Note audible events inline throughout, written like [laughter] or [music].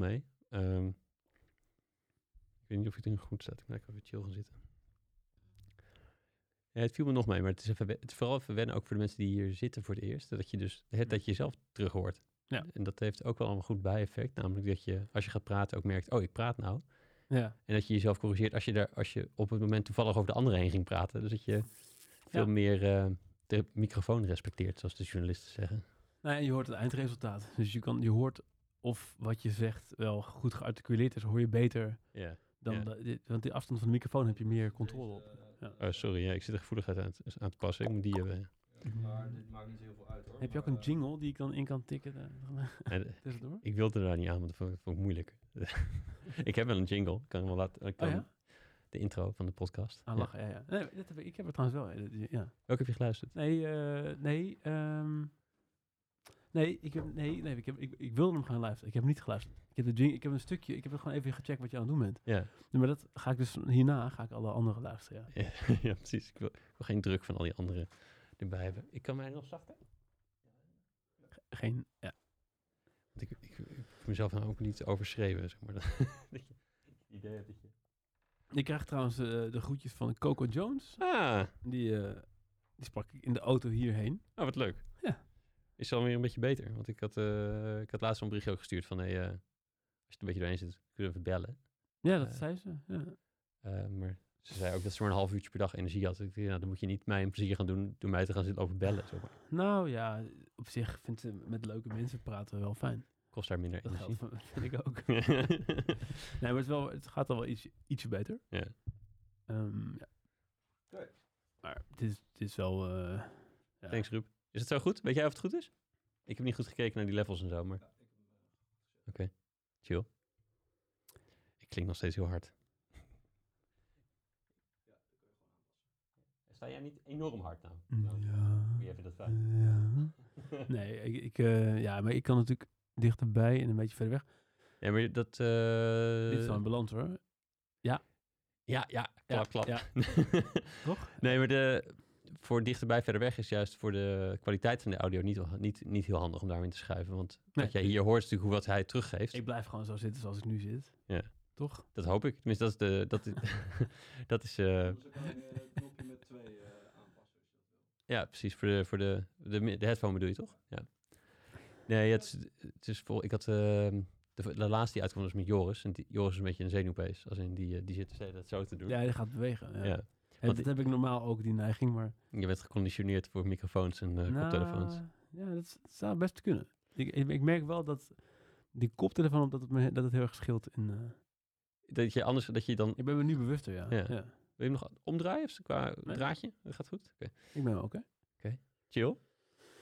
mee. Ehm, ik weet niet of het in goed staat. Ik moet even chill gaan zitten. Ja, het viel me nog mee, maar het is, even, het is vooral even wennen ook voor de mensen die hier zitten voor het eerst. Dat je dus het dat je jezelf terug hoort. Ja. En dat heeft ook wel een goed bijeffect. Namelijk dat je, als je gaat praten, ook merkt, oh, ik praat nou. Ja, En dat je jezelf corrigeert als je, daar, als je op het moment toevallig over de andere heen ging praten. Dus dat je veel Ja. meer eh, de microfoon respecteert, zoals de journalisten zeggen. nou, en je hoort het eindresultaat. Dus je, kan, je hoort of wat je zegt wel goed gearticuleerd is, hoor je beter Ja. dan... Ja. de- dit- want die afstand van de microfoon heb je meer controle op. Oh, sorry, ja, ik zit er gevoeligheid aan, te- aan te passen. Ik moet die hebben. Maar dit maakt niet heel veel uit hoor. Heb je ook een jingle die ik dan in kan tikken? [laughs] Tussendoor? ik wilde er daar niet aan, want dat vond, vond ik moeilijk. [laughs] ik heb wel een jingle. Ik kan hem wel laten. Kan Oh ja? De intro van de podcast. Ah, Ja. lachen, ja. ja. Nee, dat heb ik, ik heb het trouwens wel. ja, Ja. Welke heb je geluisterd? Nee, eh, nee, ehm, nee, ik heb, nee, nee, ik, heb, ik, ik wilde hem gaan luisteren. Ik heb hem niet geluisterd. Ik heb, de jing, ik heb een stukje, ik heb gewoon even gecheckt wat je aan het doen bent. Ja, Nee, maar dat ga ik dus hierna, ga ik alle andere luisteren, ja. ja, [laughs] ja, precies. Ik wil, ik wil geen druk van al die anderen erbij hebben. Ik kan mij nog zachter. Geen, ja. Want ik, ik, ik mezelf nou ook niet overschreven, zeg maar. [laughs] dat je idee hebt dat je... Ik krijg trouwens eh, de groetjes van Coco Jones. Ah, Die, eh, die sprak ik in de auto hierheen. oh, wat leuk. Ja. Is het alweer een beetje beter? Want ik had, eh, ik had laatst al een berichtje ook gestuurd van... Hey, eh, als je een beetje doorheen zit, kun je even bellen. Ja, dat Eh. zei ze. Ja. Eh, maar ze zei ook dat ze maar een half uurtje per dag energie had. Ik dacht, nou, dan moet je niet mij een plezier gaan doen door mij te gaan zitten over bellen. Zeg maar. Nou ja, op zich vind ik met leuke mensen praten wel fijn. Kost daar minder Dat energie. geldt, [laughs] vind ik ook. [laughs] Nee, maar het, is wel, het gaat al wel iets, ietsje beter. ja. Ehm, ja. Oké. Maar het is, het is wel... eh, ja. Thanks, Ruud. Is het zo goed? Weet jij of het goed is? Ik heb niet goed gekeken naar die levels en zo, maar... Oké, chill. Ik klink nog steeds heel hard. Sta jij niet enorm hard nou? Ja. Wie even dat vraagt. Ja. [laughs] Nee, ik, ik, eh, ja, maar ik kan natuurlijk dichterbij en een beetje verder weg. Ja, maar dat... eh, Dit is wel een balans hoor. Ja, ja, klap, klap. Ja. [laughs] Toch? Nee, maar de, voor dichterbij verder weg is juist voor de kwaliteit van de audio niet, niet, niet heel handig om daarin te schuiven. Want Nee. wat jij hier hoort is natuurlijk hoe wat hij teruggeeft. Ik blijf gewoon zo zitten zoals ik nu zit. Ja. Toch? Dat hoop ik. Tenminste, dat is de... Dat is, [laughs] dat is eh, knopje met twee eh, dat wil. ja, precies. Voor de, voor de, de, de headphone bedoel je toch? Ja. Nee, het is, het is vol. Ik had... ehm, de, de laatste die uitkwam was met Joris. En die, Joris is een beetje een zenuwpees. Als in die, eh, die zit tijd zo te doen. Ja, die gaat bewegen. Ja. Ja. Want dat heb ik normaal ook, die neiging, maar... Je bent geconditioneerd voor microfoons en eh Nou, koptelefoons. Ja, dat, zou best kunnen. Ik, ik, merk wel dat die koptelefoon, op dat het, me, dat het heel erg scheelt. In, eh, Dat je anders... Dat je dan... ik ben me nu bewuster, ja. Ja. ja. Wil je hem nog omdraaien of qua Nee. draadje? Dat gaat goed? Oké. Ik ben oké. Chill.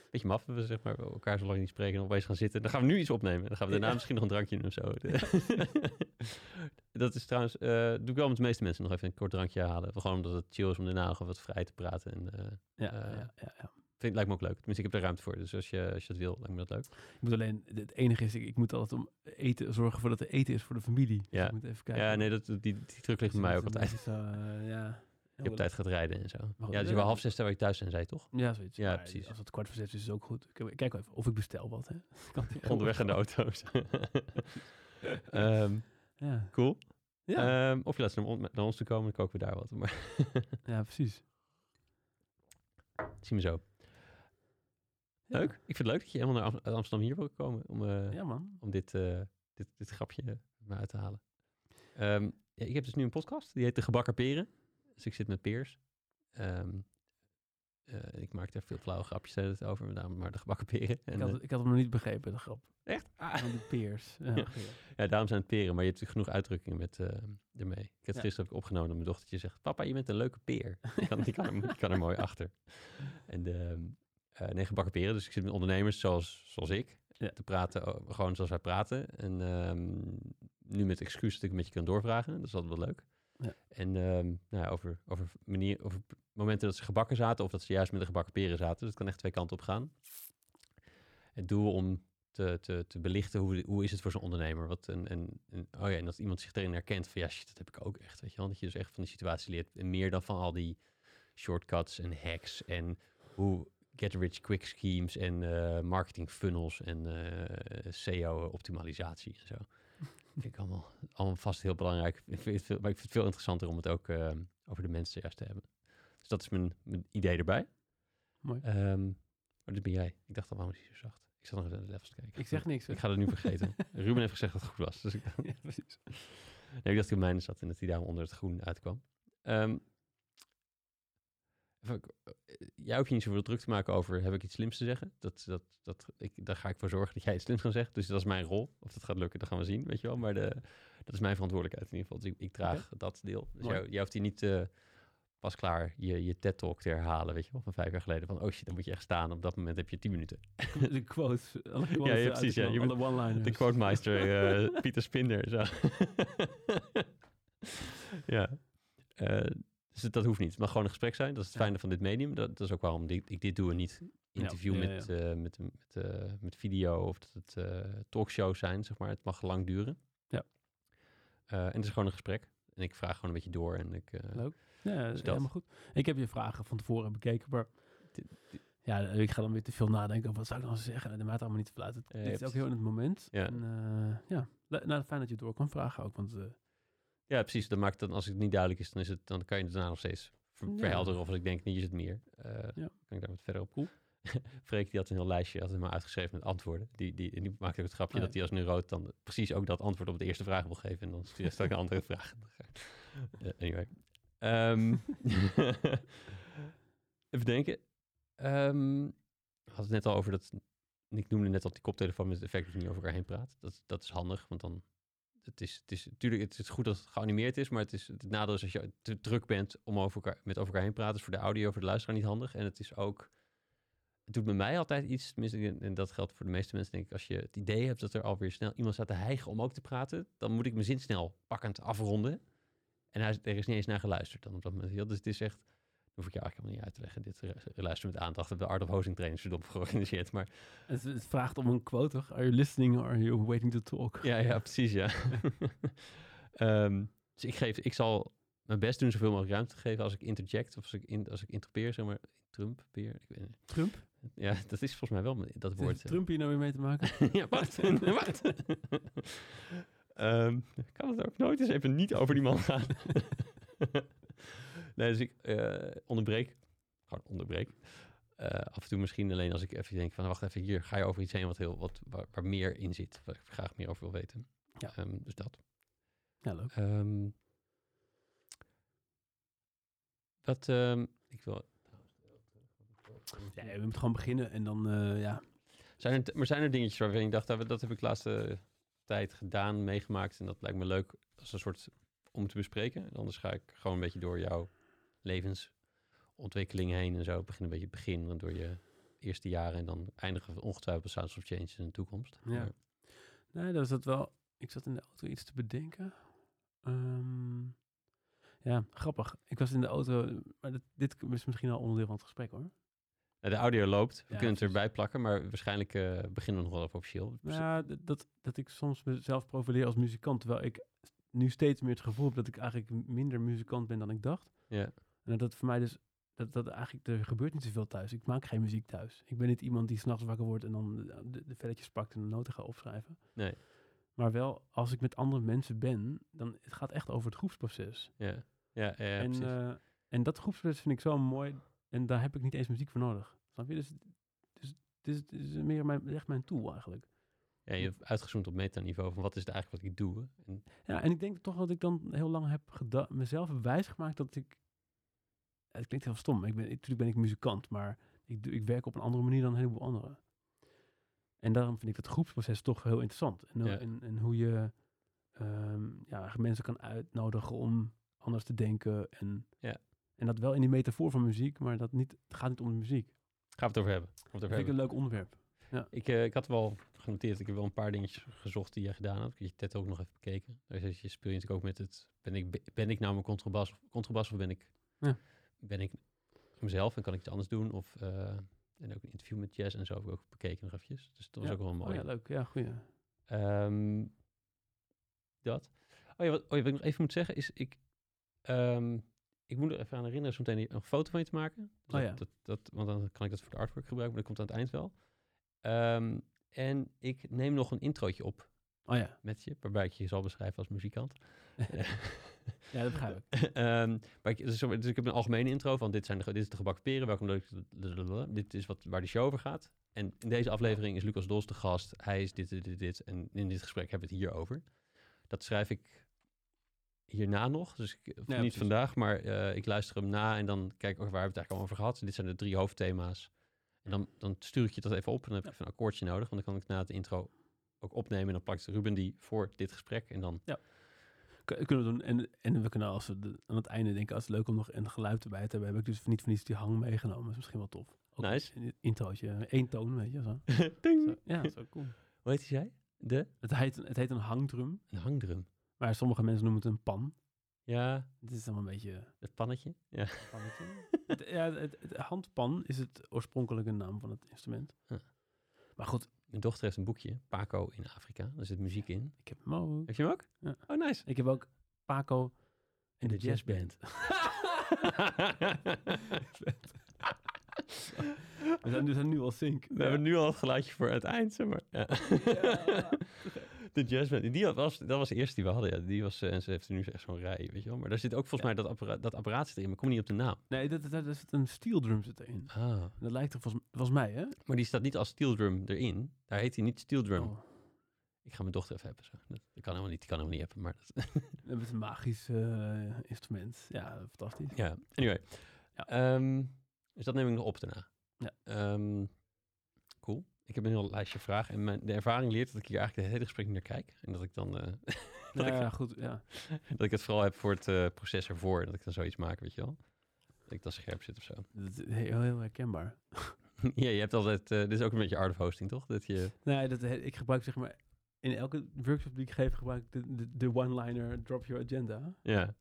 Beetje maf, we zeg maar elkaar zo lang niet spreken en opeens gaan zitten. Dan gaan we nu iets opnemen. Dan gaan we daarna Ja. misschien nog een drankje doen of zo. [laughs] dat is trouwens, eh, doe ik wel met de meeste mensen nog even een kort drankje halen. Gewoon omdat het chill is om daarna nog wat vrij te praten. En eh, Ja, Eh, ja, ja, ja. vind, lijkt me ook leuk. Tenminste, ik heb daar ruimte voor. Dus als je, als je het wil, lijkt me dat leuk. Ik moet alleen, het enige is, ik, ik moet altijd om eten zorgen voor dat er eten is voor de familie. Dus Ja. ik moet even kijken. Ja, nee, dat, die, die druk ligt bij mij ook altijd. Ja. Je hebt tijd gaat rijden en zo. Ja, dus wel half zes terwijl je thuis zijn, zei je toch? Ja, zoiets. Ja, Maar precies. Als het kwart voor zes is, is het ook goed. Ik, ik kijk wel even of ik bestel wat. Hè. [laughs] Kan [laughs] Onderweg in de auto's. [laughs] Ehm, Ja, cool. ja. Ehm, of je laat ze naar, on- naar ons toe komen, dan koken we daar wat. Maar ja precies. zien we zo. Ja. Leuk. Ik vind het leuk dat je helemaal naar Amsterdam hier wil komen om, eh, Ja, man. om dit, eh, dit, dit grapje me uit te halen. Ehm, ja, ik heb dus nu een podcast, die heet De Gebakken Peren. Dus ik zit met peers. Ehm, eh, ik maak daar veel flauwe grapjes over, met name maar de gebakken peren. En, Ik had, eh, ik had hem nog niet begrepen, de grap. echt? Ah. Van de peers. [laughs] Ja, Ja. daarom zijn het peren, maar je hebt genoeg uitdrukkingen met, eh, ermee. Ik heb Ja. gisteren heb ik opgenomen dat mijn dochtertje zegt, papa, je bent een leuke peer. [laughs] Die kan, die kan, er, die kan er mooi achter. En de, eh nee, gebakken peren, dus ik zit met ondernemers zoals, zoals ik, te praten, gewoon zoals wij praten. En ehm, nu met excuus dat ik een beetje kan doorvragen, dat is altijd wel leuk. En ehm, nou ja, over, over, manier, over momenten dat ze gebakken zaten of dat ze juist met de gebakken peren zaten. Het kan echt twee kanten op gaan. Het doel om te, te, te belichten hoe, hoe is het voor zo'n ondernemer. Wat en, en, oh ja, en dat iemand zich erin herkent van ja, shit, dat heb ik ook echt. Weet je wel? Dat je dus echt van die situatie leert. En meer dan van al die shortcuts en hacks en hoe get rich quick schemes en eh, marketing funnels en eh, SEO optimalisatie en zo. Vind ik allemaal, allemaal vast heel belangrijk. Ik vind het veel, maar ik vind het veel interessanter om het ook eh, over de mensen juist te hebben. Dus dat is mijn, mijn idee erbij. Mooi. Ehm, maar dit ben jij. Ik dacht al, waarom is hij zo zacht? Ik zat nog naar de levels te kijken. Ik zeg niks. hè? Ik ga het nu vergeten. [laughs] Ruben heeft gezegd dat het goed was. Dus ik, Ja, precies. nee, ik dacht hij op mijne zat en dat hij daarom onder het groen uitkwam. Ehm, even, eh, jij hoeft je niet zoveel druk te maken over, heb ik iets slims te zeggen? Dat, dat, dat, ik, daar ga ik voor zorgen dat jij iets slims kan zeggen. Dus dat is mijn rol. Of dat gaat lukken, dat gaan we zien, weet je wel. Maar de, dat is mijn verantwoordelijkheid in ieder geval. Dus ik, ik draag dat deel. Dus jij hoeft hier niet eh, pas klaar je, je TED-talk te herhalen, weet je wel, van vijf jaar geleden. Van, oh shit, dan moet je echt staan. Op dat moment heb je tien minuten. [laughs] De quotes. Alle quotes Ja, precies, ja. Je Alle one-liners. De quotemeister eh, [laughs] Pieter Spinder. Zo. [laughs] ja. Eh, dus dat, dat hoeft niet. Het mag gewoon een gesprek zijn. Dat is het fijne van dit medium. Dat, dat is ook waarom dit- ik dit doe en niet interview ja, ja, met, eh, met, met, eh, met video of dat het eh, talkshows zijn, zeg maar. Het mag lang duren. Ja. Eh, en het is gewoon een gesprek. En ik vraag gewoon een beetje door en ik... eh, Leuk. Ja, helemaal goed. Ik heb je vragen van tevoren bekeken, maar Dit- ja, ik ga dan weer te veel nadenken over wat zou ik dan zeggen. En dat maakt allemaal niet uit. Het, dit is ook heel in het moment. Ja. En, eh, ja, nou, fijn dat je door kan vragen ook, want eh, Ja, precies. Dat maakt dan, als het niet duidelijk is, dan, is het, dan kan je het daarna nog steeds ver- verhelderen. Of als ik denk, niet is het meer. Eh, Ja. Kan ik daar wat verder op. Cool. [laughs] Freek die had een heel lijstje, had het maar uitgeschreven met antwoorden. Die, die, en die maakte ook het grapje ja. dat hij als neuroot dan precies ook dat antwoord op de eerste vraag wil geven. En dan stuurde hij een andere vraag. [laughs] Anyway. Ehm, [laughs] even denken. Ehm we hadden het net al over dat... Ik noemde net al die koptelefoon met het effect dat je niet over elkaar heen praat. Dat, dat is handig, want dan het is, het is natuurlijk het is goed dat het geanimeerd is, maar het, is, het nadeel is als je te druk bent om over elkaar, met over elkaar heen te praten, is voor de audio, voor de luisteraar niet handig. En het is ook, het doet bij mij altijd iets, en- dat geldt voor de meeste mensen, denk ik, als je het idee hebt dat er alweer snel iemand staat te hijgen om ook te praten, dan moet ik mijn zin snel pakkend afronden. En hij, er is niet eens naar geluisterd dan op dat moment. Dus het is echt, hoef ik jou eigenlijk helemaal niet uit te leggen. Dit eh, luisteren met aandacht. hebben de Art of Hosing trainers verdomd georganiseerd. Maar het, het vraagt om een quote, toch? Are you listening or are you waiting to talk? Ja, ja, precies, ja. [laughs] Ehm, dus ik, geef, ik zal mijn best doen zoveel mogelijk ruimte te geven als ik interject of als ik, in, als ik interpeer, zeg maar. Trump, peer, ik weet niet. Trump? Ja, dat is volgens mij wel dat woord. Heeft eh. Trump hier nou weer mee te maken? [laughs] ja, wat? [laughs] wat? Ehm, kan het ook nooit eens even niet over die man gaan? Nee, dus ik eh, onderbreek. Gewoon onderbreek. Eh, af en toe misschien alleen als ik even denk van... wacht even, hier ga je over iets heen wat heel, wat, waar, waar meer in zit. Waar ik graag meer over wil weten. Ja. Ehm, dus dat. Ja, leuk. Ehm, wat, ehm, ik wil... Ja, we moeten gewoon beginnen en dan, eh, ja. Zijn er, maar zijn er dingetjes waarvan je dacht, dat, dat heb ik de laatste tijd gedaan, meegemaakt en dat lijkt me leuk als een soort om te bespreken. En anders ga ik gewoon een beetje door jouw levensontwikkeling heen en zo. Begin een beetje het begin door je eerste jaren en dan eindigen we ongetwijfeld Sounds of Change in de toekomst. Ja. Maar- Nee, dat is dat wel. Ik zat in de auto iets te bedenken. Ehm, ja, grappig. Ik was in de auto, maar dit, dit is misschien al onderdeel van het gesprek hoor. De audio loopt, we Ja, kunnen het erbij plakken, maar waarschijnlijk eh, beginnen we nog wel even officieel. Ja, d- dat, dat ik soms mezelf profileer als muzikant, terwijl ik nu steeds meer het gevoel heb dat ik eigenlijk minder muzikant ben dan ik dacht. Ja. En dat voor mij dus, dat, dat eigenlijk, er gebeurt niet zoveel thuis. Ik maak geen muziek thuis. Ik ben niet iemand die s'nachts wakker wordt en dan de, de, velletjes pakt en de noten gaat opschrijven. Nee. Maar wel, als ik met andere mensen ben, dan het gaat echt over het groepsproces. Ja, ja, ja, ja, en, eh, en dat groepsproces vind ik zo mooi. En daar heb ik niet eens muziek voor nodig. Snap je? Dus, dus, dus is meer mijn, echt mijn tool eigenlijk. ja, je hebt uitgezoomd op metaniveau van wat is het eigenlijk wat ik doe. En, Ja, en ik denk toch dat ik dan heel lang heb mezelf heb wijsgemaakt dat ik. Ja, Het klinkt heel stom. Ik ben, natuurlijk ben ik muzikant, maar ik, ik werk op een andere manier dan een heleboel anderen. En daarom vind ik dat groepsproces toch heel interessant. En, Ja. en, en hoe je ehm, ja, mensen kan uitnodigen om anders te denken. En, Ja. en dat wel in die metafoor van muziek, maar dat niet, het gaat niet om de muziek. gaan we het over hebben. Het Dat vind ik een leuk onderwerp. Ik, eh, ik had wel genoteerd, ik heb wel een paar dingetjes gezocht die jij gedaan had. Ik heb je TED ook nog even bekeken. Je, speel je natuurlijk ook met het, ben ik, ben ik nou mijn contrabas, contrabas of ben ik, Ja. Ben ik mezelf en kan ik iets anders doen? Of, eh, en ook een interview met Jess en zo heb ik ook bekeken nog eventjes. Dus dat was Ja. ook wel mooi. Oh ja, leuk. Ja, goeie. Ehm, dat. Oh ja, wat, oh ja, wat ik nog even moet zeggen is, ik, ehm, ik moet er even aan herinneren zo meteen een foto van je te maken. Dus Oh ja. dat, dat, want dan kan ik dat voor de artwork gebruiken, maar dat komt aan het eind wel. Ehm, en ik neem nog een introotje op Oh ja, met je, waarbij ik je zal beschrijven als muzikant. [laughs] [laughs] ja dat begrijp ik. [laughs] Ehm, maar ik, dus, dus ik heb een algemene intro van dit, zijn de, dit is de gebakken peren, welkom dit is wat, waar de show over gaat. En in deze aflevering is Lucas Dos de gast, hij is dit, dit, dit, dit en in dit gesprek hebben we het hier over. Dat schrijf ik hierna nog, dus ik, niet precies. vandaag, maar eh, ik luister hem na en dan kijk ik, oh, waar hebben we het eigenlijk over gehad. dit zijn de drie hoofdthema's. En dan, dan stuur ik je dat even op en dan heb ik even een akkoordje nodig, want dan kan ik na het intro ook opnemen en dan plakt Ruben die voor dit gesprek en dan K- kunnen we doen. En, en we kunnen als we de- aan het einde denken, als het leuk om nog een geluid erbij te hebben, heb ik dus niet van iets die hang meegenomen. Dat is misschien wel tof. Ook Nice. Een introotje, één toon, weet je zo. [laughs] Ding. Zo, Ja, ook cool. Hoe heet zij? De? Het heet, het heet een hangdrum, Een hangdrum. maar sommige mensen noemen het een pan. Ja, Het is allemaal een beetje het pannetje. Ja. pannetje. het, ja, het, het handpan is het oorspronkelijke naam van het instrument. Huh. Maar goed, Mijn dochter heeft een boekje, Paco in Afrika. Daar zit muziek in. ik heb hem ook. Heb je hem ook? Ja. Oh, nice. Ik heb ook Paco en de, jazzband. [laughs] We zijn, we zijn nu al sync. We hebben nu al het geluidje voor het eind, zeg maar. Ja. [laughs] De jazzband. Die was, dat was de eerste die we hadden. Ja. Die was, eh, en ze heeft nu echt zo'n rij, weet je wel. Maar daar zit ook volgens mij dat apparaat, dat apparaat zit erin. Maar ik kom niet op de naam. Nee, dat, dat, dat is een steel drum zit erin. Ah. Dat lijkt er volgens, volgens mij, hè? Maar die staat niet als steel drum erin. Daar heet hij niet steel drum. Oh, Ik ga mijn dochter even hebben. Zo. Dat, dat kan helemaal niet. Die kan helemaal niet hebben. Maar dat, [laughs] we hebben een magisch eh, instrument. Ja, fantastisch. Ja, anyway. Ja. Ehm, dus dat neem ik nog op daarna. Ja. Ehm. Ik heb een heel lijstje vragen. En mijn, de ervaring leert dat ik hier eigenlijk het hele gesprek niet naar kijk. En dat ik dan... eh, [laughs] dat, Ja, ik, ja, goed. Ja. [laughs] dat ik het vooral heb voor het eh, proces ervoor. Dat ik dan zoiets maak, weet je wel. Dat ik dan scherp zit of zo. Dat is heel, heel herkenbaar. [laughs] ja, je hebt altijd... eh, dit is ook een beetje art of hosting, toch? Dat je... Nee, dat, ik gebruik zeg maar... In elke workshop die ik geef, gebruik ik de, de, de one-liner drop your agenda. Ja,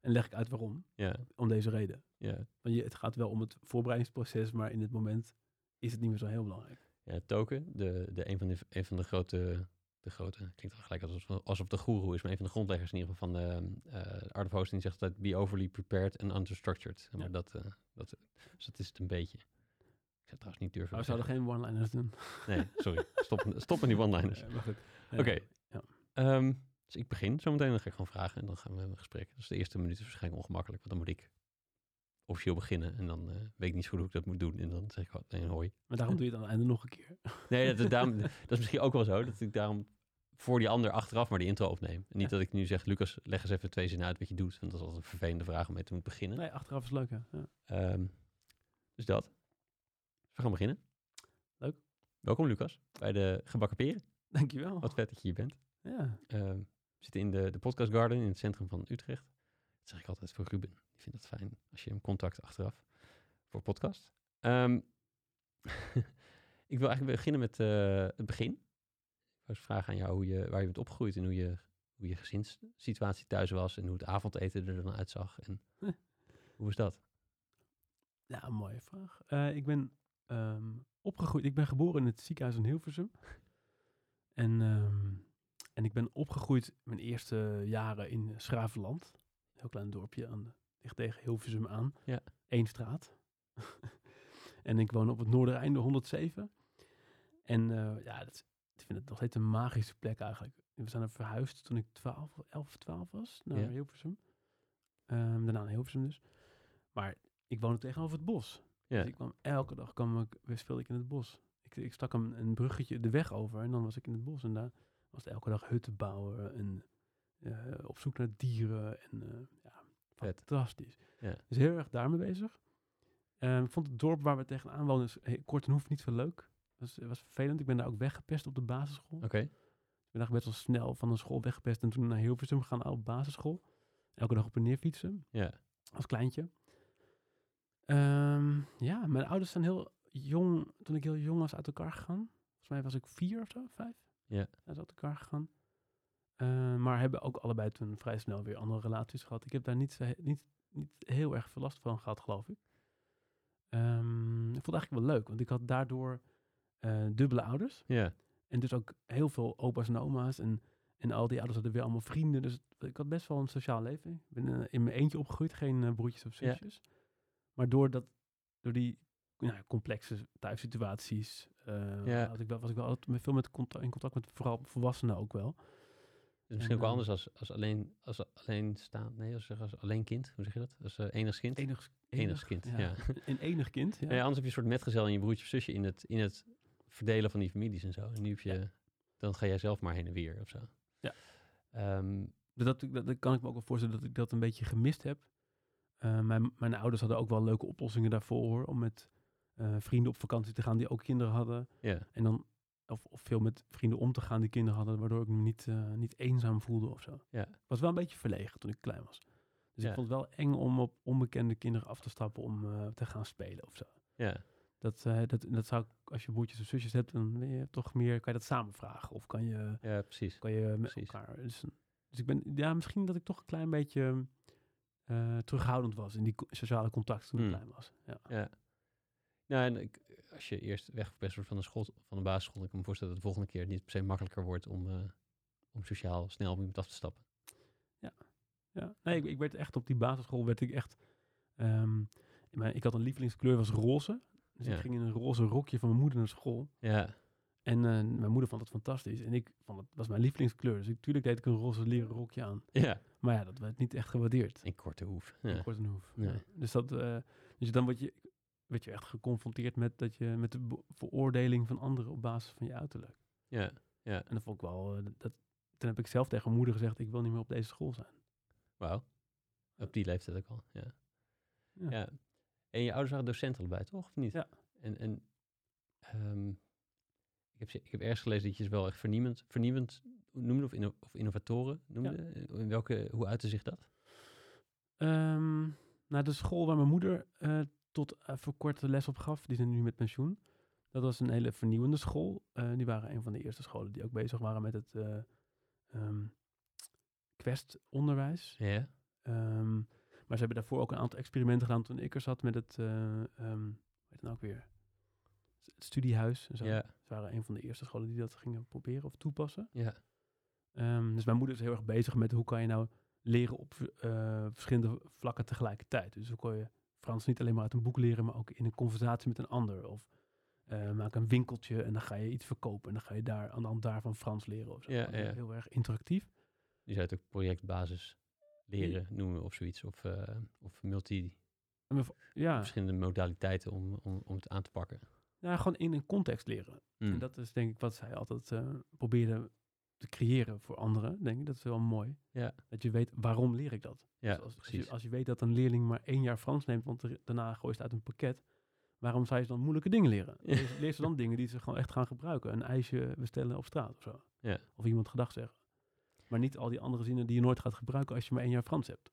En leg ik uit waarom. ja, Om deze reden. ja. Want je, het gaat wel om het voorbereidingsproces, maar in het moment is het niet meer zo heel belangrijk. Ja, Token, de, de, een, van de, een van de grote... De grote, klinkt al gelijk alsof, alsof de goeroe is, maar een van de grondleggers in ieder geval van de eh, Art of Hosting zegt altijd be overly prepared and understructured. Maar Ja. dat, eh, dat, dus dat is het een beetje. Ik zou trouwens niet durven. Maar we zouden geen one-liners doen. Nee, sorry. Stop, stop met die one-liners. [laughs] Eh, maar. Oké. Eh, Ehm, dus ik begin zometeen, dan ga ik gewoon vragen en dan gaan we een gesprek. Dus de eerste minuut is waarschijnlijk ongemakkelijk, want dan moet ik officieel beginnen en dan eh, weet ik niet zo goed hoe ik dat moet doen. En dan zeg ik gewoon nee, hoi. maar daarom doe je het aan het einde nog een keer. [laughs] Nee, dat, is daarom, dat is misschien ook wel zo, dat ik daarom voor die ander achteraf maar die intro opneem. En niet Ja. dat ik nu zeg, Lucas, leg eens even twee zinnen uit wat je doet. Want dat is altijd een vervelende vraag om mee te moeten beginnen. Nee, achteraf is leuk, hè? Ja. Ehm, dus dat. Dus we gaan beginnen. Leuk. Welkom Lucas, bij de Gebakken Peren. Dankjewel. Wat vet dat je hier bent. Ja. Ehm, we zitten in de, de Podcast Garden in het centrum van Utrecht. Dat zeg ik altijd voor Ruben. Die vindt het fijn als je hem contact achteraf voor podcast. Ehm, [laughs] ik wil eigenlijk beginnen met eh, het begin. Ik eens vragen aan jou hoe je, waar je bent opgegroeid en hoe je, hoe je gezinssituatie thuis was en hoe het avondeten er dan uitzag. En Huh. hoe is dat? Ja, een mooie vraag. Eh, ik ben ehm, opgegroeid. Ik ben geboren in het ziekenhuis in Hilversum. En, ehm, en ik ben opgegroeid mijn eerste jaren in Schravenland. Heel klein dorpje aan dicht tegen Hilversum aan. Ja. Eén straat. [laughs] en ik woon op het Noordereinde 107. En eh, ja, dat, is- ik vind het nog steeds een magische plek eigenlijk. We zijn er verhuisd toen ik 12, 11 of 12 was naar Ja. Hilversum. Ehm, daarna naar Hilversum dus. Maar ik woonde tegenover het bos. Ja, Dus ik kwam elke dag kwam ik, weer speelde ik in het bos. Ik, ik stak een, een bruggetje de weg over en dan was ik in het bos. En daar was het elke dag hutten bouwen en op zoek naar dieren. En eh, ja, Vet. fantastisch. Ja. Dus heel erg daarmee bezig. Eh, ik vond het dorp waar we tegenaan woonden, is, kort en hoef niet zo leuk. Het was, was vervelend. Ik ben daar ook weggepest op de basisschool. oké. Ik ben daar best wel snel van een school weggepest en toen naar Hilversum gegaan op basisschool. Elke dag op en neer fietsen Ja, als kleintje. Ehm, ja, mijn ouders zijn heel jong, toen ik heel jong was, uit elkaar gegaan. Volgens mij was ik vier of zo, vijf. Ja. Uit elkaar gegaan. Ehm, maar hebben ook allebei toen vrij snel weer andere relaties gehad. Ik heb daar niet, niet, niet heel erg veel last van gehad, geloof ik. Ehm, ik vond het eigenlijk wel leuk, want ik had daardoor eh, dubbele ouders. ja, En dus ook heel veel opa's en oma's. En, en al die ouders hadden weer allemaal vrienden. Dus ik had best wel een sociaal leven. Ik ben eh, in mijn eentje opgegroeid, geen eh, broertjes of zusjes. Maar door, dat, door die nou, complexe thuissituaties, eh, Ja. had ik wel, was ik wel altijd veel met contact, in contact met vooral volwassenen ook wel. Dus misschien ook wel eh, anders als, als alleen, als alleen staan. Nee, als, als alleen kind. Hoe zeg je dat? Als uh, enig kind. Enig, Enig kind, ja. [laughs] Een enig kind, ja. Ja. anders heb je een soort metgezel en je broertje of zusje in het, in het verdelen van die families en zo. En nu heb je, dan ga jij zelf maar heen en weer of zo. Ja. Ehm, Dus dat, dat, dat kan ik me ook wel voorstellen dat ik dat een beetje gemist heb. Eh, mijn, mijn ouders hadden ook wel leuke oplossingen daarvoor hoor, om met eh, vrienden op vakantie te gaan die ook kinderen hadden. ja, En dan, of, of veel met vrienden om te gaan die kinderen hadden, waardoor ik me niet, eh, niet eenzaam voelde of zo. Ja. Ik was wel een beetje verlegen toen ik klein was. Dus Ja. ik vond het wel eng om op onbekende kinderen af te stappen om eh, te gaan spelen of zo. ja, Dat, eh, dat, dat zou ik, als je broertjes of zusjes hebt, dan ben je toch meer, kan je dat samen vragen. Of kan je, ja, precies. kan je met Precies. elkaar. Dus, dus ik ben, ja, misschien dat ik toch een klein beetje terughoudend was in die sociale contacten toen ik Hmm. klein was. Ja. Ja. Nou, en ik, als je eerst weggepest wordt van de, school, van de basisschool, dan kan ik me voorstellen dat het de volgende keer niet per se makkelijker wordt om, eh, om sociaal snel op iemand af te stappen. Ja, nee, ik, ik werd echt op die basisschool werd ik echt. ehm, in mijn, ik had een lievelingskleur was roze. Dus Ja. ik ging in een roze rokje van mijn moeder naar school. Ja, En eh, mijn moeder vond het fantastisch. En ik vond het was mijn lievelingskleur. Dus natuurlijk deed ik een roze leren rokje aan. ja. Maar ja, dat werd niet echt gewaardeerd. In korte hoef. Ja. Ja. Kort en hoef. Ja. Dus, dat, eh, dus dan word je, werd je echt geconfronteerd met, dat je, met de veroordeling van anderen op basis van je uiterlijk. Ja, ja. En dat vond ik wel. eh, dat, toen heb ik zelf tegen mijn moeder gezegd: ik wil niet meer op deze school zijn. Wauw. Op die leeftijd ook al, ja. Ja. ja. En je ouders waren docent allebei, toch? Of niet? Ja. En, en ehm, ik, heb, ik heb ergens gelezen dat je ze wel echt vernieuwend, vernieuwend noemde, of, inno- of innovatoren noemde. Eh, In welke, hoe uitte zich dat? Ehm, nou, de school waar mijn moeder eh, tot eh, voor kort de les op gaf, die zijn nu met pensioen. Dat was een hele vernieuwende school. Eh, die waren een van de eerste scholen die ook bezig waren met het ehm, Quest-onderwijs. Ja. Ehm, maar ze hebben daarvoor ook een aantal experimenten gedaan toen ik er zat met het, eh ehm, hoe heet het nou ook weer? Het studiehuis en zo. Ze waren een van de eerste scholen die dat gingen proberen of toepassen. Ja. Dus mijn moeder is heel erg bezig met hoe kan je nou leren op verschillende vlakken tegelijkertijd. Dus hoe kon je Frans niet alleen maar uit een boek leren, maar ook in een conversatie met een ander. Of eh, maak een winkeltje en dan ga je iets verkopen en dan ga je daar aan de hand daarvan Frans leren. Of zo. Ja. Heel erg interactief. Die zou het ook projectbasis leren noemen of zoiets. Of, eh, of multi, Ja, verschillende modaliteiten om, om, om het aan te pakken. ja, gewoon in een context leren. Mm. En dat is denk ik wat zij altijd eh probeerde te creëren voor anderen. Denk ik, dat is wel mooi. Ja. Dat je weet, waarom leer ik dat? Ja, Dus als, als, precies. je, als je weet dat een leerling maar één jaar Frans neemt, want er- daarna gooit het uit een pakket. Waarom zou je dan moeilijke dingen leren? Ja. Leer, leer ze dan dingen die ze gewoon echt gaan gebruiken. Een ijsje bestellen op straat of zo. Ja. Of iemand gedag zeggen. Maar niet al die andere zinnen die je nooit gaat gebruiken als je maar één jaar Frans hebt.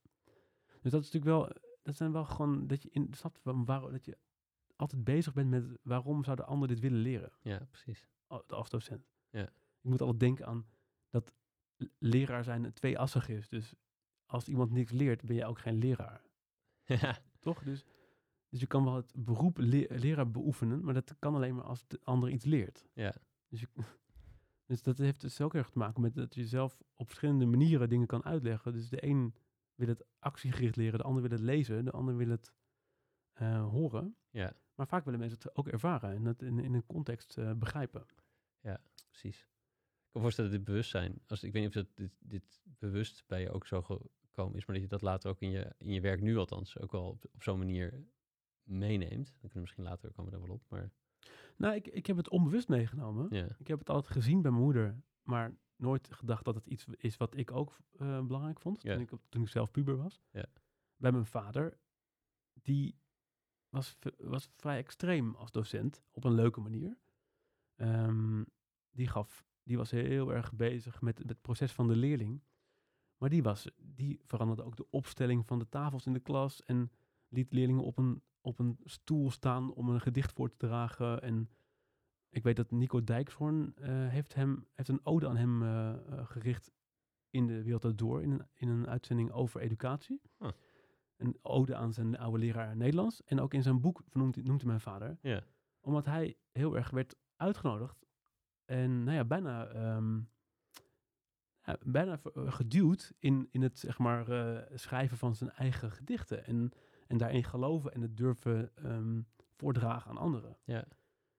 Dus dat is natuurlijk wel, dat zijn wel gewoon, dat je in, snapt van waar, dat je altijd bezig bent met waarom zou de ander dit willen leren? Ja, precies. als docent. Ja. Ik moet altijd denken aan dat leraar zijn tweeassig is. Dus als iemand niks leert, ben je ook geen leraar. [laughs] ja. Toch? Dus, dus je kan wel het beroep le- leraar beoefenen, maar dat kan alleen maar als de ander iets leert. Ja. Dus, je, [laughs] dus dat heeft dus ook erg te maken met dat je zelf op verschillende manieren dingen kan uitleggen. Dus de een wil het actiegericht leren, de ander wil het lezen, de ander wil het eh, horen. Ja. Maar vaak willen mensen het ook ervaren en het in, in een context eh, begrijpen. Precies. Kan voorstellen dat dit bewustzijn, als, ik weet niet of dat dit, dit bewust bij je ook zo gekomen is, maar dat je dat later ook in je, in je werk nu althans ook wel op, op zo'n manier meeneemt. Dan kunnen we misschien later komen we daar wel op, maar Nou, ik, ik heb het onbewust meegenomen. ja. Ik heb het altijd gezien bij mijn moeder, maar nooit gedacht dat het iets is wat ik ook eh, belangrijk vond. Ja. Toen, ik, op- toen ik zelf puber was. Ja. Bij mijn vader, die was, was vrij extreem als docent, op een leuke manier. Ehm, die, gaf, die was heel erg bezig met, met het proces van de leerling. Maar die, was, die veranderde ook de opstelling van de tafels in de klas en liet leerlingen op een, op een stoel staan om een gedicht voor te dragen. En ik weet dat Nico Dijkshoorn eh, heeft, hem, heeft een ode aan hem eh, gericht in de Wereld Door, in een, in een uitzending over educatie. Een ode aan zijn oude leraar Nederlands. En ook in zijn boek hij- noemt hij mijn vader. Omdat hij heel erg werd uitgenodigd en nou ja, bijna, ehm, ja, bijna eh, geduwd in, in het zeg maar, eh, schrijven van zijn eigen gedichten. En, en daarin geloven en het durven ehm, voordragen aan anderen. Ja.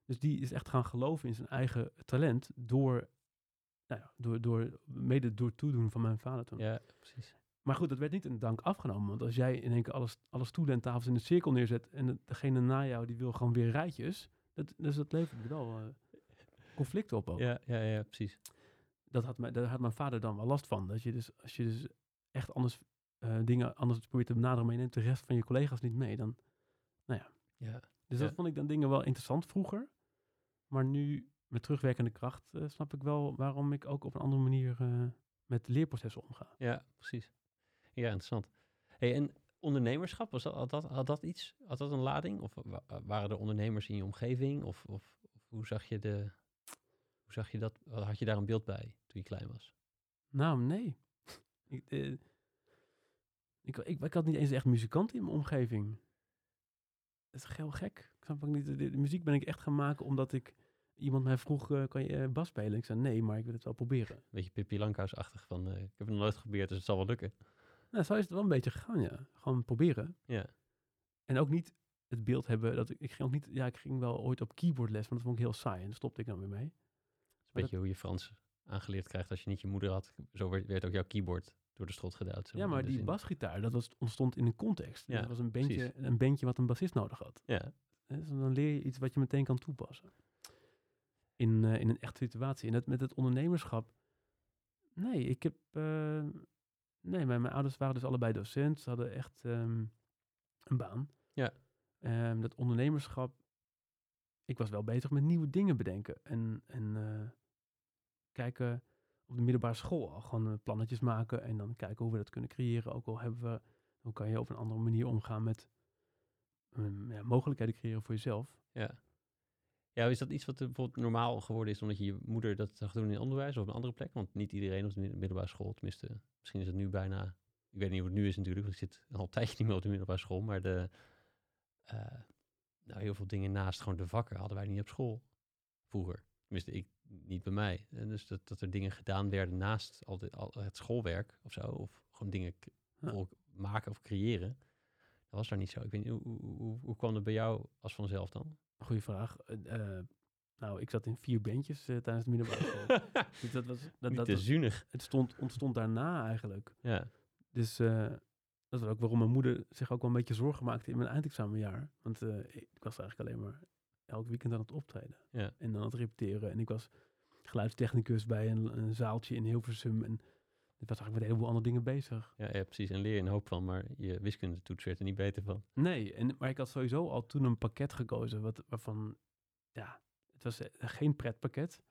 Dus die is echt gaan geloven in zijn eigen talent door, nou ja, door, door mede door toedoen van mijn vader toen. Ja, precies. Maar goed, dat werd niet in dank afgenomen. Want als jij in één keer alles, alle stoelen en tafels in een cirkel neerzet en de- degene na jou die wil gewoon weer rijtjes, dat, dus dat levert wel eh, conflicten op ook. Ja, ja, ja, precies. Dat had, mijn, daar had mijn vader dan wel last van. Dat je dus, als je dus echt anders eh, dingen anders probeert te benaderen, maar je neemt de rest van je collega's niet mee, dan... Ja, Dus Ja. dat vond ik dan dingen wel interessant vroeger. Maar nu, met terugwerkende kracht, eh, snap ik wel waarom ik ook op een andere manier eh, met leerprocessen omga. ja, precies. Ja, interessant. Hey, en ondernemerschap, was dat, had, dat, had dat iets? Had dat een lading? Of wa- waren er ondernemers in je omgeving? Of, of, of hoe zag je de... Hoe zag je dat? Had je daar een beeld bij toen je klein was? Nou, nee. [laughs] ik, eh, ik, ik, ik had niet eens echt muzikanten in mijn omgeving. Dat is heel gek. Ik snap ook niet. De, de muziek ben ik echt gaan maken omdat ik... Iemand mij vroeg, eh, kan je eh, bas spelen? Ik zei, nee, maar ik wil het wel proberen. Beetje Pippi Lankhuis-achtig van, ik heb het nog nooit geprobeerd, dus het zal wel lukken. Nou, zo is het wel een beetje gegaan, ja. Gewoon proberen. Ja, En ook niet het beeld hebben dat ik, ik ging ook niet, ja, ik ging wel ooit op keyboardles, maar dat vond ik heel saai en daar stopte ik dan weer mee. Een beetje hoe je Frans aangeleerd krijgt als je niet je moeder had. Zo werd, werd ook jouw keyboard door de strot gedouwd. zeg Ja, maar die zin. basgitaar, dat was, ontstond in een context. Ja, dat was een bandje, precies. een bandje wat een bassist nodig had. Ja, Dus dan leer je iets wat je meteen kan toepassen. In, eh, in een echte situatie. En met het ondernemerschap, nee, ik heb, eh, nee, mijn, mijn ouders waren dus allebei docent. Ze hadden echt ehm, een baan. Ja. Ehm, dat ondernemerschap, ik was wel bezig met nieuwe dingen bedenken. En, en eh, kijken op de middelbare school al gewoon eh, plannetjes maken. En dan kijken hoe we dat kunnen creëren. Ook al hebben we, hoe kan je op een andere manier omgaan met ehm, ja, mogelijkheden creëren voor jezelf. ja. Ja, is dat iets wat er bijvoorbeeld normaal geworden is omdat je je moeder dat zag doen in onderwijs of op een andere plek? Want niet iedereen op de mid- middelbare school, tenminste, misschien is het nu bijna, ik weet niet hoe het nu is natuurlijk, want ik zit al een tijdje niet meer op de middelbare school, maar de, eh, nou, heel veel dingen naast gewoon de vakken hadden wij niet op school vroeger. Tenminste, ik niet bij mij. En dus dat, dat er dingen gedaan werden naast al, dit- al het schoolwerk of zo, of gewoon dingen Ja. maken of creëren. Dat was daar niet zo. Ik weet niet, hoe, hoe, hoe, kwam dat bij jou als vanzelf dan? Goeie vraag. Eh, eh, nou, ik zat in vier bandjes eh, tijdens de middelbare school. [laughs] dus dat was, dat, niet dat te was- zuinig. het stond, ontstond daarna eigenlijk. Ja, Dus dat is ook waarom mijn moeder zich ook wel een beetje zorgen maakte in mijn eindexamenjaar. Want ik was eigenlijk alleen maar elk weekend aan het optreden. Ja. En aan het repeteren. En ik was geluidstechnicus bij een, een zaaltje in Hilversum. En ik was eigenlijk met een heleboel andere dingen bezig. ja, ja, precies. En leer je een hoop van, maar je wiskundetoets werd er niet beter van. Nee, en, maar ik had sowieso al toen een pakket gekozen. Wat, waarvan, ja, het was eh, geen pretpakket.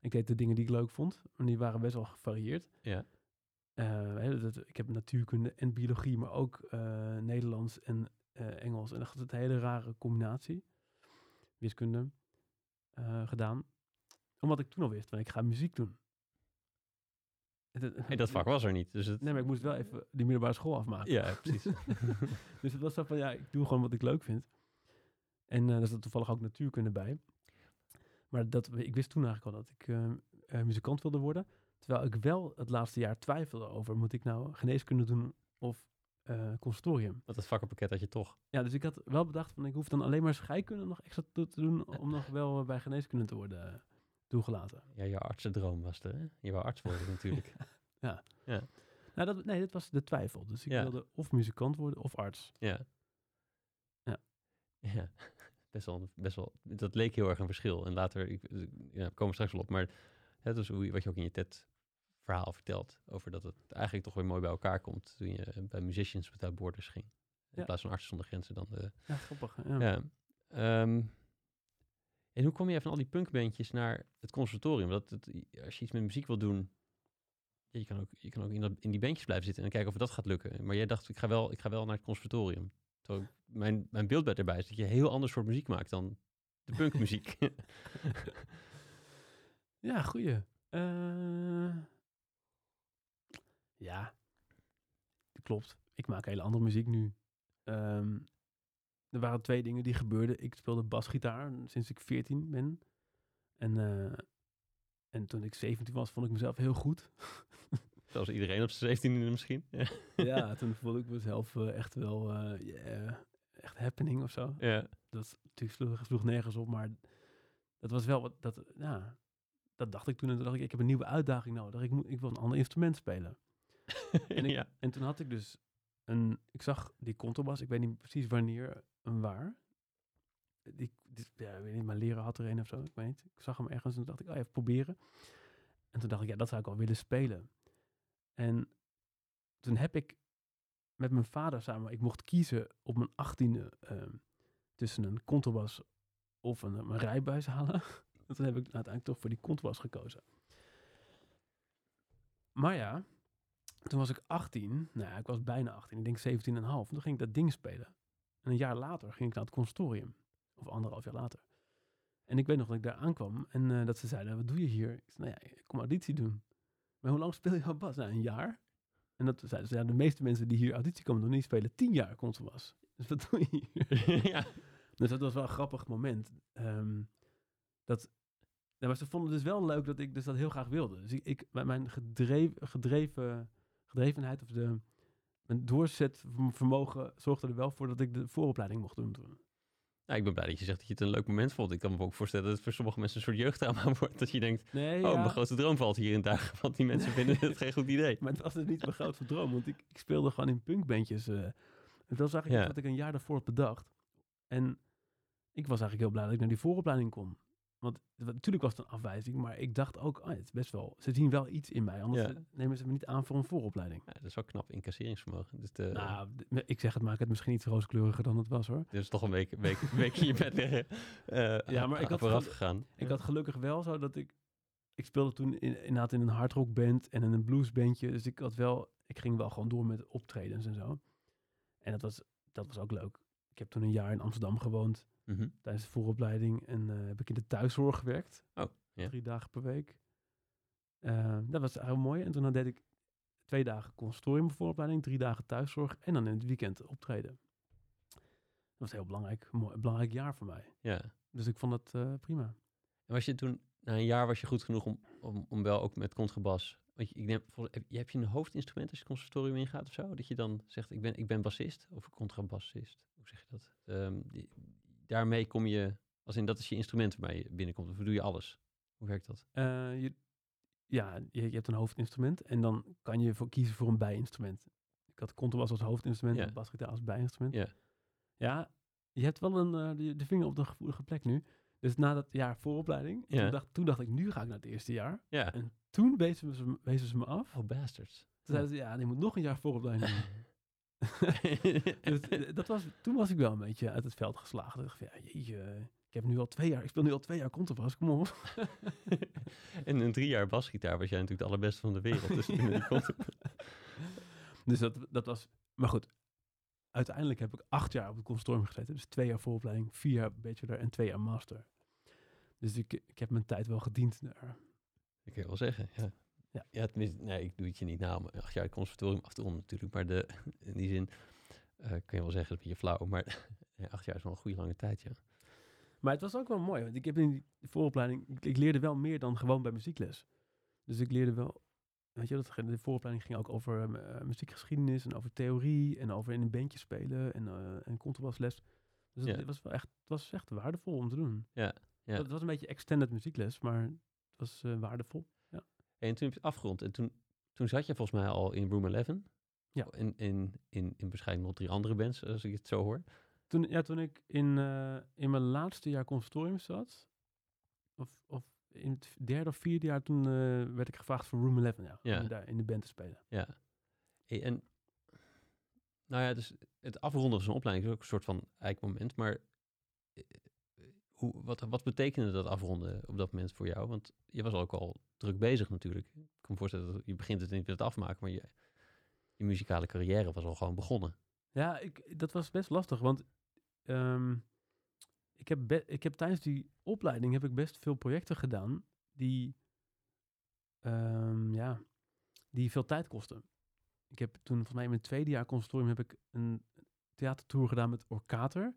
Ik deed de dingen die ik leuk vond. En die waren best wel gevarieerd. Ja. Eh, dat, ik heb natuurkunde en biologie, maar ook eh, Nederlands en Engels. En dat was een hele rare combinatie. Wiskunde eh, gedaan. Omdat ik toen al wist, van ik ga muziek doen. Hey, dat vak was er niet. Dus het, Nee, maar ik moest wel even die middelbare school afmaken. Ja, precies. [laughs] dus het was zo van, ja, ik doe gewoon wat ik leuk vind. En eh daar zat toevallig ook natuurkunde bij. Maar dat, ik wist toen eigenlijk al dat ik eh, muzikant wilde worden. Terwijl ik wel het laatste jaar twijfelde over, moet ik nou geneeskunde doen of eh conservatorium? Want dat vakkenpakket had je toch. Ja, dus ik had wel bedacht van, ik hoef dan alleen maar scheikunde nog extra te doen om nog [laughs] wel bij geneeskunde te worden eh, toegelaten. Ja, jouw artsendroom was er, hè? Je wou arts worden natuurlijk. [laughs] Nou, dat, nee, dat was de twijfel. Dus ik Ja. wilde of muzikant worden of arts. ja. Ja. Ja, [laughs] best wel, best wel. Dat leek heel erg een verschil. En later, ik, ik- ja, we komen straks wel op, maar het is hoe, je- wat je ook in je TED-verhaal vertelt, over dat het eigenlijk toch weer mooi bij elkaar komt toen je bij Musicians Without Borders ging. In Ja. plaats van Artsen zonder Grenzen dan de... Ja, grappig. Ja. Ja. Ehm, en hoe kom je van al die punkbandjes naar het conservatorium? Dat, het, als je iets met muziek wil doen, ja, je kan ook, je kan ook in, dat, in die bandjes blijven zitten en kijken of dat gaat lukken. Maar jij dacht, ik ga wel, ik ga wel naar het conservatorium. Terwijl mijn, mijn beeld bij erbij is dat je heel anders soort muziek maakt dan de punkmuziek. [laughs] Ja, goeie. Eh, ja, dat klopt. Ik maak hele andere muziek nu. Ehm, er waren twee dingen die gebeurden. Ik speelde basgitaar sinds ik 14 ben. En, eh, en toen ik 17 was, vond ik mezelf heel goed. [laughs] Zoals iedereen op zijn 17e misschien. [laughs] Ja. toen vond ik mezelf eh, echt wel eh, yeah, echt happening of zo. ja. Dat natuurlijk sloeg, sloeg nergens op, maar dat was wel wat, dat, ja, dat dacht ik toen. En toen dacht ik, ik heb een nieuwe uitdaging nodig. Ik, moet, ik wil een ander instrument spelen. [laughs] En, ik, ja. en toen had ik dus een, ik zag die contrabas, ik weet niet precies wanneer en waar. Die, die- ja, ik weet niet, mijn leraar had er een of zo, ik weet niet. Ik zag hem ergens en toen dacht ik, oh, even proberen. En toen dacht ik, ja, dat zou ik wel willen spelen. En toen heb ik met mijn vader samen, ik mocht kiezen op mijn achttiende ehm tussen een contrabas of een, een rijbuis halen. [laughs] en toen heb ik uiteindelijk toch voor die contrabas gekozen. Maar ja, toen was ik 18. Nou ja, ik was bijna 18. Ik denk 17 en half. Toen ging ik dat ding spelen. En een jaar later ging ik naar het consortium. Of anderhalf jaar later. En ik weet nog dat ik daar aankwam. En eh, dat ze zeiden, wat doe je hier? Ik zei, nou ja, ik kom auditie doen. Maar hoe lang speel je al bas? Nou, een jaar. En dat zeiden ze, ja, de meeste mensen die hier auditie komen doen, die spelen tien jaar contrabas. [laughs] Dus wat doe je hier? [laughs] ja. Dus dat was wel een grappig moment. Ehm, dat, maar ze vonden dus wel leuk dat ik dus dat heel graag wilde. Dus ik, ik met mijn gedreven, gedreven, gedrevenheid of de, mijn doorzetvermogen zorgde er wel voor dat ik de vooropleiding mocht doen toen. Nou, ik ben blij dat je zegt dat je het een leuk moment vond. Ik kan me ook voorstellen dat het voor sommige mensen een soort jeugdtrauma [laughs] wordt. Dat je denkt, Nee, oh, ja, mijn grote droom valt hier in dagen. Want die mensen vinden het [laughs] geen goed idee. maar het was dus niet mijn grootste droom, want ik, ik speelde gewoon in punkbandjes. eh. en dat zag ik Ja. wat ik een jaar daarvoor had bedacht. En ik was eigenlijk heel blij dat ik naar die vooropleiding kon. Want natuurlijk was het een afwijzing, maar ik dacht ook, oh, het is best wel, ze zien wel iets in mij, anders Ja. nemen ze me niet aan voor een vooropleiding. Ja, dat is wel knap incasseringsvermogen. Dus de, Nou, ik zeg het, maak het misschien iets rooskleuriger dan het was hoor. dit is toch een week, week, [laughs] week in je bed liggen. Ja, maar ik had vooraf gegaan. Ik had gelukkig wel zo dat ik... Ik speelde toen in, inderdaad in een hardrockband en in een bluesbandje. Dus ik had wel... Ik ging wel gewoon door met optredens en zo. En dat was, dat was ook leuk. Ik heb toen een jaar in Amsterdam gewoond Mhm. tijdens de vooropleiding. En eh, heb ik in de thuiszorg gewerkt. Oh. Drie dagen per week. Eh, dat was heel mooi. En toen deed ik twee dagen conservatorium vooropleiding. Drie dagen thuiszorg. En dan in het weekend optreden. Dat was een heel belangrijk, mooi, belangrijk jaar voor mij. Ja. Dus ik vond dat eh, prima. En was je toen, na een jaar was je goed genoeg om, om, om wel ook met contrabas... Want je, ik vol- heb, je- heb je een hoofdinstrument als je conservatorium ingaat of zo? Dat je dan zegt, ik ben, ik ben bassist of contrabassist. Hoe zeg je dat? Ehm, die- daarmee kom je, als in dat is je instrument waarmee je binnenkomt. Of doe je alles? Hoe werkt dat? Eh, je, ja, je, je hebt een hoofdinstrument en dan kan je voor kiezen voor een bijinstrument. Ik had contrabas als hoofdinstrument Ja. en basgitaar als bijinstrument. Ja. Ja, je hebt wel een, eh, de, de vinger op de gevoelige plek nu. Dus na dat jaar vooropleiding, Ja. toen, dacht, toen dacht ik, nu ga ik naar het eerste jaar. Ja. En toen wezen ze, wezen ze me af. Oh, bastards. Toen zeiden ze, ja, je moet nog een jaar vooropleiding [laughs] doen. [laughs] dus, eh, dat was, toen was ik wel een beetje uit het veld geslagen. Ik dacht van, ja, jeetje, eh, ik heb nu al twee jaar, ik speel nu al twee jaar contrabas, kom op. [laughs] en een drie jaar basgitaar was jij natuurlijk de allerbeste van de wereld. Dus [laughs] Dus dat, dat was, maar goed. Uiteindelijk heb ik acht jaar op het conservatorium gezeten. Dus twee jaar vooropleiding, vier jaar bachelor en twee jaar master. Dus ik, ik heb mijn tijd wel gediend daar. Ik kan wel zeggen, ja. Ja. Ja, tenminste, nee, ik doe het je niet na om acht jaar het conservatorium af te ronden natuurlijk. Maar de, [laughs] in die zin eh, kan je wel zeggen, dat is een beetje flauw. Maar [laughs] acht jaar is wel een goede lange tijd, ja. Maar het was ook wel mooi, want ik heb in die vooropleiding, ik, ik leerde wel meer dan gewoon bij muziekles. Dus ik leerde wel, weet je, dat, de vooropleiding ging ook over eh, muziekgeschiedenis en over theorie en over in een bandje spelen en, eh en contrabasles. Dus het, Ja. was wel echt, het was echt waardevol om te doen. Ja, ja. Het was een beetje extended muziekles, maar het was waardevol. En toen heb je het afgerond. En toen, toen zat je volgens mij al in Room 11. Ja. In, in, in, in waarschijnlijk nog drie andere bands, als ik het zo hoor. Toen, ja, toen ik in, eh, in mijn laatste jaar conservatorium zat, of, of in het derde of vierde jaar, toen eh, werd ik gevraagd voor Room 11, ja, Ja. om daar in de band te spelen. Ja. Hey, en nou ja, dus het afronden van zo'n opleiding is ook een soort van eikmoment. Maar eh, wat, wat betekende dat afronden op dat moment voor jou? Want je was ook al druk bezig natuurlijk. Ik kan me voorstellen dat je begint het niet met het afmaken, maar je, je muzikale carrière was al gewoon begonnen. Ja, ik, dat was best lastig, want ehm, ik, heb ik heb tijdens die opleiding heb ik best veel projecten gedaan die, ehm, ja, die veel tijd kosten. Ik heb toen, volgens mij in mijn tweede jaar conservatorium, heb ik een theatertour gedaan met Orkater.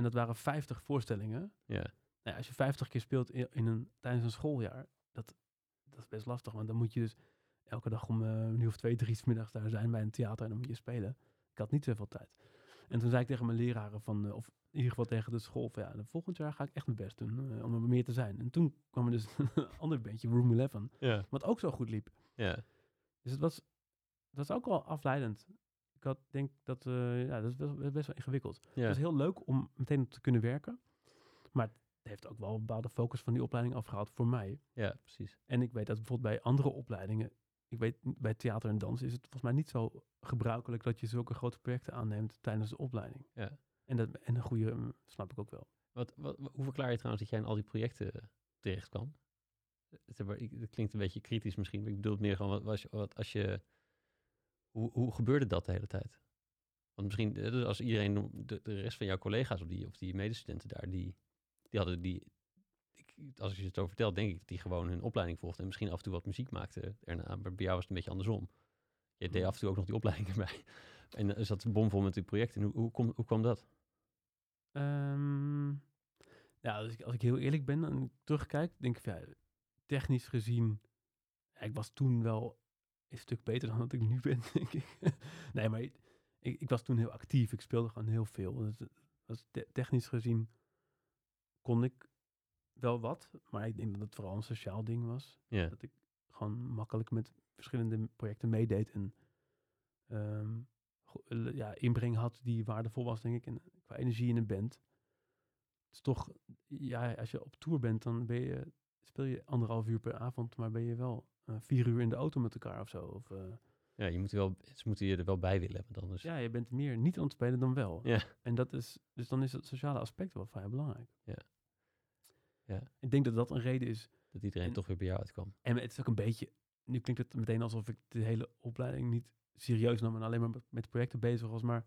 En dat waren 50 voorstellingen. Ja, Nou ja, als je 50 keer speelt in, in een, tijdens een schooljaar, dat, dat is best lastig. Want dan moet je dus elke dag om eh, een uur of twee, drie 's middags daar zijn bij een theater en dan moet je spelen. Ik had niet zoveel tijd. En toen zei ik tegen mijn leraren van, eh, of in ieder geval tegen de school, van ja, de volgend jaar ga ik echt mijn best doen eh, om er meer te zijn. En toen kwam er dus [laughs] een ander bandje, Room 11, Ja. wat ook zo goed liep. Ja. Dus het was, het was ook wel afleidend. Ik had denk dat, eh, ja, dat is best, best wel ingewikkeld. Het Ja. was heel leuk om meteen te kunnen werken. Maar het heeft ook wel een bepaalde focus van die opleiding afgehaald voor mij. ja, precies. En ik weet dat bijvoorbeeld bij andere opleidingen, ik weet bij theater en dans is het volgens mij niet zo gebruikelijk dat je zulke grote projecten aanneemt tijdens de opleiding. Ja. En, dat, en een goede, mm, snap ik ook wel. Wat, wat, wa- hoe verklaar je trouwens dat jij in al die projecten eh, terecht kwam? Het, is maar- ik- het klinkt een beetje kritisch misschien, maar ik bedoel het meer gewoon, wat, je- wat als je... Hoe, hoe gebeurde dat de hele tijd? Want misschien, eh, dus als iedereen, de, de rest van jouw collega's of die, of die medestudenten daar, die, die hadden die... Ik, als je het zo vertelt, denk ik dat die gewoon hun opleiding volgden en misschien af en toe wat muziek maakten erna. Maar bij jou was het een beetje andersom. Je deed Mhm. af en toe ook nog die opleiding [laughs] erbij. En dan zat bomvol met die projecten. Hoe, hoe, kom, hoe kwam dat? Ehm, ja, als ik, als ik heel eerlijk ben en terugkijk, denk ik ja, technisch gezien, ja, ik was toen wel een stuk beter dan dat ik nu ben, [laughs] denk ik. nee, maar ik, ik was toen heel actief. Ik speelde gewoon heel veel. Dus, was te- technisch gezien kon ik wel wat, maar ik denk dat het vooral een sociaal ding was. Ja, Dat ik gewoon makkelijk met verschillende projecten meedeed en ehm, eh, ja, inbreng had die waardevol was, denk ik, en qua energie in een band. Het is toch, ja, als je op tour bent, dan ben je, speel je anderhalf uur per avond, maar ben je wel vier uur in de auto met elkaar of zo. Of, eh, ja je moet wel, ze moeten je er wel bij willen hebben dan. Dus. ja, je bent meer niet aan het spelen dan wel. Ja. En dat is, dus dan is het sociale aspect wel vrij belangrijk. Ja. Ja. Ik denk dat dat een reden is Dat iedereen En- toch weer bij jou uitkwam. En het is ook een beetje, nu klinkt het meteen alsof ik de hele opleiding niet serieus nam en alleen maar met, met projecten bezig was. Maar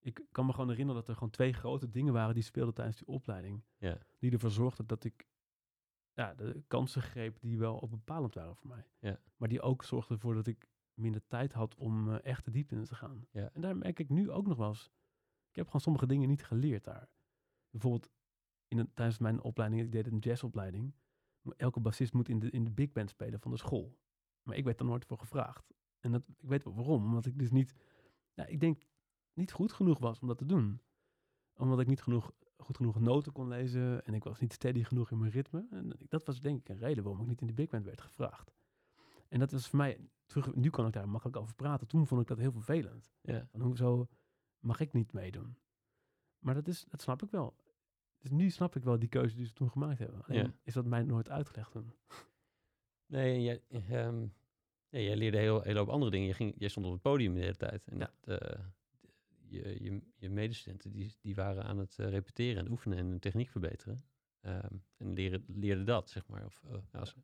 ik kan me gewoon herinneren dat er gewoon twee grote dingen waren die speelden tijdens die opleiding. Ja. Die ervoor zorgden dat ik ja, de kansen greep die wel ook bepalend waren voor mij. Ja. Maar die ook zorgden ervoor dat ik minder tijd had om eh, echt de diepte in te gaan. Ja. En daar merk ik nu ook nog wel eens. Ik heb gewoon sommige dingen niet geleerd daar. Bijvoorbeeld in een, tijdens mijn opleiding, ik deed een jazzopleiding. Elke bassist moet in de, in de big band spelen van de school. Maar ik werd er nooit voor gevraagd. En dat, ik weet wel waarom. Omdat ik dus niet, ik denk, niet goed genoeg was om dat te doen. Omdat ik niet genoeg, goed genoeg noten kon lezen. En ik was niet steady genoeg in mijn ritme. En dat was denk ik een reden waarom ik niet in de big band werd gevraagd. En dat was voor mij, terug, nu kan ik daar makkelijk over praten. Toen vond ik dat heel vervelend. Ja. Van hoezo mag ik niet meedoen? Maar dat, is, dat snap ik wel. Dus nu snap ik wel die keuze die ze toen gemaakt hebben. Alleen Ja. is dat mij nooit uitgelegd toen. Nee, jij, ehm, jij leerde heel, heel hoop andere dingen. Je, ging, jij stond op het podium de hele tijd. En Ja. dat, eh, je, je, je medestudenten die, die waren aan het eh, repeteren en oefenen en hun techniek verbeteren. Ehm, en leren, leerden dat, zeg maar. Of, eh, ja, als-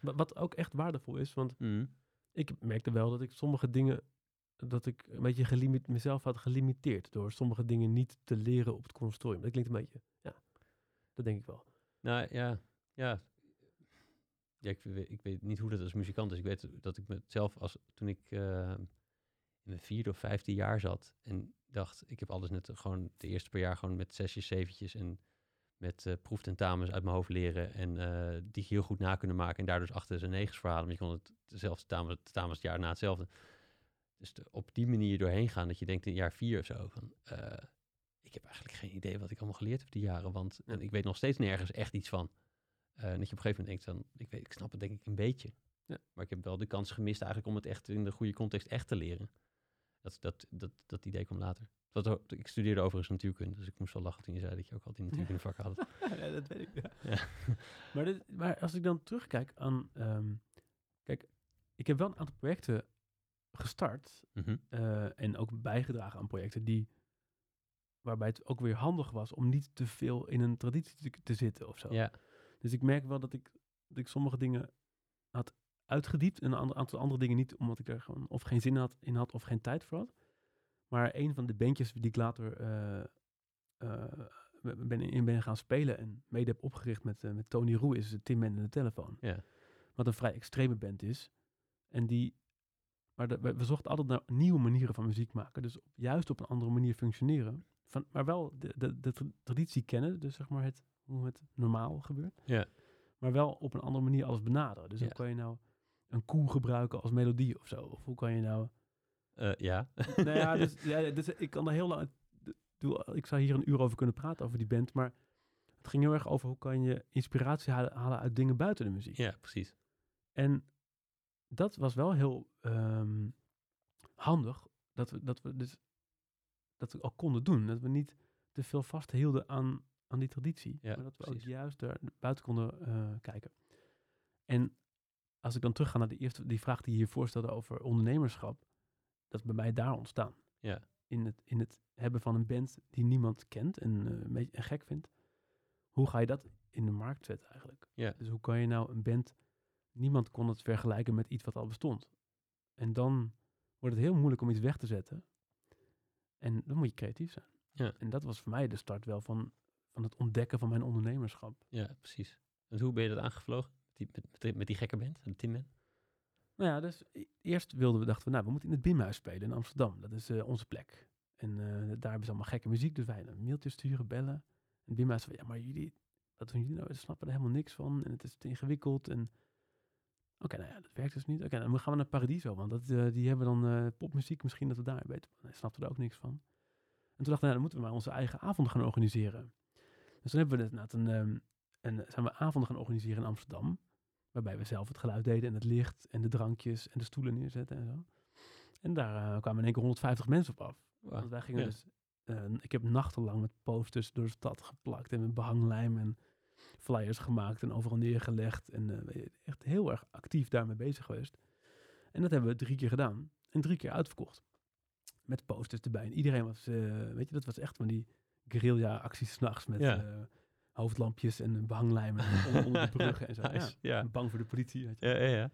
Wat, wat ook echt waardevol is, want Mhm. ik merkte wel dat ik sommige dingen, dat ik een beetje gelimit, mezelf had gelimiteerd door sommige dingen niet te leren op het conservatorium. Dat klinkt een beetje, ja, dat denk ik wel. Nou ja, ja. ja ik, weet, ik weet niet hoe dat als muzikant is. Ik weet dat ik mezelf als toen ik eh, in mijn vierde of vijfde jaar zat en dacht, ik heb alles net gewoon de eerste paar jaar gewoon met zesjes, zeventjes en met eh proeftentamens uit mijn hoofd leren en eh, die heel goed na kunnen maken en daardoor dus achter zijn negens verhalen. Maar je kon het dezelfde tentamen het jaar na hetzelfde. Dus de- op die manier doorheen gaan, dat je denkt in jaar vier of zo van, eh, ik heb eigenlijk geen idee wat ik allemaal geleerd heb die jaren, want en ik weet nog steeds nergens echt iets van. En dat je op een gegeven moment denkt van, ik, weet, ik snap het denk ik een beetje. Ja. Maar ik heb wel de kans gemist eigenlijk om het echt in de goede context echt te leren. Dat, dat, dat, dat idee kwam later. Ik studeerde overigens natuurkunde, dus ik moest wel lachen toen je zei dat je ook altijd in natuurkunde vakken had. [laughs] ja, dat weet ik. Ja. Ja. [laughs] maar, dit, maar als ik dan terugkijk aan, ehm, kijk, ik heb wel een aantal projecten gestart Mhm. eh, en ook bijgedragen aan projecten die, waarbij het ook weer handig was om niet te veel in een traditie te, te zitten of zo. Ja, Dus ik merk wel dat ik, dat ik sommige dingen had uitgediept en een aantal andere dingen niet, omdat ik er gewoon of geen zin had, in had of geen tijd voor had. Maar een van de bandjes die ik later eh, eh, ben, in ben gaan spelen en mede heb opgericht met, eh, met Tony Roe is Tim Man en de Telefoon. Ja. Wat een vrij extreme band is. En die, maar de- we, we zochten altijd naar nieuwe manieren van muziek maken. Dus op, juist op een andere manier functioneren. Van, maar wel de, de, de tra- traditie kennen, dus zeg maar het, hoe het normaal gebeurt. Ja. Maar wel op een andere manier alles benaderen. Dus Ja. hoe kan je nou een koe gebruiken als melodie of zo? Of hoe kan je nou... Eh, ja. nou ja, [laughs] dus, ja, dus ik kan er heel lang... ik zou hier een uur over kunnen praten over die band, maar het ging heel erg over hoe kan je inspiratie halen, halen uit dingen buiten de muziek. Ja, precies. En dat was wel heel ehm, handig, dat we, dat we dus dat we ook konden doen. Dat we niet te veel vasthielden aan, aan die traditie, Ja, maar dat we precies. ook juist daar buiten konden eh, kijken. En als ik dan terugga naar de eerste, die vraag die je hier voorstelde over ondernemerschap, dat is bij mij daar ontstaan. Ja. In het, in het hebben van een band die niemand kent en eh, een beetje en gek vindt. Hoe ga je dat in de markt zetten eigenlijk? Ja. Dus hoe kan je nou een band, niemand kon het vergelijken met iets wat al bestond. En dan wordt het heel moeilijk om iets weg te zetten. En dan moet je creatief zijn. Ja. En dat was voor mij de start wel van, van het ontdekken van mijn ondernemerschap. Ja, precies. En hoe ben je dat aangevlogen? Die, met, met die- gekke band, de Tim Man? Nou ja, dus eerst wilden we, dachten we, nou, we moeten in het Bimhuis spelen in Amsterdam. Dat is eh, onze plek. En eh, daar hebben ze allemaal gekke muziek, dus wij een mailtje sturen, bellen. En Bimhuis van, ja, maar jullie, wat doen jullie nou? We snappen er helemaal niks van en het is te ingewikkeld. En oké, nou ja, dat werkt dus niet. Oké, dan gaan we naar Paradiso, want dat, eh, die hebben dan popmuziek, misschien dat we daar beter... Nee, snapten er ook niks van. En toen dachten we, nou, dan moeten we maar onze eigen avonden gaan organiseren. Dus toen hebben we inderdaad een, ehm, een, zijn we avonden gaan organiseren in Amsterdam. Waarbij we zelf het geluid deden en het licht en de drankjes en de stoelen neerzetten en zo. En daar eh, kwamen in één keer 150 mensen op af. Want wij gingen ja. dus... eh, ik heb nachtenlang met posters door de stad geplakt en met behanglijm en flyers gemaakt en overal neergelegd. En eh, echt heel erg actief daarmee bezig geweest. En dat hebben we drie keer gedaan. En drie keer uitverkocht. Met posters erbij. En iedereen was, eh, weet je, dat was echt van die guerrilla-acties s'nachts met Ja. Hoofdlampjes en behanglijmen [laughs] onder, onder de bruggen en zo. Ja. Nice. Ja. Bang voor de politie, weet je. Ja, ja, ja.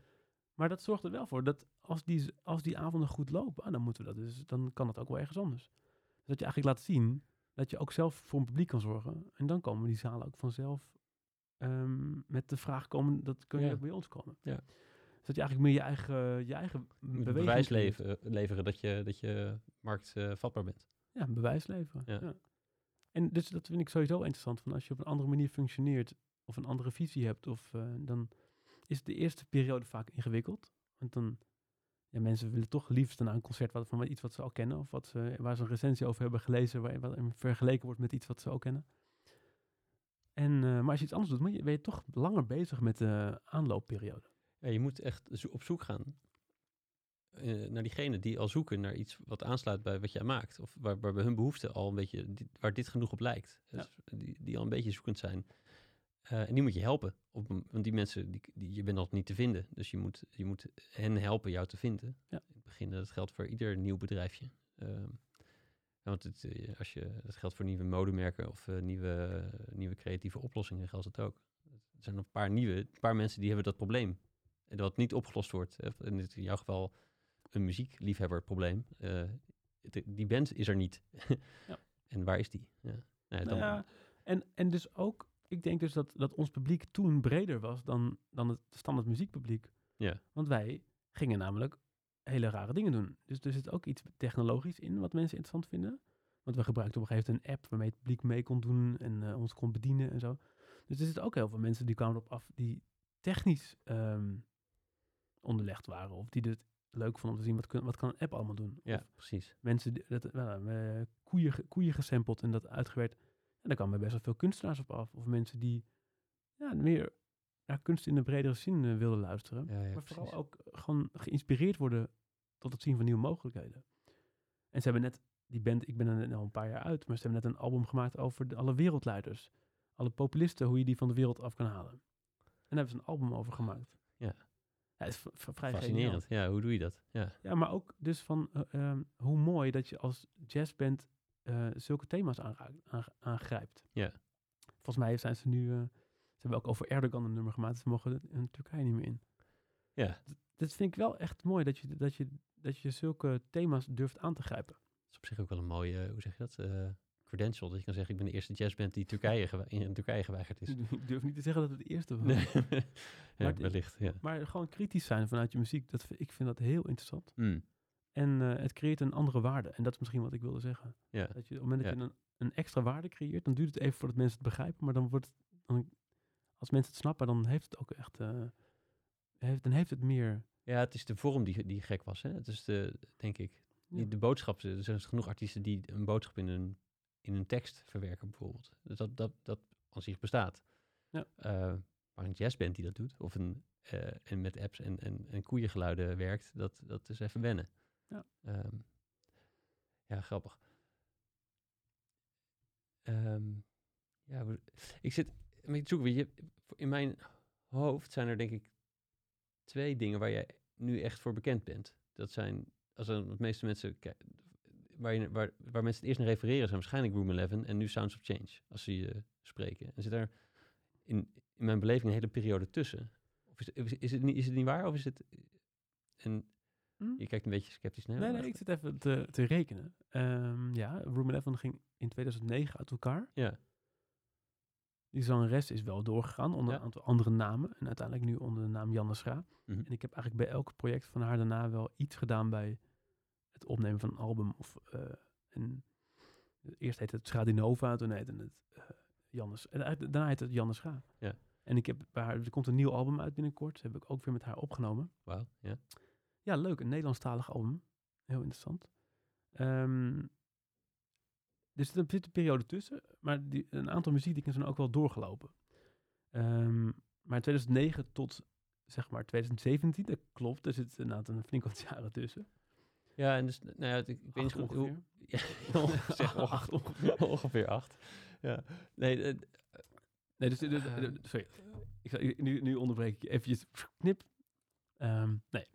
Maar dat zorgt er wel voor dat als die, als die avonden goed lopen, ah, dan moeten we dat dus, dan kan het ook wel ergens anders. Dus dat je eigenlijk laat zien dat je ook zelf voor een publiek kan zorgen. En dan komen die zalen ook vanzelf ehm, met de vraag komen, dat kun je ook bij ons komen. Ja. Dus dat je eigenlijk meer je eigen, je eigen bewijs leveren, leveren dat je, dat je marktvatbaar bent. Ja, een bewijs leveren. Ja. En dus dat vind ik sowieso interessant. Van als je op een andere manier functioneert of een andere visie hebt, of, eh, dan is de eerste periode vaak ingewikkeld. Want dan, ja, mensen willen toch liefst naar een concert wat, van iets wat ze al kennen, of wat ze, waar ze een recensie over hebben gelezen, waar wat vergeleken wordt met iets wat ze ook kennen. En, eh, maar als je iets anders doet, moet je, ben je toch langer bezig met de aanloopperiode. Ja, je moet echt op zoek gaan eh, naar diegenen die al zoeken naar iets wat aansluit bij wat jij maakt. Of waar, waar bij hun behoefte al een beetje, waar dit genoeg op lijkt. Ja. Dus die, die al een beetje zoekend zijn. Eh, en die moet je helpen. Op, want die mensen, die, die, je bent nog niet te vinden. Dus je moet, je moet hen helpen jou te vinden. Ja. In het begin, dat geldt voor ieder nieuw bedrijfje. Ehm, want het, eh, als je, dat geldt voor nieuwe modemerken of eh, nieuwe, nieuwe creatieve oplossingen geldt het ook. Er zijn nog een paar nieuwe, een paar mensen die hebben dat probleem. En dat niet opgelost wordt. in jouw geval een muziekliefhebber probleem. Eh, het- die band is er niet. Ja. [laughs] En waar is die? Ja. Nou ja, dan, Nou ja, en, en dus ook, ik denk dus dat, dat ons publiek toen breder was dan, dan het standaard muziekpubliek. Ja. Want wij gingen namelijk hele rare dingen doen. Dus er zit ook iets technologisch in wat mensen interessant vinden. Want we gebruikten op een gegeven moment een app waarmee het publiek mee kon doen en eh, ons kon bedienen en zo. Dus er zitten ook heel veel mensen die kwamen erop af die technisch ehm, onderlegd waren. Of die het leuk vonden om te zien wat, kun, wat kan een app allemaal doen. ja, Of precies. mensen die dat, wel, eh, koeien, koeien gesampled en dat uitgewerkt. En daar kwamen best wel veel kunstenaars op af. Of mensen die ja, meer naar kunst in de bredere zin eh, wilden luisteren. Ja, ja, maar precies. vooral ook gewoon geïnspireerd worden tot het zien van nieuwe mogelijkheden. En ze hebben net, die band, ik ben er al een paar jaar uit, maar ze hebben net een album gemaakt over de, alle wereldleiders. Alle populisten, hoe je die van de wereld af kan halen. En daar hebben ze een album over gemaakt. Ja. Het is vrij geniaal. Fascinerend. Ja, hoe doe je dat? Ja, Ja, maar ook dus van eh, ehm, hoe mooi dat je als jazzband eh, zulke thema's aanraakt, aang- aangrijpt. Ja. Volgens mij zijn ze nu, eh, ze hebben ook over Erdogan een nummer gemaakt, ze mogen in Turkije niet meer in. ja. Dat vind ik wel echt mooi, dat je, dat je, dat je zulke thema's durft aan te grijpen. Dat is op zich ook wel een mooie, hoe zeg je dat? Credential. Dat je kan zeggen, ik ben de eerste jazzband die Turkije [laughs] in Turkije geweigerd is. [laughs] Ik durf niet te zeggen dat het de eerste was. Nee. [laughs] ja, Maar wellicht. Ja. Maar gewoon kritisch zijn vanuit je muziek, dat, ik vind dat heel interessant. Hmm. En eh, het creëert een andere waarde. En dat is misschien wat ik wilde zeggen. ja. Dat je, op het moment dat je een, een extra waarde creëert, dan duurt het even voordat mensen het begrijpen. Maar dan wordt het, dan, als mensen het snappen, dan heeft het ook echt, eh, heeft, dan heeft het meer. Ja, het is de vorm die, die gek was. Hè? Het is de, denk ik, niet de boodschap. Er zijn genoeg artiesten die een boodschap in hun, in een tekst verwerken bijvoorbeeld. Dus dat, dat, dat aan zich bestaat. Ja. Eh, maar een jazzband die dat doet, of een, eh, en met apps en, en, en koeiengeluiden werkt, dat, dat is even wennen. Ja. Ehm, ja, grappig. Ehm, ja, ik zit zoeken. weet je, in mijn hoofd zijn er denk ik twee dingen waar jij nu echt voor bekend bent. Dat zijn, als de meeste mensen, waar, je, waar, waar mensen het eerst naar refereren, zijn waarschijnlijk Room 11 en nu Sounds of Change, als ze je spreken. En zit er in, in mijn beleving een hele periode tussen. Of is, is, is, het, niet, is het niet waar? Of is het... En Hm? je kijkt een beetje sceptisch naar. Nee, nee, ik zit even te, te rekenen. Ehm, ja, Room 11 ging in 2009 uit elkaar. Ja, Die zangeres is wel doorgegaan onder Ja. een aantal andere namen. En uiteindelijk nu onder de naam Janne Schra. Mhm. En ik heb eigenlijk bij elk project van haar daarna wel iets gedaan bij het opnemen van een album. Of, eh, en eerst heette het Schradinova, toen heette het eh Jannes. En daarna heette het Janne Schra. Ja. En ik heb bij haar, er komt een nieuw album uit binnenkort. Dat heb ik ook weer met haar opgenomen. wauw. Ja. Ja, leuk. Een Nederlandstalig album. Heel interessant. Dus er zit een periode tussen. Maar die, een aantal muziekdingen zijn ook wel doorgelopen. Ehm, maar 2009 tot zeg maar 2017, dat klopt. Er zit inderdaad een flink wat jaren tussen. Ja, en dus, nou ja, het- ik, ik weet niet goed hoe... ongeveer. [laughs] Ja, zeg [laughs] Acht ongeveer. ongeveer acht. Ja. Nee, eh, Nee, dus, dus- Eh, dus- sorry. Ik zal, nu, nu onderbreek ik je eventjes. Knip. Ehm, nee.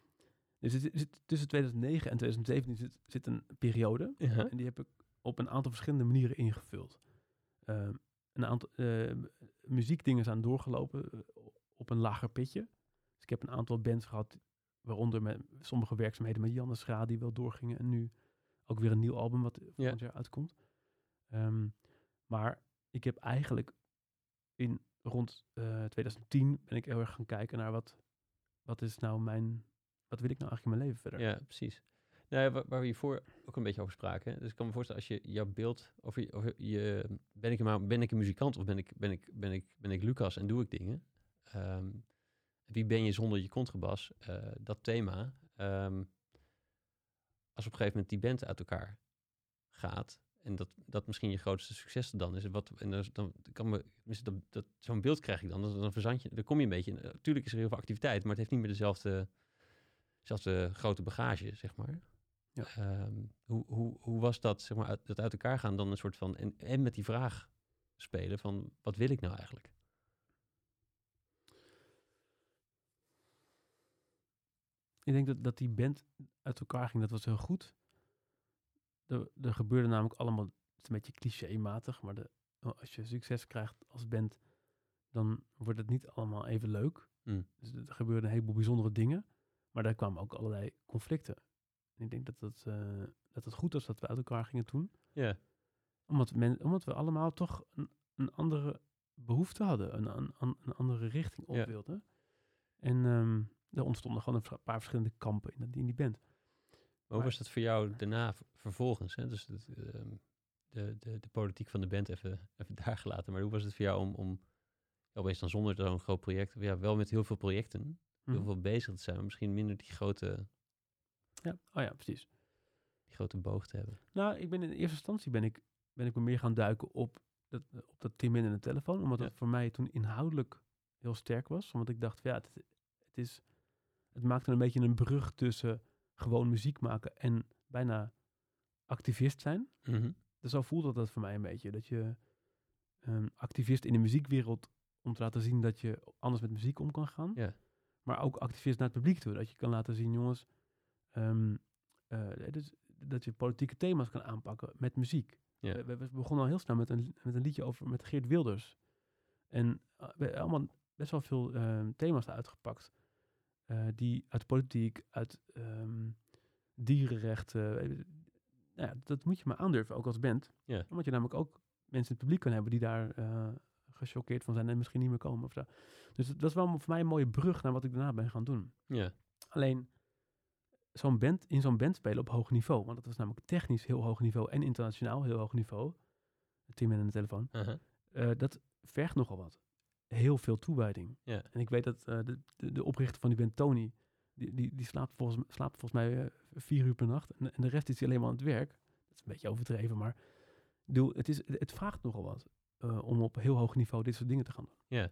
Dus zit- tussen 2009 en 2017 zit, zit een periode. En die heb ik op een aantal verschillende manieren ingevuld. Ehm, een aantal eh, muziekdingen zijn doorgelopen eh, op een lager pitje. Dus ik heb een aantal bands gehad, waaronder met sommige werkzaamheden met Janne Schra die wel doorgingen. En nu ook weer een nieuw album wat volgend jaar uitkomt. Ehm, maar ik heb eigenlijk in rond eh, 2010 ben ik heel erg gaan kijken naar wat, wat is nou mijn, wat wil ik nou eigenlijk in mijn leven verder. Ja, precies. Nou, waar, waar we hiervoor ook een beetje over spraken. Dus ik kan me voorstellen, als je jouw beeld over, je, over je ben ik, een, ben ik een muzikant of ben ik, ben ik, ben ik, ben ik Lucas en doe ik dingen? Ehm, wie ben je zonder je contrabas? Eh, dat thema. ehm, als op een gegeven moment die band uit elkaar gaat en dat, dat misschien je grootste succes dan is. Wat, en dan, dan kan me, dat, dat, zo'n beeld krijg ik dan. Dan, dan verzand je, dan kom je een beetje. Natuurlijk is er heel veel activiteit, maar het heeft niet meer dezelfde, dezelfde grote bagage, zeg maar. Ja. Ehm, hoe, hoe, hoe was dat, zeg maar, uit, dat uit elkaar gaan dan een soort van, en, en met die vraag spelen van, wat wil ik nou eigenlijk? Ik denk dat, dat die band uit elkaar ging, dat was heel goed. Er, er gebeurde namelijk allemaal, het is een beetje clichématig, maar de, als je succes krijgt als band, dan wordt het niet allemaal even leuk. Mm. Dus er gebeurden een heleboel bijzondere dingen, maar daar kwamen ook allerlei conflicten. En ik denk dat het, eh, dat het goed was dat we uit elkaar gingen toen. Ja, Omdat, men, omdat we allemaal toch een, een andere behoefte hadden, een, een, een, andere richting op wilden. En ehm er ontstonden gewoon een paar verschillende kampen in, die- in die band. maar hoe was dat voor jou daarna vervolgens? Hè? Dus het, ehm, de, de, de politiek van de band even, even [laughs] daar gelaten. Maar hoe was het voor jou om, om opeens dan zonder zo'n groot project, ja, wel met heel veel projecten, heel Mhm. veel bezig te zijn, maar misschien minder die grote, Ja, oh ja, precies. die grote boog te hebben? Nou, ik ben in eerste instantie ben ik, ben ik me meer gaan duiken op dat, op dat Tim in de telefoon. Omdat Ja. dat voor mij toen inhoudelijk heel sterk was. Want ik dacht, ja, het, het, is, het maakte een beetje een brug tussen gewoon muziek maken en bijna activist zijn. Mhm. Dus zo voelde dat voor mij een beetje. Dat je ehm, activist in de muziekwereld om te laten zien dat je anders met muziek om kan gaan. Maar ook activist naar het publiek toe. Dat je kan laten zien, jongens, ehm, eh, dus dat je politieke thema's kan aanpakken met muziek. Ja. We, we- we begonnen al heel snel met een, met een liedje over met Geert Wilders. En eh, we hebben allemaal best wel veel ehm, thema's uitgepakt. Eh, die uit politiek, uit ehm, dierenrechten. eh, nou ja, dat moet je maar aandurven, ook als band. Ja. Omdat je namelijk ook mensen in het publiek kan hebben die daar eh gechoqueerd van zijn en misschien niet meer komen. Of zo. Dus dat is wel voor mij een mooie brug naar wat ik daarna ben gaan doen. Ja, Alleen zo'n band, in zo'n band spelen op hoog niveau. Want dat was namelijk technisch heel hoog niveau en internationaal heel hoog niveau. Team en de telefoon. dat vergt nogal wat. Heel veel toewijding. Ja. En ik weet dat eh, de, de, de oprichter van die band, Tony, die, die, die slaapt, volgens, slaapt volgens mij eh, vier uur per nacht. En, en de rest is hij alleen maar aan het werk. Dat is een beetje overdreven, maar bedoel, het, is, het vraagt nogal wat eh, om op heel hoog niveau dit soort dingen te gaan doen. Ja.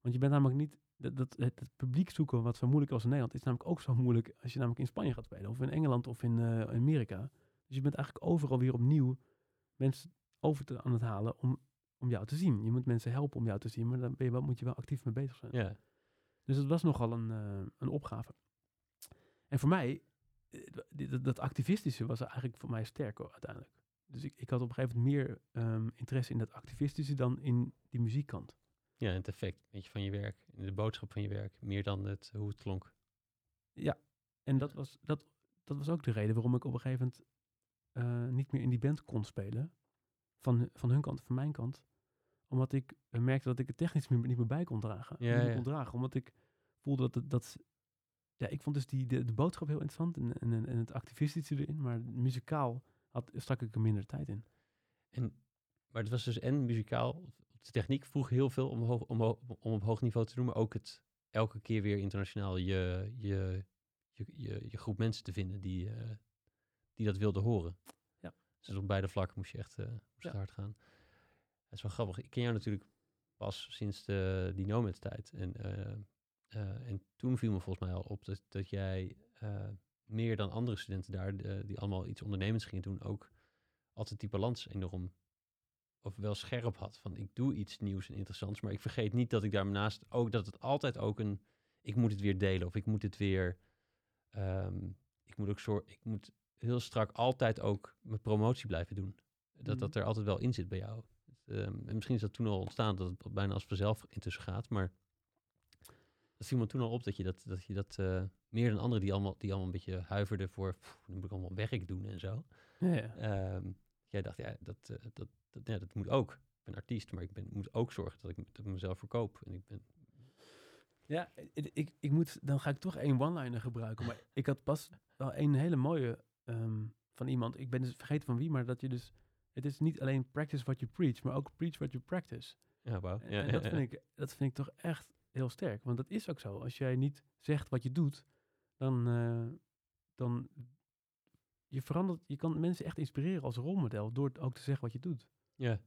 Want je bent namelijk niet, dat, dat, het, het publiek zoeken wat zo moeilijk als in Nederland, is namelijk ook zo moeilijk als je namelijk in Spanje gaat spelen, of in Engeland of in Amerika. Dus je bent eigenlijk overal weer opnieuw mensen over te, aan het halen om, om jou te zien. Je moet mensen helpen om jou te zien, maar dan ben je wel, moet je wel actief mee bezig zijn. Ja. Dus het was nogal een, eh, een opgave. En voor mij, eh, dat, dat activistische was eigenlijk voor mij sterker uiteindelijk. Dus ik, ik had op een gegeven moment meer ehm, interesse in dat activistische dan in die muziekkant. ja, het effect weet je, van je werk. De boodschap van je werk. Meer dan het, hoe het klonk. Ja, en dat was, dat, dat was ook de reden waarom ik op een gegeven moment eh, niet meer in die band kon spelen. Van, van hun kant, van mijn kant. Omdat ik eh, merkte dat ik het technisch niet meer bij kon dragen. Ja, ja. kon dragen, omdat ik voelde dat... het- dat ja, ik vond dus die, de, de boodschap heel interessant en, en, en het activistische erin. Maar muzikaal had, stak ik er minder tijd in. En, maar het was dus en muzikaal. De techniek vroeg heel veel om, hoog, om, om op hoog niveau te doen. Maar ook het elke keer weer internationaal je, je, je, je, je groep mensen te vinden die, eh, die dat wilden horen. Dus op beide vlakken moest je echt eh, moest Ja. het hard gaan. Dat is wel grappig. Ik ken jou natuurlijk pas sinds de, die Nomad-tijd. En, eh, eh, en toen viel me volgens mij al op dat, dat jij meer dan andere studenten daar, die allemaal iets ondernemends gingen doen, ook altijd die balans enorm of wel scherp had. Van ik doe iets nieuws en interessants, maar ik vergeet niet dat ik daarnaast ook dat het altijd ook een ik moet het weer delen of ik moet het weer ehm, ik moet ook soort ik moet heel strak altijd ook mijn promotie blijven doen. Dat dat Mhm. er altijd wel in zit bij jou. Ehm, en misschien is dat toen al ontstaan dat het bijna als vanzelf intussen gaat, maar dat viel me toen al op dat je dat, dat, je dat eh, meer dan anderen die allemaal, die allemaal een beetje huiverden voor, "Pff, nu moet ik allemaal werk doen en zo. Ja. Ehm, jij dacht, ja, dat, eh, dat, dat, ja, dat moet ook. Ik ben artiest, maar ik ben, moet ook zorgen dat ik, dat ik mezelf verkoop. En ik ben, Ja, ik, ik, ik moet, dan ga ik toch één one-liner gebruiken. Maar ik had pas wel een hele mooie ehm, van iemand. Ik ben dus vergeten van wie, maar dat je dus... Het is niet alleen practice what you preach, maar ook preach what you practice. ja, wauw. En, Ja, en ja, dat, ja. vind ik, dat vind ik toch echt heel sterk. Want dat is ook zo. Als jij niet zegt wat je doet, dan... eh, dan je verandert, je kan mensen echt inspireren als rolmodel door ook te zeggen wat je doet. Ja.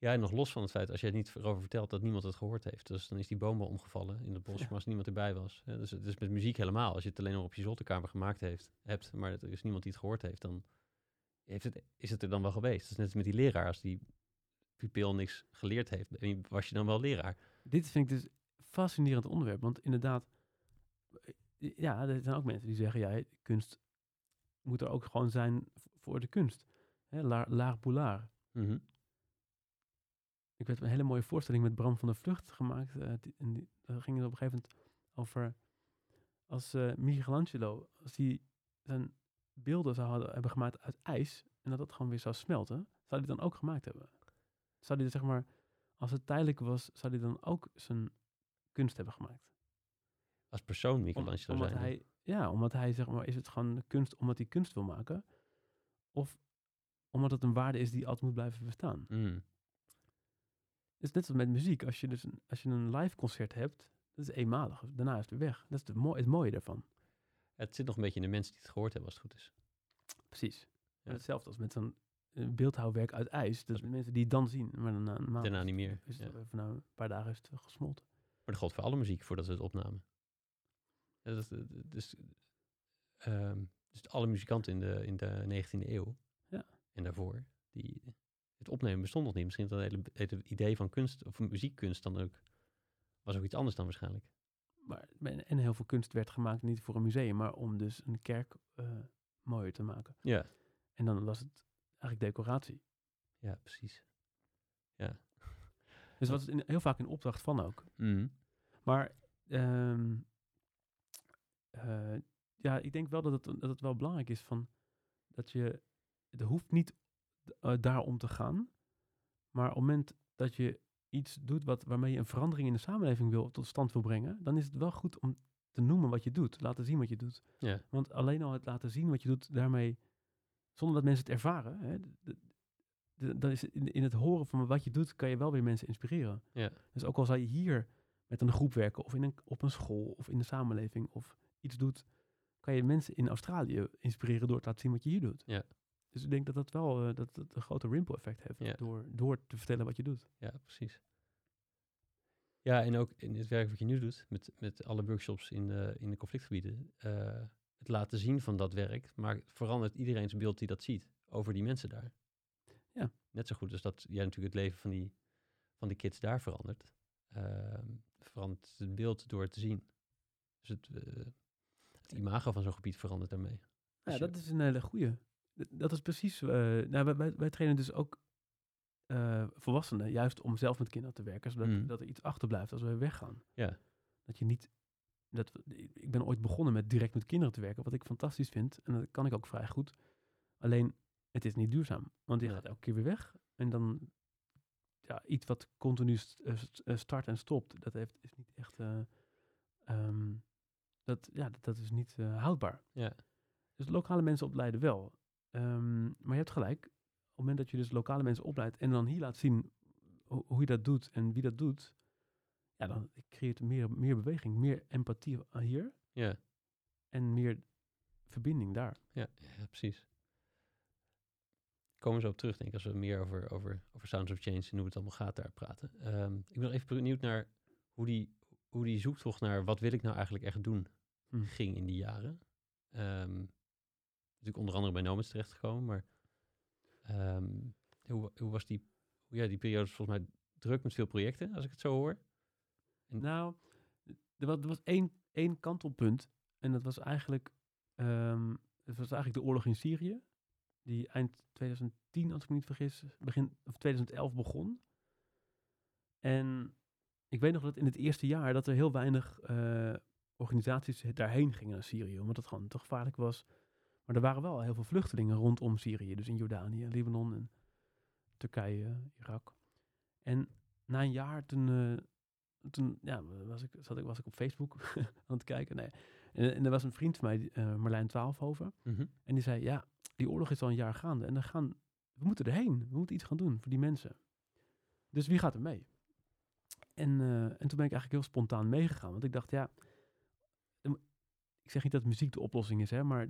Ja, en nog los van het feit, als jij het niet erover vertelt dat niemand het gehoord heeft. Dus dan is die boom wel omgevallen in het bos, Ja. maar als niemand erbij was. Ja, dus het is met muziek helemaal. Als je het alleen maar op je zolderkamer gemaakt heeft, hebt, maar er is niemand die het gehoord heeft, dan heeft het, is het er dan wel geweest. Dat is net als met die leraar. Als die pupil niks geleerd heeft, je- was je dan wel leraar. Dit vind ik dus fascinerend onderwerp. Want inderdaad, eh, ja, er zijn ook mensen die zeggen, ja, kunst moet er ook gewoon zijn voor de kunst. Hè, la- laag boulaar. Mhm. Ik werd een hele mooie voorstelling met Bram van der Vlucht gemaakt. die- en die, daar ging het op een gegeven moment over als eh, Michelangelo, als hij zijn beelden zou hadden, hebben gemaakt uit ijs en dat dat gewoon weer zou smelten, zou hij dan ook gemaakt hebben. Zou hij zeg maar, als het tijdelijk was, zou hij dan ook zijn kunst hebben gemaakt. Als persoon Om- Michelangelo omdat zijn. hij, ja, omdat hij zeg maar, is het gewoon kunst omdat hij kunst wil maken, of omdat het een waarde is die altijd moet blijven bestaan. Mm. Het is net zoals met muziek. Als je dus een, als je een live concert hebt, dat is eenmalig. Daarna is het weg. Dat is de mooi, het mooie daarvan. Het zit nog een beetje in de mensen die het gehoord hebben, als het goed is. Precies. Ja. Hetzelfde als met zo'n eh, beeldhouwwerk uit ijs. Dat mensen die het dan zien, maar dan na een maand Daarna niet meer. is Ja. het, na een paar dagen is het gesmolten. Maar dat gold voor alle muziek voordat we het opnamen. Ja, dat, dat- dus, ehm, dus alle muzikanten in de, in de 19e eeuw Ja. en daarvoor, die, het opnemen bestond nog niet. Misschien dat het hele, hele idee van kunst of muziekkunst dan ook, was ook iets anders dan waarschijnlijk. Maar en heel veel kunst werd gemaakt niet voor een museum, maar om dus een kerk eh, mooier te maken. Ja, En dan was het eigenlijk decoratie. ja precies. [laughs] Dus dat was in, heel vaak in opdracht van ook. Mhm. Maar ehm, eh, ja, ik denk wel dat het, dat het wel belangrijk is van dat je, het hoeft niet uh, daarom te gaan, maar op het moment dat je iets doet wat, waarmee je een verandering in de samenleving wil, tot stand wil brengen, dan is het wel goed om te noemen wat je doet, laten zien wat je doet. Ja. Want alleen al het laten zien wat je doet, daarmee, zonder dat mensen het ervaren, hè, dan is in het horen van wat je doet, kan je wel weer mensen inspireren. Ja. Dus ook al zou je hier met een groep werken, of in een, op een school, of in de samenleving, of iets doet, kan je mensen in Australië inspireren door te laten zien wat je hier doet. Ja. Dus ik denk dat dat wel eh, dat het een grote ripple effect heeft Ja. door, door te vertellen wat je doet. Ja, precies. Ja, en ook in het werk wat je nu doet, met, met alle workshops in de, in de conflictgebieden, eh, het laten zien van dat werk, maar verandert iedereen's beeld die dat ziet over die mensen daar. Ja. Net zo goed als dat jij natuurlijk het leven van die, van die kids daar verandert, ehm, verandert het beeld door het te zien. Dus het, eh, het imago van zo'n gebied verandert daarmee. Ja, je- dat is een hele goeie. Dat is precies. eh, nou, wij, wij, wij trainen dus ook eh, volwassenen, juist om zelf met kinderen te werken, zodat Mm. dat er iets achterblijft als wij weggaan. Ja. Dat je niet. Dat, ik ben ooit begonnen met direct met kinderen te werken, wat ik fantastisch vind. En dat kan ik ook vrij goed. Alleen, het is niet duurzaam. Want je gaat elke keer weer weg. En dan. Ja, iets wat continu eh, st- start en stopt, dat heeft, is niet echt. eh, ehm, dat, ja, dat, dat is niet houdbaar. Ja. Dus lokale mensen opleiden wel. Ehm, maar je hebt gelijk. Op het moment dat je dus lokale mensen opleidt en dan hier laat zien ho- hoe je dat doet en wie dat doet, ja, dan creëert meer, meer beweging, meer empathie hier Ja, en meer verbinding daar. ja, ja, precies. Komen we zo op terug, denk ik, als we meer over, over, over Sounds of Change en hoe het allemaal gaat daar praten. Ehm, ik ben nog even benieuwd naar hoe die, hoe die zoektocht naar wat wil ik nou eigenlijk echt doen Hm. ging in die jaren. Ehm, natuurlijk onder andere bij Nomads terechtgekomen, maar ehm, hoe, hoe was die, ja, die periode volgens mij druk met veel projecten, als ik het zo hoor. En- Nou, er was, er was één, één kantelpunt en dat was eigenlijk, ehm, het was eigenlijk de oorlog in Syrië, die eind 2010, als ik niet vergis, begin of 2011 begon. En ik weet nog dat in het eerste jaar dat er heel weinig eh, organisaties daarheen gingen naar Syrië, omdat het gewoon te gevaarlijk was. Maar er waren wel heel veel vluchtelingen rondom Syrië, dus in Jordanië, Libanon en Turkije, Irak. En na een jaar toen, eh, toen ja, was, ik, zat ik, was ik op Facebook [laughs] aan het kijken. Nee. En, en er was een vriend van mij, eh, Marlijn Twaalfhoven, Mhm. en die zei, ja, die oorlog is al een jaar gaande en dan gaan, we moeten erheen. We moeten iets gaan doen voor die mensen. Dus wie gaat er mee? En, eh, en toen ben ik eigenlijk heel spontaan meegegaan. Want ik dacht, ja, ik zeg niet dat muziek de oplossing is, hè, maar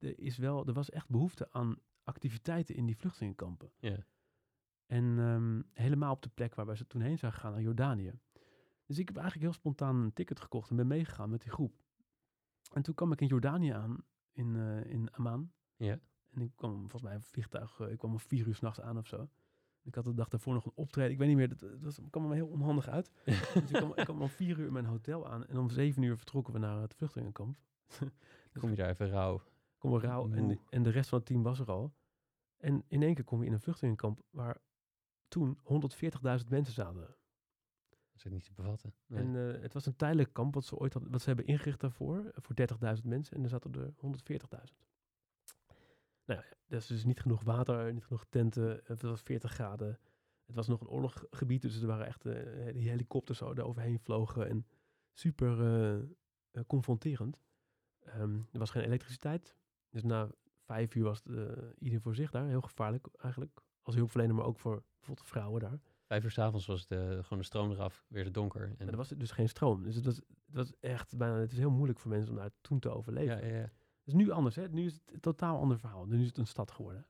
er, is wel, er was echt behoefte aan activiteiten in die vluchtelingenkampen. Ja, En ehm, helemaal op de plek waar wij ze toen heen zijn gegaan, naar Jordanië. Dus ik heb eigenlijk heel spontaan een ticket gekocht en ben meegegaan met die groep. En toen kwam ik in Jordanië aan, in, eh, in Amman. ja, En ik kwam volgens mij een vliegtuig, eh, ik kwam om vier uur s'nachts aan of zo. Ik had de dag daarvoor nog een optreden. Ik weet niet meer, dat, dat kwam me heel onhandig uit. [laughs] Dus ik kwam, ik kwam om vier uur in mijn hotel aan. En om zeven uur vertrokken we naar het vluchtelingenkamp. kom je daar even rauw. Kom er rauw en, en de rest van het team was er al. En in één keer kom je in een vluchtelingenkamp waar toen 140.000 mensen zaten. Dat is niet te bevatten. Nee. En eh, het was een tijdelijk kamp wat ze ooit hadden, wat ze hebben ingericht daarvoor, eh, voor 30.000 mensen. En er zaten er 140.000. Nou ja, er is dus niet genoeg water, niet genoeg tenten. Het was 40 graden. Het was nog een oorlogsgebied, dus er waren echt eh, die helikopters zo daar overheen vlogen. En super confronterend. Ehm, er was geen elektriciteit. Dus na vijf uur was het eh, ieder voor zich daar. Heel gevaarlijk eigenlijk. Als hulpverlener, maar ook voor bijvoorbeeld vrouwen daar. Vijf uur s'avonds was het eh, gewoon de stroom eraf, weer het donker. En, En er was dus geen stroom. Dus het was, het was echt bijna, het is heel moeilijk voor mensen om daar toen te overleven. ja, ja, ja. Het is nu anders, hè? Nu is het een totaal ander verhaal. Nu is het een stad geworden.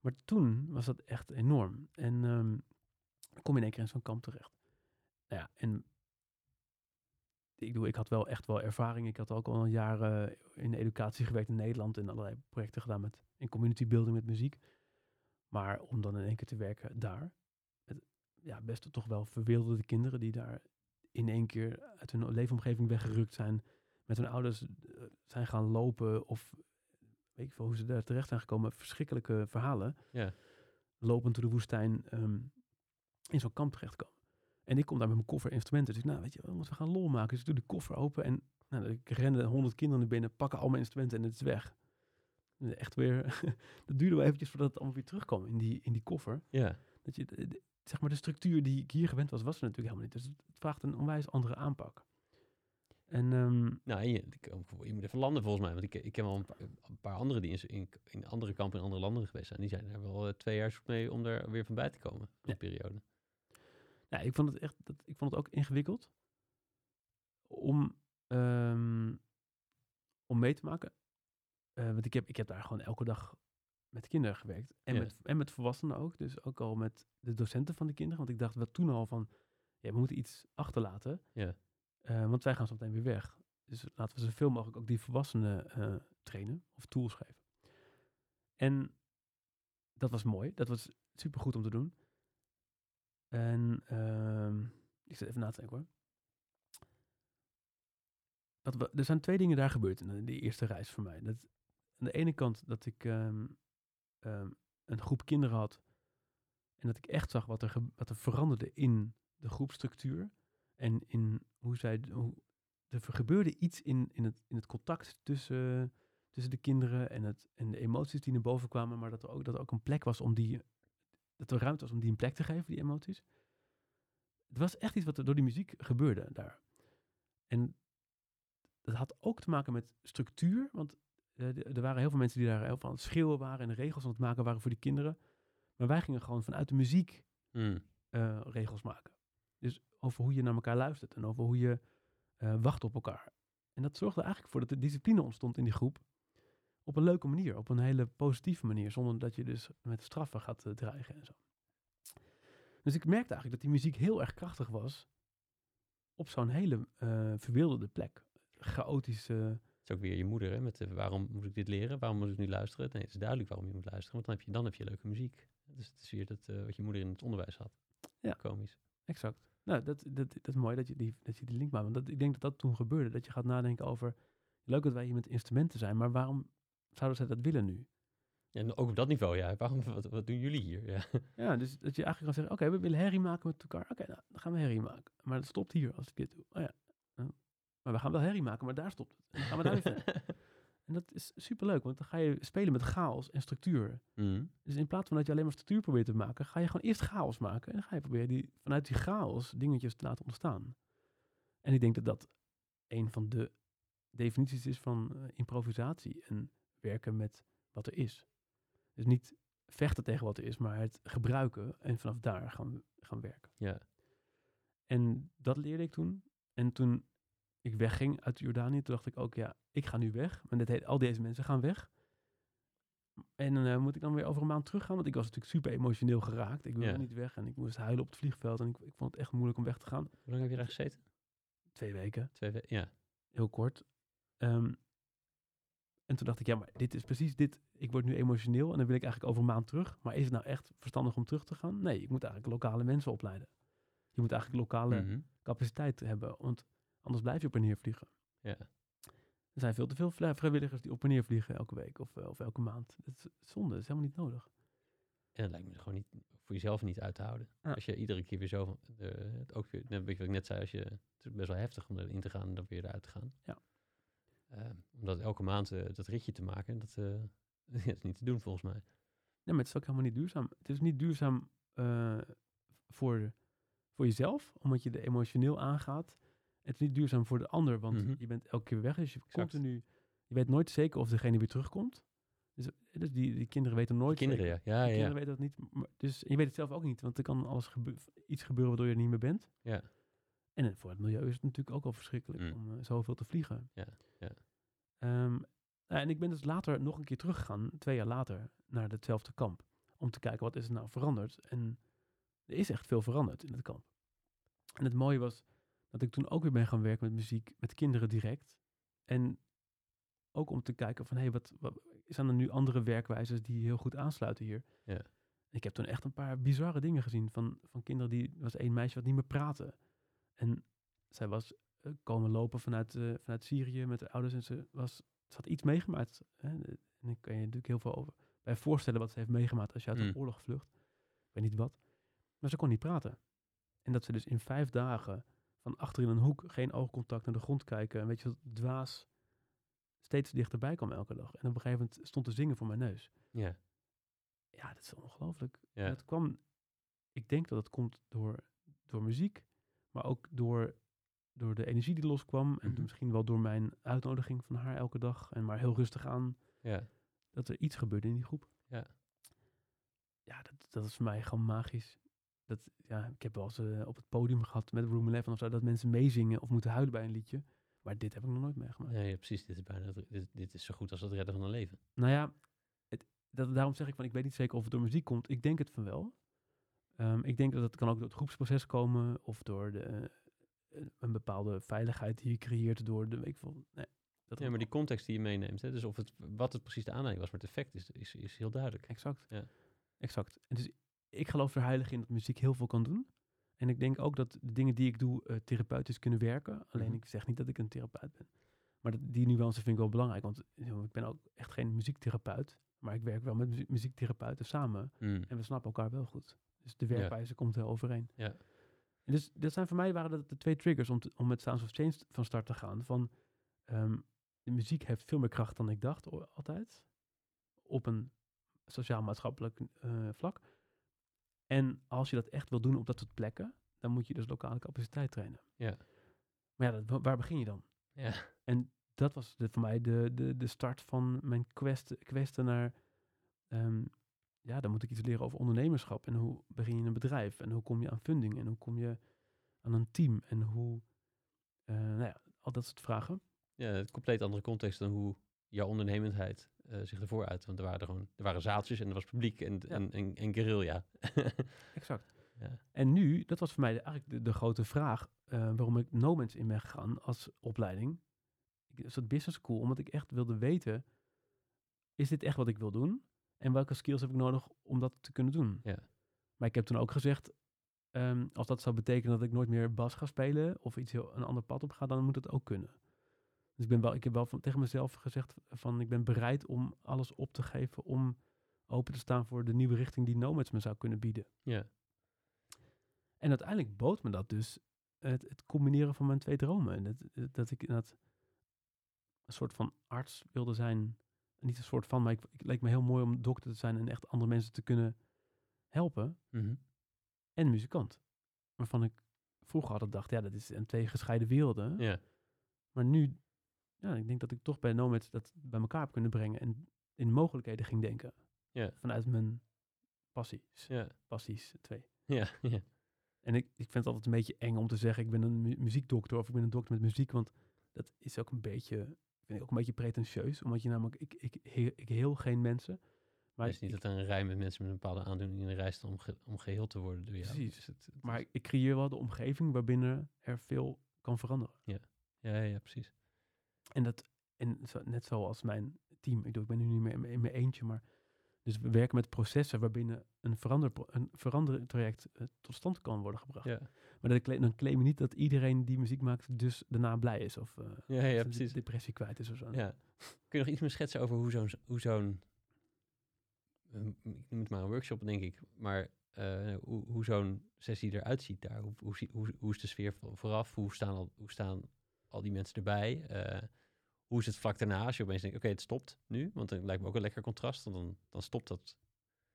Maar toen was dat echt enorm. En dan kom je in één keer in zo'n kamp terecht. Nou ja, en ik, bedoel, ik had wel echt wel ervaring. Ik had ook al een jaar eh, in de educatie [laughs] gewerkt in Nederland en allerlei projecten gedaan met in community building met muziek. Maar om dan in één keer te werken daar, met ja, best toch wel verwilderde kinderen die daar in één keer uit hun leefomgeving weggerukt zijn, met hun ouders eh, zijn gaan lopen of weet ik veel hoe ze daar terecht zijn gekomen. Verschrikkelijke verhalen. Ja. Lopend door de woestijn ehm, in zo'n kamp terechtkomen. En ik kom daar met mijn koffer instrumenten. Dus ik, nou weet je, we gaan lol maken. Dus ik doe de koffer open en nou, ik rende honderd kinderen naar binnen, pakken al mijn instrumenten en het is weg. En Echt weer, [laughs] dat duurde wel eventjes voordat het allemaal weer terugkwam in die, in die koffer. ja. Dat je, de- de- zeg maar, de structuur die ik hier gewend was, was er natuurlijk helemaal niet. Dus het vraagt een onwijs andere aanpak. En ehm, Nou, je, moet even landen volgens mij. Want ik, ik ken wel een paar, een paar anderen die in, in, in andere kampen in andere landen geweest zijn. Die zijn er wel eh, twee jaar mee om er weer van bij te komen. Van Ja. die periode. Ja, ik vond het echt, dat, ik vond het ook ingewikkeld om, ehm, om mee te maken. Eh, want ik heb, ik heb daar gewoon elke dag met kinderen gewerkt. En, met, en met volwassenen ook. Dus ook al met de docenten van de kinderen. Want ik dacht wel toen al van, ja, we moeten iets achterlaten. Ja. Eh, want wij gaan zo meteen weer weg. Dus laten we zoveel mogelijk ook die volwassenen eh, trainen of tools geven. En dat was mooi. Dat was supergoed om te doen. En ehm, ik zit even na te denken hoor. Dat er zijn twee dingen daar gebeurd in die eerste reis voor mij. Dat, aan de ene kant dat ik ehm, ehm, een groep kinderen had. En dat ik echt zag wat er, wat er veranderde in de groepstructuur. En in hoe zij. Hoe, er gebeurde iets in, in, het, in het contact tussen, tussen de kinderen en, het, en de emoties die naar boven kwamen. Maar dat ook, dat er ook een plek was om die. Dat er ruimte was om die een plek te geven, die emoties. Het was echt iets wat er door die muziek gebeurde daar. En dat had ook te maken met structuur. Want eh, de- er waren heel veel mensen die daar heel veel aan het schreeuwen waren en de regels aan het maken waren voor die kinderen. Maar wij gingen gewoon vanuit de muziek Mm. eh, regels maken. Dus over hoe je naar elkaar luistert en over hoe je eh, wacht op elkaar. En dat zorgde eigenlijk voor dat er discipline ontstond in die groep. Op een leuke manier, op een hele positieve manier, zonder dat je dus met straffen gaat eh, dreigen en zo. Dus ik merkte eigenlijk dat die muziek heel erg krachtig was op zo'n hele verwilderde plek. Chaotische. Het is ook weer je moeder, hè, met de, waarom moet ik dit leren? Waarom moet ik nu luisteren? Nee, het is duidelijk waarom je moet luisteren, want dan heb je, dan heb je leuke muziek. Dus het is weer dat, eh, wat je moeder in het onderwijs had. Ja. Komisch. Exact. Nou, dat, dat, dat is mooi dat je die, dat je die link maakt. Want dat, ik denk dat dat toen gebeurde. Dat je gaat nadenken over... Leuk dat wij hier met instrumenten zijn, maar waarom zouden zij dat willen nu? En ook op dat niveau, ja. Waarom, wat, wat doen jullie hier? Ja. Ja, dus dat je eigenlijk kan zeggen... Oké, we willen herrie maken met elkaar. Oké, nou, dan gaan we herrie maken. Maar het stopt hier als ik dit doe. Oh ja. Nou, maar we gaan wel herrie maken, maar daar stopt het. En dan gaan we daar verder. [laughs] En dat is superleuk, want dan ga je spelen met chaos en structuur. Mm. Dus in plaats van dat je alleen maar structuur probeert te maken, ga je gewoon eerst chaos maken. En dan ga je proberen die, vanuit die chaos dingetjes te laten ontstaan. En ik denk dat dat een van de definities is van eh, improvisatie en werken met wat er is. Dus niet vechten tegen wat er is, maar het gebruiken en vanaf daar gaan, gaan werken. Ja. En dat leerde ik toen. En toen ik wegging uit Jordanië, toen dacht ik ook, ja, ik ga nu weg. Maar dit heet, al deze mensen gaan weg. En dan moet ik dan weer over een maand teruggaan, want ik was natuurlijk super emotioneel geraakt. Ik wilde Ja. niet weg en ik moest huilen op het vliegveld en ik, ik vond het echt moeilijk om weg te gaan. Hoe lang heb je daar gezeten? Twee weken, Twee weken? Ja. heel kort. Ehm, en toen dacht ik, ja, maar dit is precies dit. Ik word nu emotioneel en dan wil ik eigenlijk over een maand terug. Maar is het nou echt verstandig om terug te gaan? Nee, ik moet eigenlijk lokale mensen opleiden. Je moet eigenlijk lokale Mhm. capaciteit hebben, want anders blijf je op en neer vliegen. Ja. Er zijn veel te veel vri- vrijwilligers die op en neer vliegen elke week of, eh, of elke maand. Dat is zonde, dat is helemaal niet nodig. En dat lijkt me gewoon niet, voor jezelf niet uit te houden. Ja. Als je iedere keer weer zo, van, eh, het ook weer, net, wat ik net zei, als je, het is best wel heftig om erin te gaan en dan weer eruit te gaan. Ja. Eh, om dat elke maand eh, dat ritje te maken, dat, eh, [laughs] dat is niet te doen volgens mij. Nee, maar het is ook helemaal niet duurzaam. Het is niet duurzaam voor, voor jezelf, omdat je er emotioneel aangaat. Het is niet duurzaam voor de ander, want Mhm. je bent elke keer weg. Dus je Exact. continu, je weet nooit zeker of degene weer terugkomt. Dus, dus die, die kinderen weten nooit Kinderen, zeker. ja. Ja, Die ja, kinderen weten dat niet. maar- dus je weet het zelf ook niet, want er kan alles gebe- iets gebeuren waardoor je er niet meer bent. Ja. En voor het milieu is het natuurlijk ook al verschrikkelijk Mm. om zoveel te vliegen. Ja, Ehm, nou, en ik ben dus later nog een keer teruggegaan, twee jaar later, naar hetzelfde kamp. Om te kijken wat is er nou veranderd. En er is echt veel veranderd in het kamp. En het mooie was dat ik toen ook weer ben gaan werken met muziek, met kinderen direct. En ook om te kijken van, hé, hey, wat, wat zijn er nu andere werkwijzes die heel goed aansluiten hier? Ja. Ik heb toen echt een paar bizarre dingen gezien van, van kinderen die, was één meisje wat niet meer praatte. En zij was komen lopen vanuit, eh, vanuit Syrië met de ouders en ze, was, ze had iets meegemaakt. Hè? En ik kan je natuurlijk heel veel over bij voorstellen wat ze heeft meegemaakt als je uit een Mm. oorlog vlucht. Ik weet niet wat. Maar ze kon niet praten. En dat ze dus in vijf dagen van achter in een hoek, geen oogcontact naar de grond kijken, een beetje dwaas, steeds dichterbij kwam elke dag. En op een gegeven moment stond te zingen voor mijn neus. Ja. Ja, dat is ongelooflijk. Ja. Dat kwam, ik denk dat het komt door, door muziek, maar ook door, door de energie die loskwam. En Mhm. misschien wel door mijn uitnodiging van haar elke dag. En maar heel rustig aan, ja. dat er iets gebeurde in die groep. Ja. Ja, dat, dat is voor mij gewoon magisch. Dat, ja, ik heb wel eens eh, op het podium gehad met Room 11 of zo, dat mensen meezingen of moeten huilen bij een liedje. Maar dit heb ik nog nooit meegemaakt. Nee, ja, precies. Dit is bijna, dit, dit is zo goed als het redden van een leven. Nou ja, het, dat, daarom zeg ik van, ik weet niet zeker of het door muziek komt. Ik denk het van wel. Ehm, ik denk dat het kan ook door het groepsproces komen of door de, een bepaalde veiligheid die je creëert door de, weet ik veel, nee, dat Ja, maar die context die je meeneemt, hè, dus of het, wat het precies de aanleiding was, maar het effect is, is, is heel duidelijk. Exact. Ja. Exact. En dus ik geloof er heilig in dat muziek heel veel kan doen. En ik denk ook dat de dingen die ik doe eh, therapeutisch kunnen werken. Alleen Mhm. ik zeg niet dat ik een therapeut ben. Maar dat, die nuance vind ik wel belangrijk. Want ik ben ook echt geen muziektherapeut. Maar ik werk wel met muzie- muziektherapeuten samen. Mm. En we snappen elkaar wel goed. Dus de werkwijze komt wel overeen. Ja. En dus dat zijn voor mij waren dat de twee triggers om, te- om met Sounds of Change van start te gaan. Van ehm, de muziek heeft veel meer kracht dan ik dacht altijd. Op een sociaal-maatschappelijk eh, vlak. En als je dat echt wil doen op dat soort plekken, dan moet je dus lokale capaciteit trainen. Ja. Maar ja, dat, waar begin je dan? Ja. En dat was de, voor mij de, de, de start van mijn quest, questen naar... ehm, ja, dan moet ik iets leren over ondernemerschap. En hoe begin je een bedrijf? En hoe kom je aan funding? En hoe kom je aan een team? En hoe... eh, nou ja, al dat soort vragen. ja, het compleet andere context dan hoe jouw ondernemendheid eh, zich ervoor uit. Want er waren er gewoon, er waren zaaltjes en er was publiek en, en, en, en guerrilla. [laughs] Exact. Ja. En nu, dat was voor mij de, eigenlijk de, de grote vraag... eh, waarom ik Nomans in ben gegaan als opleiding. Ik, soort business school, omdat ik echt wilde weten... is dit echt wat ik wil doen? En welke skills heb ik nodig om dat te kunnen doen? Ja. Maar ik heb toen ook gezegd... ehm, als dat zou betekenen dat ik nooit meer bas ga spelen... of iets heel, een ander pad op ga, dan moet het ook kunnen. Dus ik, ben wel, ik heb wel van, tegen mezelf gezegd van... ik ben bereid om alles op te geven... om open te staan voor de nieuwe richting die Nomads me zou kunnen bieden. ja. En uiteindelijk bood me dat dus het, het combineren van mijn twee dromen. En dat, dat- dat ik dat een soort van arts wilde zijn. Niet een soort van, maar ik, ik leek me heel mooi om dokter te zijn en echt andere mensen te kunnen helpen. Mhm. En muzikant. Waarvan ik vroeger altijd dacht, ja, dat is een twee gescheiden werelden. ja. Maar nu, ja, ik denk dat ik toch bij Nomads dat bij elkaar heb kunnen brengen en in mogelijkheden ging denken. Ja. Vanuit mijn passies. Ja. Passies, twee. Ja. Ja. En ik, ik vind het altijd een beetje eng om te zeggen, ik ben een mu- muziekdokter of ik ben een dokter met muziek, want dat is ook een beetje, vind ik ook een beetje pretentieus, omdat je namelijk, ik, ik, he- ik heel geen mensen. Maar, het is niet ik, dat er een rij met mensen met een bepaalde aandoening in de rij staan om, ge- om geheeld te worden door jou. Precies. Dus het- het maar is- ik creëer wel de omgeving waarbinnen er veel kan veranderen. ja, ja, ja, precies. En dat, en zo, net zoals mijn team, ik, bedoel, ik ben nu niet meer in mijn eentje, maar dus we werken met processen waarbinnen een, verander, een verandertraject eh, tot stand kan worden gebracht. Ja, Maar dat dan claim je niet dat iedereen die muziek maakt dus daarna blij is of eh, ja, ja de precies. depressie kwijt is of zo. Ja. Kun je nog iets meer schetsen over hoe zo'n, hoe zo'n eh, ik noem het maar een workshop, denk ik, maar eh, hoe, hoe zo'n sessie eruit ziet daar? Hoe, hoe, hoe, hoe is de sfeer vo- vooraf? Hoe staan al, hoe staan al die mensen erbij? Hoe is het vlak daarna als je opeens denkt, oké, het stopt nu? Want dan lijkt me ook een lekker contrast, want dan, dan stopt dat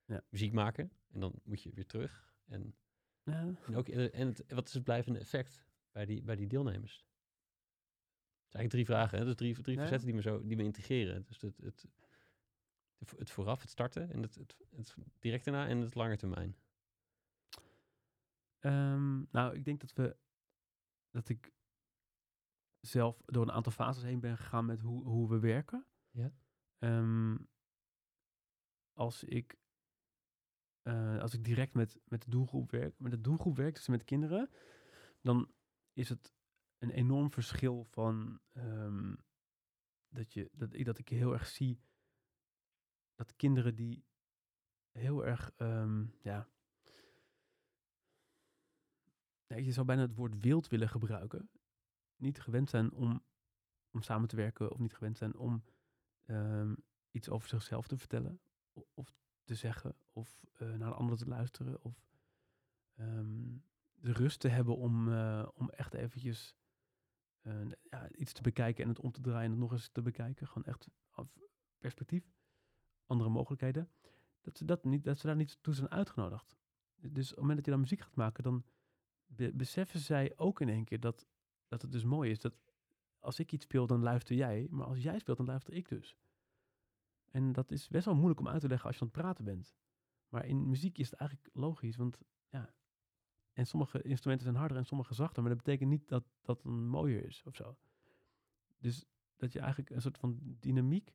Ja. muziek maken en dan moet je weer terug. En, Ja. en, ook, eh, en het, wat is het blijvende effect bij die, bij die deelnemers? Het zijn eigenlijk drie vragen, hè? Dus drie, drie Ja. facetten die me, zo, die me integreren. Dus het, het, het vooraf, het starten, en het, het, het direct daarna en het lange termijn. Ehm, nou, ik denk dat we dat ik zelf door een aantal fases heen ben gegaan met hoe, hoe we werken. Ja. Ehm, als ik eh, als ik direct met, met de doelgroep werk, met de doelgroep werk, dus met kinderen, dan is het een enorm verschil van ehm, dat, je, dat, ik, dat ik heel erg zie dat kinderen die heel erg, ehm, ja, je zou bijna het woord wild willen gebruiken, niet gewend zijn om, om samen te werken of niet gewend zijn om ehm, iets over zichzelf te vertellen of te zeggen of eh, naar een ander te luisteren of ehm, de rust te hebben om, eh, om echt eventjes eh, ja, iets te bekijken en het om te draaien en het nog eens te bekijken. Gewoon echt perspectief, andere mogelijkheden. Dat ze, dat niet, dat ze daar niet toe zijn uitgenodigd. Dus op het moment dat je dan muziek gaat maken, dan be- beseffen zij ook in één keer dat, dat het dus mooi is. Dat als ik iets speel, dan luister jij. Maar als jij speelt, dan luister ik dus. En dat is best wel moeilijk om uit te leggen als je aan het praten bent. Maar in muziek is het eigenlijk logisch, want ja. En sommige instrumenten zijn harder en sommige zachter, maar dat betekent niet dat dat dan mooier is of zo. Dus dat je eigenlijk een soort van dynamiek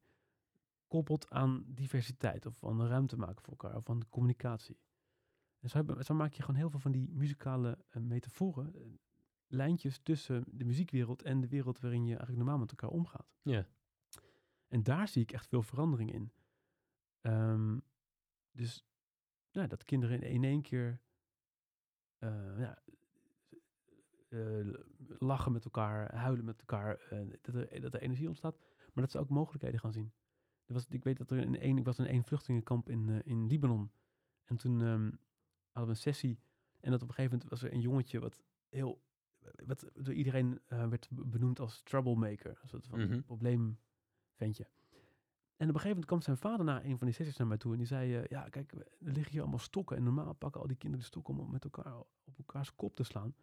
gekoppeld aan diversiteit of aan ruimte maken voor elkaar of de communicatie. En zo, zo maak je gewoon heel veel van die muzikale eh, metaforen, eh, lijntjes tussen de muziekwereld en de wereld waarin je eigenlijk normaal met elkaar omgaat. Ja. En daar zie ik echt veel verandering in. Ehm, dus nou, dat kinderen in, één keer eh, ja, eh, lachen met elkaar, huilen met elkaar, eh, dat, er, dat er energie ontstaat, maar dat ze ook mogelijkheden gaan zien. Er was, ik weet dat er in één, ik was in één vluchtelingenkamp in, eh, in Libanon. En toen ehm, hadden we een sessie. En dat op een gegeven moment was er een jongetje wat heel, wat door iedereen eh, werd be- benoemd als troublemaker. Een soort van Mhm. probleemventje. En op een gegeven moment kwam zijn vader na een van die sessies naar mij toe. En die zei, eh, ja kijk, er liggen hier allemaal stokken. En normaal pakken al die kinderen de stokken om met elkaar op elkaars kop te slaan.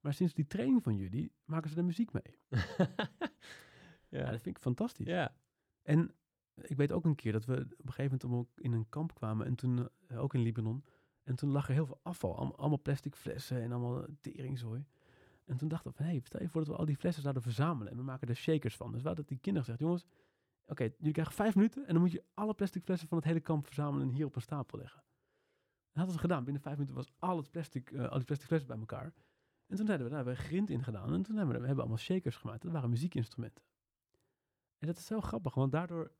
Maar sinds die training van jullie maken ze er muziek mee. [laughs] Ja, ja. dat vind ik fantastisch. ja. En ik weet ook een keer dat we op een gegeven moment ook in een kamp kwamen. En toen, eh, ook in Libanon. En toen lag er heel veel afval. Allemaal, allemaal plastic flessen en allemaal teringzooi. En toen dachten we hé, hey, stel je voor dat we al die flessen zouden verzamelen. En we maken er shakers van. Dus we hadden die kinderen gezegd, jongens, oké, jullie krijgen vijf minuten. En dan moet je alle plastic flessen van het hele kamp verzamelen en hier op een stapel leggen. Dat hadden ze gedaan. Binnen vijf minuten was al het plastic, eh, al die plastic flessen bij elkaar. En toen zeiden we, nou, we hebben grind in gedaan. En toen hebben we, we hebben allemaal shakers gemaakt. Dat waren muziekinstrumenten. En dat is zo grappig, want daardoor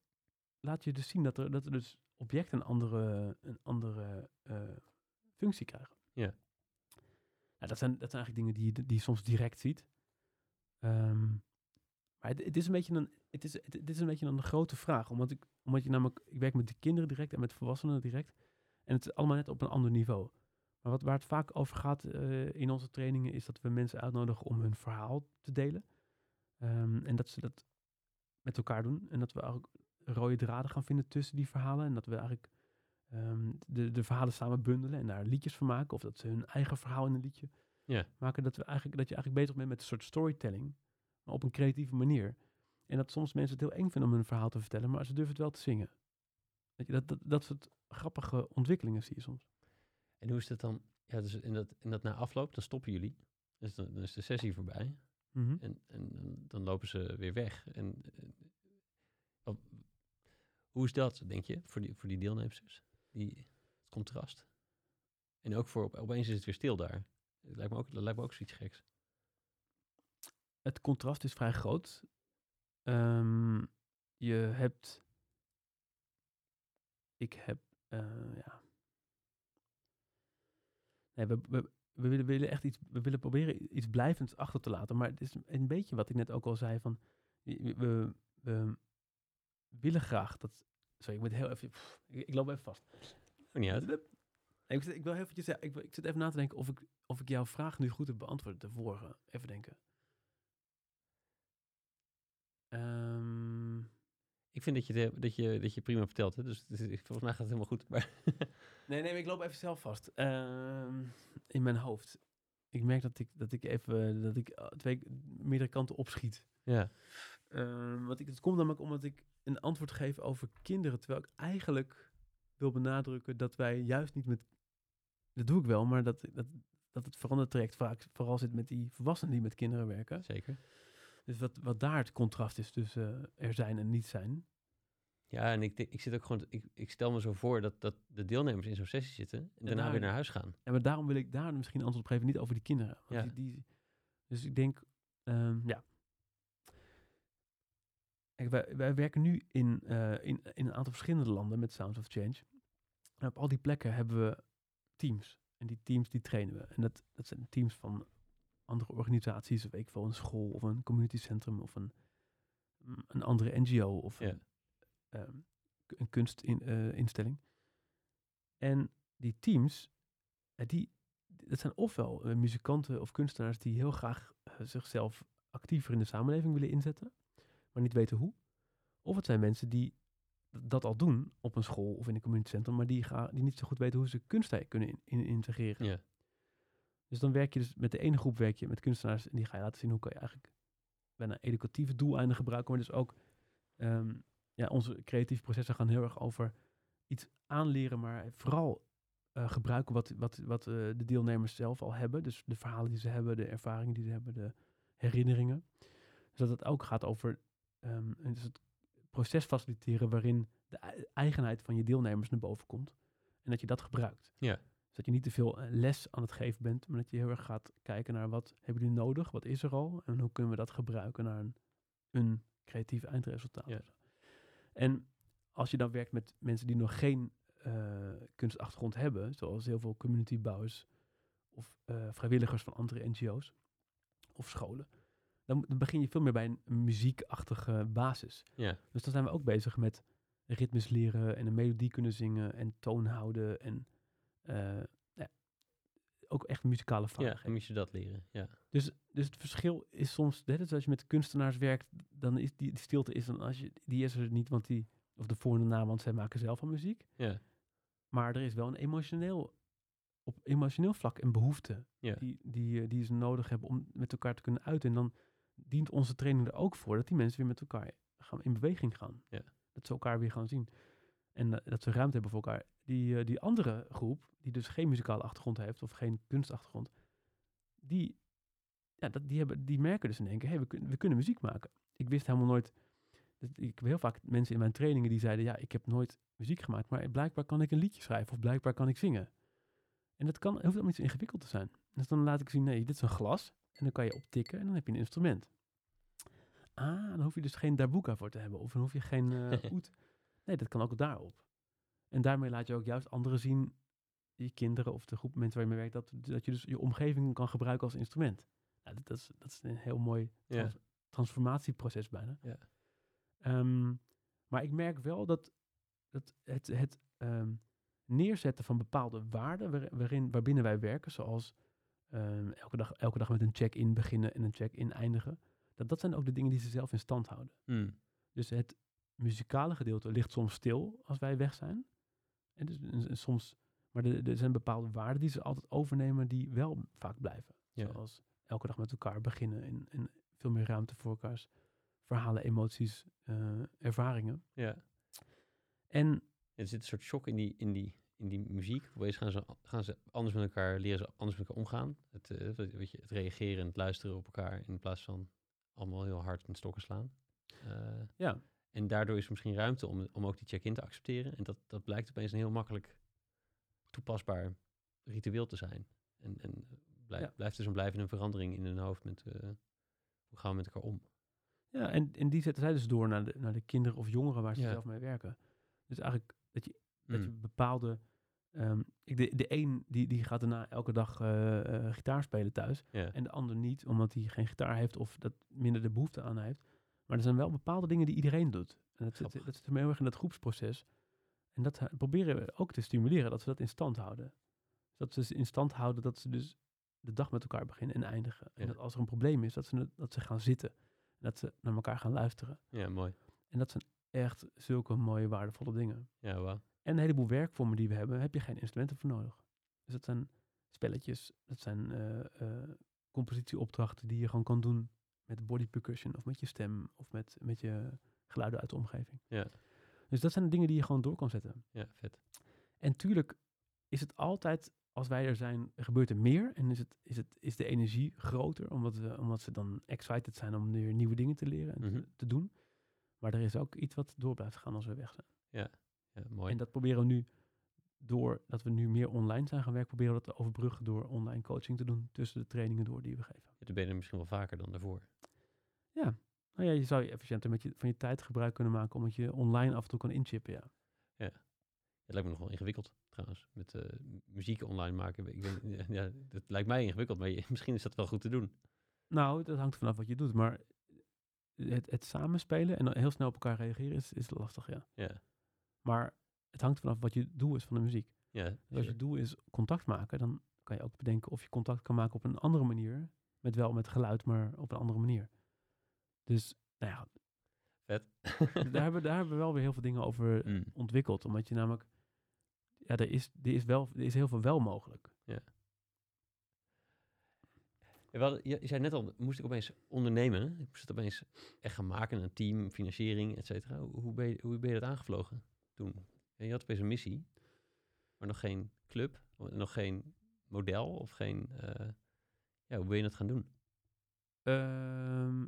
laat je dus zien dat er, dat er dus objecten een andere, een andere eh, functie krijgen. Ja. Dat, zijn, dat zijn eigenlijk dingen die, die je soms direct ziet. Ehm, maar het, is een beetje een, het is, het is een beetje een grote vraag, omdat ik, omdat je namelijk, ik werk met de kinderen direct en met volwassenen direct. En het is allemaal net op een ander niveau. Maar wat, waar het vaak over gaat eh, in onze trainingen is dat we mensen uitnodigen om hun verhaal te delen. Ehm, en dat ze dat met elkaar doen. En dat we ook rode draden gaan vinden tussen die verhalen. En dat we eigenlijk ehm, de, de verhalen samen bundelen en daar liedjes van maken. Of dat ze hun eigen verhaal in een liedje Ja. maken. Dat, we eigenlijk, dat je eigenlijk bezig bent met een soort storytelling. Maar op een creatieve manier. En dat soms mensen het heel eng vinden om hun verhaal te vertellen. Maar ze durven het wel te zingen. Je, dat, dat, dat soort grappige ontwikkelingen zie je soms. En hoe is dat dan? Ja, dus in dat, in dat na afloop, dan stoppen jullie. Dus dan, dan is de sessie voorbij. Mhm. En, en dan- lopen ze weer weg. En, eh, wat- hoe is dat, denk je, voor die, voor die deelnemers? Die, het contrast. En ook voor, op- opeens is het weer stil daar. Dat lijkt me ook, dat lijkt ook zoiets geks. het contrast is vrij groot. Ehm, je hebt. Ik heb. eh, ja. Nee, we, we, we willen, willen echt iets. We willen proberen iets blijvends achter te laten. Maar het is een beetje wat ik net ook al zei: van. We, we willen graag dat. Sorry, ik moet heel even. pff, ik, ik loop even vast. Maakt niet uit. Ik, zit- ik wil eventjes, ja, ik, ik zit even na te denken of ik, of ik jouw vraag nu goed heb beantwoord. De vorige. Even denken. Ehm, Ik vind dat je, dat je, dat je prima vertelt. Hè? Dus volgens mij gaat het helemaal goed. Maar [laughs] nee, nee, ik loop even zelf vast. Ehm, in mijn hoofd. Ik merk dat ik, dat ik even dat ik eh, twee meerdere kanten opschiet. ja, Ehm, want ik, het komt namelijk omdat ik een antwoord geef over kinderen. Terwijl ik eigenlijk wil benadrukken dat wij juist niet met. Dat doe ik wel, maar dat, dat, dat het verandertraject vaak vooral zit met die volwassenen die met kinderen werken. zeker. Dus wat, wat daar het contrast is tussen eh, er zijn en niet zijn. Ja, en ik, ik zit ook gewoon, ik, ik stel me zo voor dat, dat de deelnemers in zo'n sessie zitten en daarna daar- weer naar huis gaan. En maar daarom wil ik daar misschien antwoord op geven, niet over die kinderen. Want Ja. die, die, dus ik denk, ehm, ja. Kijk, wij, wij werken nu in, eh, in, in een aantal verschillende landen met Sounds of Change. En op al die plekken hebben we teams. En die teams die trainen we. En dat, dat zijn teams van andere organisaties, of ik veel, een school of een community centrum of een, een andere NGO of Ja. een, ehm, een kunstinstelling. en die teams, eh, die, dat zijn ofwel eh, muzikanten of kunstenaars die heel graag eh, zichzelf actiever in de samenleving willen inzetten, maar niet weten hoe. Of het zijn mensen die dat al doen op een school of in een communitycentrum, maar die, ga, die niet zo goed weten hoe ze kunst kunnen in, in- integreren. Ja. Dus dan werk je dus met de ene groep werk je met kunstenaars en die ga je laten zien hoe kan je eigenlijk bijna educatieve doeleinden gebruiken, maar dus ook ehm, ja, onze creatieve processen gaan heel erg over iets aanleren, maar vooral eh, gebruiken wat, wat, wat eh, de deelnemers zelf al hebben. Dus de verhalen die ze hebben, de ervaringen die ze hebben, de herinneringen. Dus dat het ook gaat over ehm, en dus het proces faciliteren waarin de ei- eigenheid van je deelnemers naar boven komt. En dat je dat gebruikt. Ja. Dus dat je niet te veel eh, les aan het geven bent, maar dat je heel erg gaat kijken naar wat hebben jullie nodig, wat is er al en hoe kunnen we dat gebruiken naar een, een creatief eindresultaat. Ja. En als je dan werkt met mensen die nog geen eh, kunstachtergrond hebben, zoals heel veel communitybouwers of eh, vrijwilligers van andere NGO's of scholen, dan, dan begin je veel meer bij een, muziekachtige basis. Ja, Dus dan zijn we ook bezig met ritmes leren en een melodie kunnen zingen en toon houden en eh, ja, ook echt muzikale ja, vaardigheden. dan moet je dat leren. Ja, Dus, dus het verschil is soms, net als als je met kunstenaars werkt, dan is die, die stilte is dan als je, die is er niet, want die, of de voor en de na, want zij maken zelf al muziek. ja, Maar er is wel een emotioneel, op emotioneel vlak een behoefte Ja. die, die, eh, die ze nodig hebben om met elkaar te kunnen uiten. En dan dient onze training er ook voor dat die mensen weer met elkaar gaan, in beweging gaan. Ja. Dat ze elkaar weer gaan zien. En eh, dat ze ruimte hebben voor elkaar. Die, eh, die andere groep, die dus geen muzikale achtergrond heeft of geen kunstachtergrond, die, ja, dat, die, hebben, die merken dus in één keer, hey, we, kun- we kunnen muziek maken. Ik wist helemaal nooit, ik heb heel vaak mensen in mijn trainingen die zeiden, ja, ik heb nooit muziek gemaakt, maar blijkbaar kan ik een liedje schrijven of blijkbaar kan ik zingen. En dat kan, hoeft helemaal niet zo ingewikkeld te zijn. Dus dan laat ik zien, nee, dit is een glas en dan kan je optikken en dan heb je een instrument. Ah, dan hoef je dus geen darbuka voor te hebben of dan hoef je geen eh [laughs] oet. Nee, dat kan ook daarop. En daarmee laat je ook juist anderen zien, je kinderen of de groep mensen waar je mee werkt, dat, dat je dus je omgeving kan gebruiken als instrument. Nou, dat, dat, is, dat is een heel mooi transformatieproces bijna. Ehm, maar ik merk wel dat, dat het, het ehm, neerzetten van bepaalde waarden waar- waarin, waarbinnen wij werken, zoals ehm, elke, dag, elke dag met een check-in beginnen en een check-in eindigen, dat, dat zijn ook de dingen die ze zelf in stand houden. Hmm. Dus het muzikale gedeelte ligt soms stil als wij weg zijn. En dus, en- en soms, maar er, er zijn bepaalde waarden die ze altijd overnemen die wel vaak blijven. Ja. Zoals elke dag met elkaar beginnen en, en veel meer ruimte voor elkaars verhalen, emoties, eh, ervaringen. ja. En Er zit een soort shock in die, in die, in die muziek. Opeens gaan ze, gaan ze anders met elkaar, leren ze anders met elkaar omgaan. Het, wat- weet je, het reageren en het luisteren op elkaar in plaats van allemaal heel hard met stokken slaan. Eh, ja, en daardoor is er misschien ruimte om, om ook die check-in te accepteren. En dat, dat blijkt opeens een heel makkelijk toepasbaar ritueel te zijn. En, en blijf, Ja. blijft dus een blijvende verandering in hun hoofd met eh, hoe gaan we met elkaar om. ja en, en die zetten zij dus door naar de, naar de kinderen of jongeren waar ze Ja. zelf mee werken. Dus eigenlijk dat je Dat je Mm. bepaalde. ehm, ik, de, de een die, die gaat daarna elke dag eh, eh, gitaar spelen thuis. En de ander niet, omdat hij geen gitaar heeft of dat minder de behoefte aan heeft. Maar er zijn wel bepaalde dingen die iedereen doet. En dat zit, Grappig. dat zit heel erg in dat groepsproces. En dat eh, proberen we ook te stimuleren, dat ze dat in stand houden. Dat ze in stand houden dat ze dus de dag met elkaar beginnen en eindigen. En dat als er een probleem is, dat ze, dat ze gaan zitten. En dat ze naar elkaar gaan luisteren. ja, mooi. En dat zijn echt zulke mooie, waardevolle dingen. Ja, wauw. En een heleboel werkvormen die we hebben, heb je geen instrumenten voor nodig. Dus dat zijn spelletjes, dat zijn eh, eh, compositieopdrachten die je gewoon kan doen met body percussion of met je stem of met, met je geluiden uit de omgeving. Ja. Dus dat zijn de dingen die je gewoon door kan zetten. Ja, vet. En tuurlijk is het altijd, als wij er zijn, gebeurt er meer en is, het, is, het, is de energie groter, omdat, we, omdat ze dan excited zijn om weer nieuwe dingen te leren en te- Mhm. te doen. Maar er is ook iets wat door blijft gaan als we weg zijn. Ja, mooi. En dat proberen we nu, doordat we nu meer online zijn gaan werken, proberen we dat te overbruggen door online coaching te doen tussen de trainingen door die we geven. Ja, dan ben je er misschien wel vaker dan daarvoor. Nou ja, je zou je efficiënter met je, van je tijd gebruik kunnen maken, omdat je online af en toe kan inchippen, ja. Het lijkt me nog wel ingewikkeld trouwens. Met eh, muziek online maken. Ik ja, [laughs] ja, dat lijkt mij ingewikkeld, maar je- [laughs] misschien is dat wel goed te doen. Nou, dat hangt vanaf wat je doet, maar het, het samenspelen en heel snel op elkaar reageren is, is lastig, ja. Ja, Maar het hangt vanaf wat je doel is van de muziek. ja. Dus als je doel is contact maken, dan kan je ook bedenken of je contact kan maken op een andere manier. Met wel met geluid, maar op een andere manier. Dus, nou ja, Vet. [laughs] daar, hebben, daar hebben we wel weer heel veel dingen over Mm. ontwikkeld. Omdat je namelijk, ja, er is, er is, wel, er is heel veel wel mogelijk. Ja, wel, je, je zei net al, moest ik opeens ondernemen. Ik moest het opeens echt gaan maken, een team, financiering, et cetera. Hoe, hoe ben je, hoe ben je dat aangevlogen toen? Ja, je had opeens een missie, maar nog geen club, nog geen model of geen... eh, ja, hoe ben je dat gaan doen? Ehm,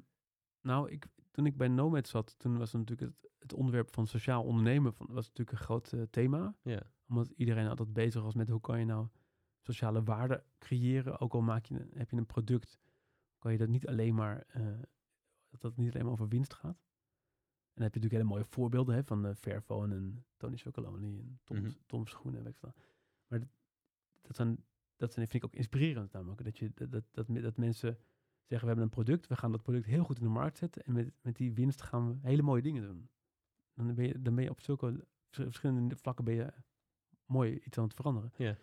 Nou, ik, toen ik bij Nomad zat, toen was natuurlijk het, het onderwerp van sociaal ondernemen van, was natuurlijk een groot eh, thema. Ja, Omdat iedereen altijd bezig was met hoe kan je nou sociale waarde creëren. Ook al maak je, heb je een product, kan je dat niet alleen maar, eh, dat het niet alleen maar over winst gaat. En dan heb je natuurlijk hele mooie voorbeelden hè, van Fairphone en Tony Chocolonely en Tom's, Mhm. Tom's Schoenen. Weet ik veel. Maar dat, dat, zijn, dat zijn, vind ik ook inspirerend namelijk. Dat, je, dat, dat, dat, dat mensen zeggen, we hebben een product, we gaan dat product heel goed in de markt zetten. En met, met die winst gaan we hele mooie dingen doen. Dan ben je, dan ben je op zulke vers- verschillende vlakken ben je mooi iets aan het veranderen. Ja.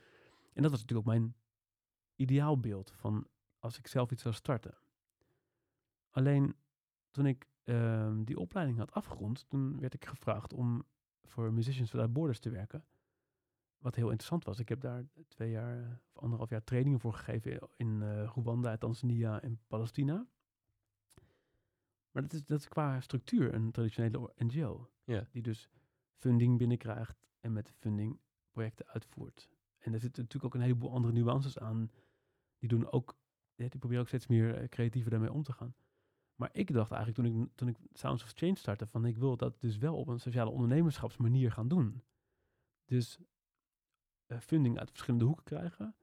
En dat was natuurlijk ook mijn ideaalbeeld van als ik zelf iets zou starten. Alleen toen ik ehm, die opleiding had afgerond, toen werd ik gevraagd om voor Musicians Without Borders te werken. Wat heel interessant was. Ik heb daar twee jaar eh, of anderhalf jaar trainingen voor gegeven in eh, Rwanda, Tanzania en Palestina. Maar dat is, dat is qua structuur een traditionele NGO. Die dus funding binnenkrijgt en met de funding projecten uitvoert. En er zitten natuurlijk ook een heleboel andere nuances aan. Die doen ook, ja, die proberen ook steeds meer eh, creatiever daarmee om te gaan. Maar ik dacht eigenlijk toen ik, toen ik Sounds of Change startte, van ik wil dat dus wel op een sociale ondernemerschapsmanier gaan doen. Dus eh, funding uit verschillende hoeken krijgen.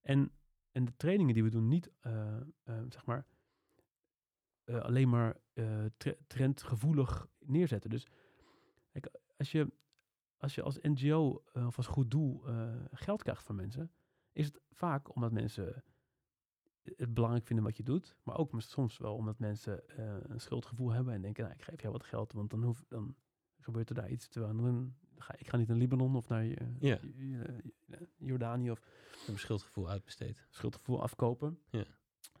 En, en de trainingen die we doen niet, eh, eh, zeg maar, alleen maar tre- trendgevoelig neerzetten. Dus als je als je als NGO of als goed doel geld krijgt van mensen, is het vaak omdat mensen het belangrijk vinden wat je doet, maar ook soms wel omdat mensen eh, een schuldgevoel hebben en denken, nou, ik geef jou wat geld, want dan, hoef, dan gebeurt er daar iets. Terwijl dan ga, ik ga niet naar Libanon of naar eh, Ja. J- Jordanië of een schuldgevoel uitbesteed. schuldgevoel afkopen. Ja.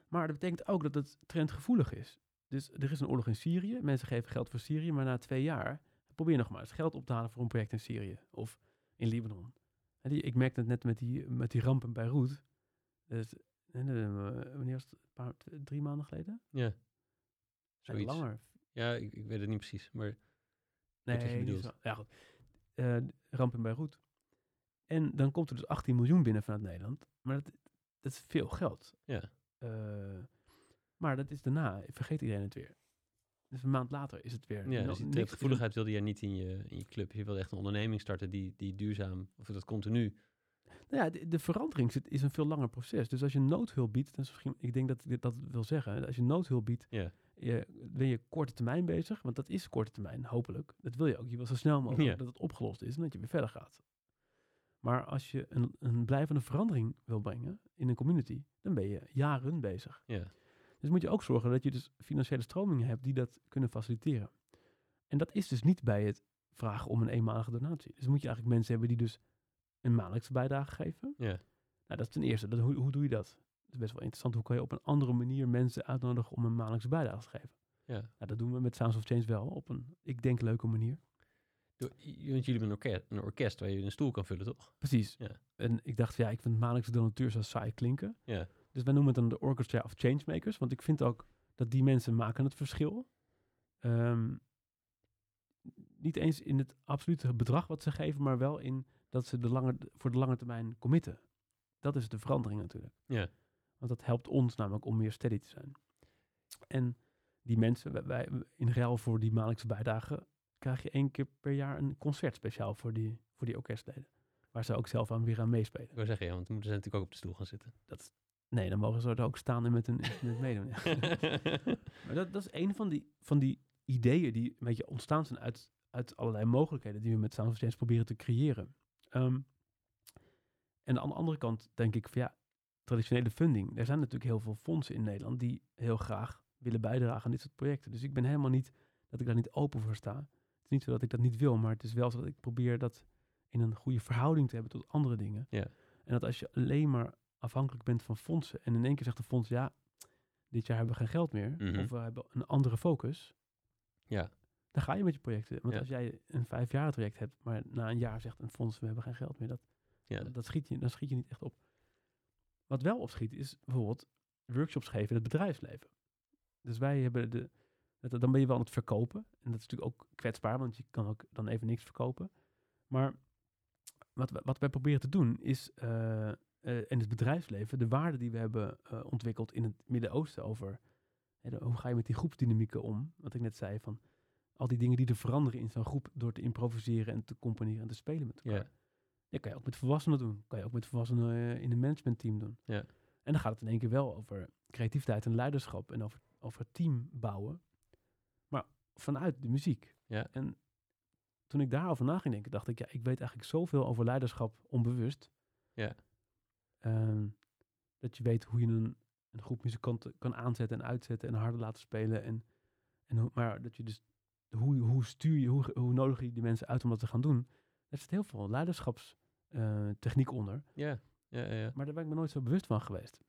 Maar dat betekent ook dat het trendgevoelig is. Dus er is een oorlog in Syrië. Mensen geven geld voor Syrië, maar na twee jaar probeer nog maar eens geld op te halen voor een project in Syrië of in Libanon. En die, ik merkte het net met die, met die ramp in Beirut. Dus, eh, wanneer was het? Een paar, drie maanden geleden? Ja, Nee, zoiets. langer. Ja, ik, ik weet het niet precies, maar Nee, wat je niet zo- Ja, goed. Eh, ramp in Beirut. En dan komt er dus 18 miljoen binnen vanuit Nederland. Maar dat, dat is veel geld. Ja. Eh, maar dat is daarna, vergeet iedereen het weer. Dus een maand later is het weer. ja, dus die gevoeligheid wilde jij niet in je, in je club. Je wilde echt een onderneming starten die, die duurzaam, of dat continu. Nou ja, de, de verandering is een veel langer proces. Dus als je noodhulp biedt, dat is misschien, ik denk dat ik dat wil zeggen. Als je noodhulp biedt, je, ben je korte termijn bezig. Want dat is korte termijn, hopelijk. Dat wil je ook. Je wil zo snel mogelijk dat het opgelost is en dat je weer verder gaat. Maar als je een, een blijvende verandering wil brengen in een community, dan ben je jaren bezig. Dus moet je ook zorgen dat je dus financiële stromingen hebt die dat kunnen faciliteren. En dat is dus niet bij het vragen om een eenmalige donatie. Dus moet je eigenlijk mensen hebben die dus een maandelijkse bijdrage geven. Ja. Nou, dat is ten eerste. Dat, hoe, hoe doe je dat? Dat is best wel interessant. Hoe kan je op een andere manier mensen uitnodigen om een maandelijkse bijdrage te geven? Ja. Nou, dat doen we met Sounds of Change wel op een, ik denk, leuke manier. J- Want jullie hebben een orkest, een orkest waar je een stoel kan vullen, toch? Precies. Ja. En ik dacht, ja, ik vind maandelijkse donateurs zo saai klinken. Ja. Dus wij noemen het dan de Orchestra of Changemakers. Want ik vind ook dat die mensen maken het verschil. Ehm, niet eens in het absolute bedrag wat ze geven, maar wel in dat ze de lange, voor de lange termijn committen. Dat is de verandering natuurlijk. Ja. Want dat helpt ons namelijk om meer steady te zijn. En die mensen, wij, in ruil voor die maandelijkse bijdrage, krijg je één keer per jaar een concert speciaal voor die, voor die orkestleden. Waar ze ook zelf aan weer aan meespelen. Ik wil zeggen, ja, want dan moeten ze natuurlijk ook op de stoel gaan zitten. Nee, dan mogen ze er ook staan en met een instrument [laughs] meedoen. [laughs] maar dat, dat is een van die, van die ideeën die een beetje ontstaan zijn uit, uit allerlei mogelijkheden die we met Sound of Change proberen te creëren. Ehm, en aan de andere kant denk ik van ja, traditionele funding. Er zijn natuurlijk heel veel fondsen in Nederland die heel graag willen bijdragen aan dit soort projecten. Dus ik ben helemaal niet dat ik daar niet open voor sta. Het is niet zo dat ik dat niet wil, maar het is wel zo dat ik probeer dat in een goede verhouding te hebben tot andere dingen. Ja. En dat als je alleen maar afhankelijk bent van fondsen en in één keer zegt de fonds, ja, dit jaar hebben we geen geld meer, Mhm. of we hebben een andere focus, Ja. Dan ga je met je projecten. Want Ja. als jij een vijfjarig traject hebt, maar na een jaar zegt een fonds, we hebben geen geld meer, dat, Ja. dat, dat schiet je, dan schiet je niet echt op. Wat wel opschiet is bijvoorbeeld workshops geven in het bedrijfsleven. Dus wij hebben de, dat, dan ben je wel aan het verkopen. En dat is natuurlijk ook kwetsbaar, want je kan ook dan even niks verkopen. Maar wat, we- wat wij proberen te doen is eh, in het bedrijfsleven de waarden die we hebben eh, ontwikkeld in het Midden-Oosten over hè, de- hoe ga je met die groepsdynamieken om? Wat ik net zei, van al die dingen die er veranderen in zo'n groep door te improviseren en te componeren en te spelen met elkaar. Ja. Dat kan je ook met volwassenen doen. kan je ook met volwassenen eh, in een managementteam doen. Ja. En dan gaat het in één keer wel over creativiteit en leiderschap en over, over team bouwen. Maar vanuit de muziek. Ja. En toen ik daarover na ging denken, dacht ik, ja, ik weet eigenlijk zoveel over leiderschap onbewust. Ja. Ehm, dat je weet hoe je een, een groep muzikanten kan aanzetten en uitzetten en harder laten spelen. En, en maar dat je dus, hoe, hoe stuur je, hoe, hoe nodig je die mensen uit om dat te gaan doen. Daar zit heel veel leiderschapstechniek onder. Ja, ja, ja. Maar daar ben ik me nooit zo bewust van geweest.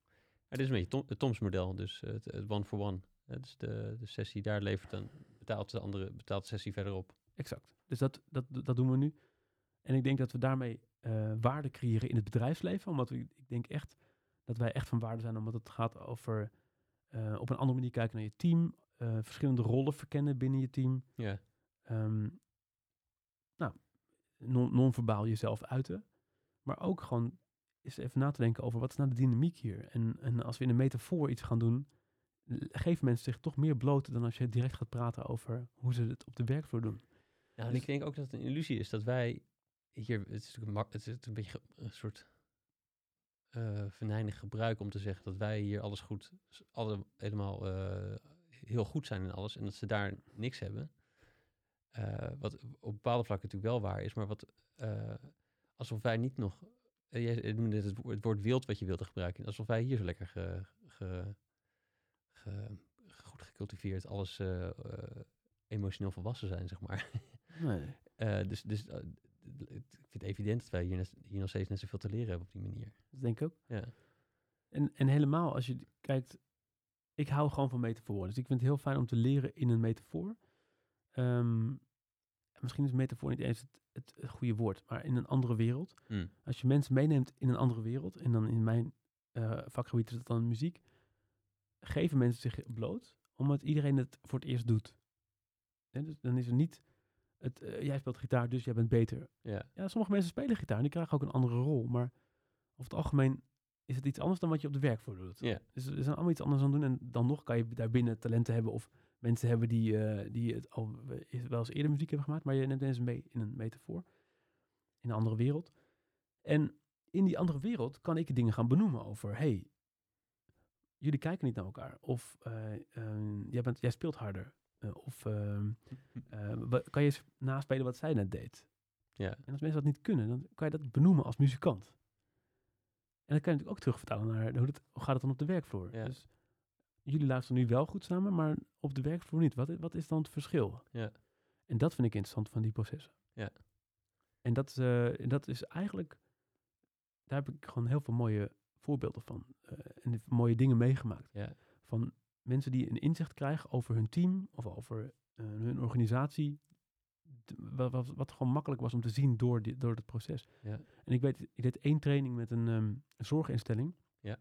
Ja, dit is een beetje Tom, het Toms-model, dus eh, het, het one for one. Eh, dus de, de sessie daar levert dan, betaalt de andere, betaalt de sessie verderop. Exact. Dus dat, dat, dat doen we nu. En ik denk dat we daarmee eh, waarde creëren in het bedrijfsleven. Omdat we, ik denk echt dat wij echt van waarde zijn. Omdat het gaat over eh, op een andere manier kijken naar je team. Eh, verschillende rollen verkennen binnen je team. Ja, Ehm, nou, non- non-verbaal jezelf uiten. Maar ook gewoon eens even na te denken over wat is nou de dynamiek hier. En, en als we in een metafoor iets gaan doen, geven mensen zich toch meer bloot dan als je direct gaat praten over hoe ze het op de werkvloer doen. Nou, en Dus- ik denk ook dat het een illusie is dat wij hier, het is natuurlijk een, mak- het is een beetje een soort eh venijnig gebruik om te zeggen dat wij hier alles goed, alle, helemaal eh, heel goed zijn in alles en dat ze daar niks hebben. Eh, wat op bepaalde vlakken natuurlijk wel waar is, maar wat eh, alsof wij niet nog, eh, jij noemde het, woord- het woord wild wat je wilde gebruiken, alsof wij hier zo lekker ge, ge, ge- goed gecultiveerd alles emotioneel volwassen zijn, zeg maar. [laughs] Nee. Dus dus ik vind het evident dat wij hier, net- hier nog steeds net zoveel te leren hebben op die manier. Dat denk ik ook. Ja, En, en helemaal als je kijkt, ik hou gewoon van metaforen. Dus ik vind het heel fijn om te leren in een metafoor. Ehm, misschien is metafoor niet eens het, het goede woord, maar in een andere wereld. Mm. Als je mensen meeneemt in een andere wereld, en dan in mijn eh, vakgebied is het dan muziek, geven mensen zich bloot, omdat iedereen het voor het eerst doet. Dus dan is er niet, het, eh, jij speelt gitaar, dus jij bent beter. Ja, sommige mensen spelen gitaar en die krijgen ook een andere rol. Maar over het algemeen is het iets anders dan wat je op de werkvloer doet. Ja. Dus er zijn allemaal iets anders aan doen. En dan nog kan je daarbinnen talenten hebben of mensen hebben die, eh, die het al wel eens eerder muziek hebben gemaakt. Maar je neemt mensen mee in een metafoor. In een andere wereld. En in die andere wereld kan ik dingen gaan benoemen over... Hey, jullie kijken niet naar elkaar. Of eh, ehm, jij, bent, jij speelt harder. Eh, of ehm, [laughs] eh, kan je eens naspelen wat zij net deed. ja, En als mensen dat niet kunnen, dan kan je dat benoemen als muzikant. En dat kan je natuurlijk ook terugvertalen naar hoe, dat, hoe gaat het dan op de werkvloer. Ja. Dus jullie luisteren nu wel goed samen, maar op de werkvloer niet. Wat, wat is dan het verschil? Ja. En dat vind ik interessant van die processen. Ja. En dat, is, eh, dat is eigenlijk, daar heb ik gewoon heel veel mooie voorbeelden van. eh, en mooie dingen meegemaakt. ja, Van mensen die een inzicht krijgen over hun team of over eh, hun organisatie. Wat, wat, wat gewoon makkelijk was om te zien door, door het proces. Ja. En ik weet, ik deed één training met een, ehm, een zorginstelling. Ja.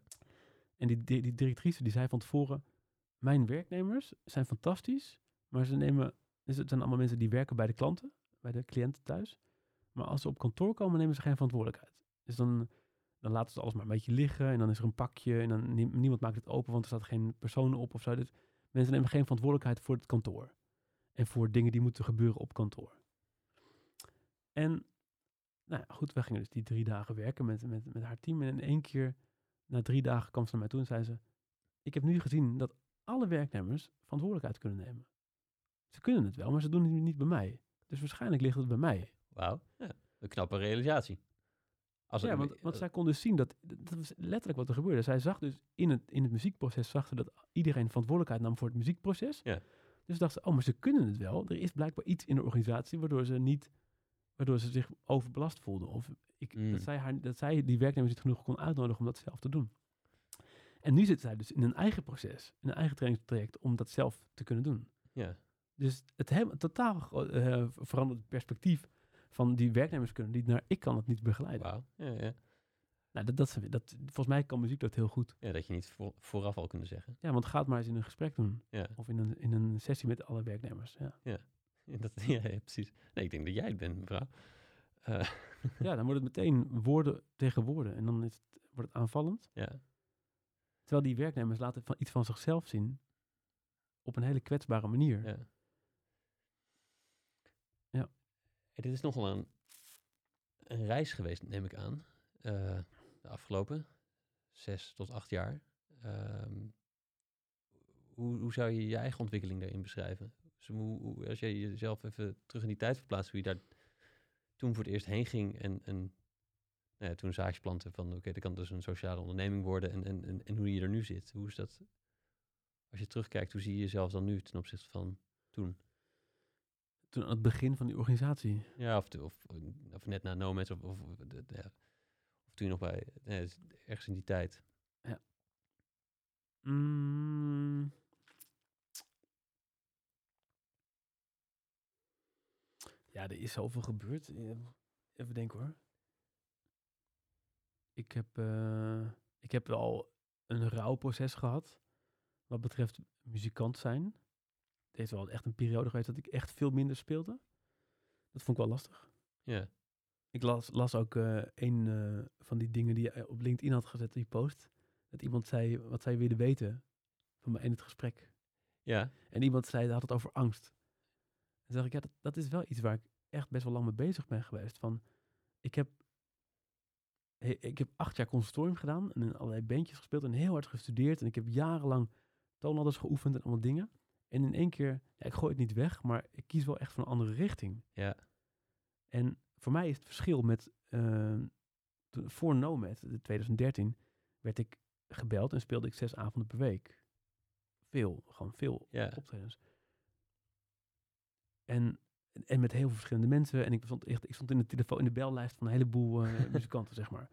En die, die, die directrice die zei van tevoren, mijn werknemers zijn fantastisch, maar ze nemen, dus het zijn allemaal mensen die werken bij de klanten, bij de cliënten thuis. Maar als ze op kantoor komen, nemen ze geen verantwoordelijkheid. Dus dan, dan laten ze alles maar een beetje liggen en dan is er een pakje en dan nie- niemand maakt het open, want er staat geen persoon op of zo. Dus mensen nemen geen verantwoordelijkheid voor het kantoor. En voor dingen die moeten gebeuren op kantoor. En nou ja, goed, we gingen dus die drie dagen werken met, met, met haar team. En in één keer, na drie dagen, kwam ze naar mij toe en zei ze... Ik heb nu gezien dat alle werknemers verantwoordelijkheid kunnen nemen. Ze kunnen het wel, maar ze doen het niet bij mij. Dus waarschijnlijk ligt het bij mij. wauw. Ja, een knappe realisatie. Als Ja, want, want zij kon dus zien dat, dat was letterlijk wat er gebeurde. Zij zag dus in het, in het muziekproces, zag ze dat iedereen verantwoordelijkheid nam voor het muziekproces. Ja. Dus dacht ze, oh, maar ze kunnen het wel. Er is blijkbaar iets in de organisatie waardoor ze niet, waardoor ze zich overbelast voelden. Of ik, Mm. dat, zij haar, dat zij die werknemers niet genoeg kon uitnodigen om dat zelf te doen. En nu zit zij dus in een eigen proces, in een eigen trainingstraject om dat zelf te kunnen doen. ja, Dus het helemaal totaal eh, verandert het perspectief van die werknemers kunnen niet naar ik kan het niet begeleiden. Ja, ja. Nou, dat, dat, dat, volgens mij kan muziek dat heel goed. ja, dat je niet voor- vooraf al kunnen zeggen. Ja, want ga het maar eens in een gesprek doen. Ja, Of in een, in een sessie met alle werknemers. Ja. Ja, dat, [laughs] ja, ja, precies. Nee, ik denk dat jij het bent, mevrouw. Eh, [laughs] ja, dan wordt het meteen woorden tegen woorden. En dan is het, wordt het aanvallend. ja, Terwijl die werknemers laten van, iets van zichzelf zien. op een hele kwetsbare manier. Ja. Ja. Hey, dit is nogal een, een reis geweest, neem ik aan. eh, de afgelopen zes tot acht jaar. Ehm, hoe, hoe zou je je eigen ontwikkeling daarin beschrijven? Dus hoe, hoe- als jij jezelf even terug in die tijd verplaatst, hoe je daar toen voor het eerst heen ging en, en nou ja, toen zaadjes planten van oké, dat kan dus een sociale onderneming worden en, en, en, en hoe je er nu zit. Hoe is dat, als je terugkijkt, hoe zie je jezelf dan nu ten opzichte van toen? Toen aan het begin van die organisatie. Ja, of, of, of net na Nomads, of, of, de- toen nog bij, is ergens in die tijd. Mm. Ja, er is zoveel gebeurd. Eh, Even denken hoor. Ik heb, eh, ik heb wel een rouwproces gehad. Wat betreft muzikant zijn. Het heeft wel echt een periode geweest dat ik echt veel minder speelde. Dat vond ik wel lastig. Ja, Ik las, las ook eh, een eh, van die dingen die je op LinkedIn had gezet, die post. Dat iemand zei, wat zij willen weten van mij in het gesprek. ja, En iemand zei, had het over angst. En dacht ik, ja, dat, dat is wel iets waar ik echt best wel lang mee bezig ben geweest. Van, ik heb, he- ik heb acht jaar conservatorium gedaan en in allerlei bandjes gespeeld en heel hard gestudeerd. En ik heb jarenlang toonladders geoefend en allemaal dingen. En in één keer, ja, ik gooi het niet weg, maar ik kies wel echt voor een andere richting. ja, En voor mij is het verschil met, eh, toen, voor Nomad, in 2013, werd ik gebeld en speelde ik zes avonden per week. Veel, gewoon veel ja, optredens. En, en met heel veel verschillende mensen. En ik stond, echt, ik stond in de telefoon, in de bellijst van een heleboel eh, [laughs] muzikanten, zeg maar.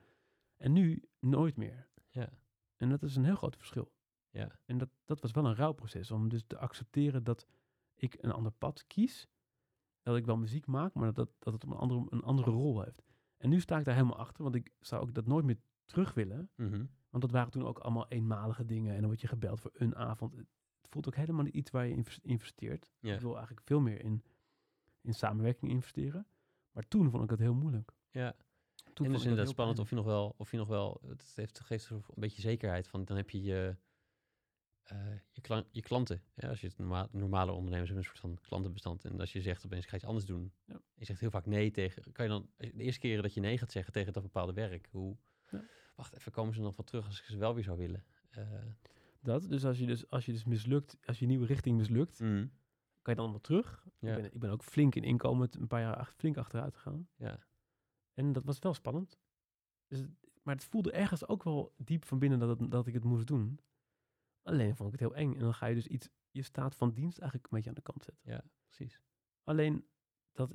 En nu nooit meer. ja, En dat is een heel groot verschil. ja, En dat, dat was wel een rouwproces. Om dus te accepteren dat ik een ander pad kies. Dat ik wel muziek maak, maar dat, dat het een andere, een andere rol heeft. En nu sta ik daar helemaal achter. Want ik zou ook dat nooit meer terug willen. mhm, Want dat waren toen ook allemaal eenmalige dingen. En dan word je gebeld voor een avond. Het voelt ook helemaal niet iets waar je invest- investeert. ja, Ik wil eigenlijk veel meer in, in samenwerking investeren. Maar toen vond ik het heel moeilijk. ja. Toen en dus inderdaad spannend of je nog wel, of je nog wel, het heeft, geeft een beetje zekerheid van, dan heb je je, eh, je, je klanten. Ja, als je het norma normale ondernemers hebben een soort van klantenbestand. En als je zegt opeens, ik ga iets anders doen. Ja. Je zegt heel vaak nee tegen, kan je dan, de eerste keren dat je nee gaat zeggen tegen dat bepaalde werk, hoe, Ja. wacht even, komen ze nog van terug als ik ze wel weer zou willen? Eh, Dat, dus als je dus, als je dus mislukt, als je nieuwe richting mislukt, mm, kan je dan allemaal terug. Ik, ben, ik ben ook flink in inkomen, een paar jaar flink achteruit gegaan. ja, En dat was wel spannend. Dus, maar het voelde ergens ook wel diep van binnen dat, het, dat ik het moest doen. Alleen vond ik het heel eng. En dan ga je dus iets, je staat van dienst eigenlijk een beetje aan de kant zetten. ja, precies. Alleen, dat,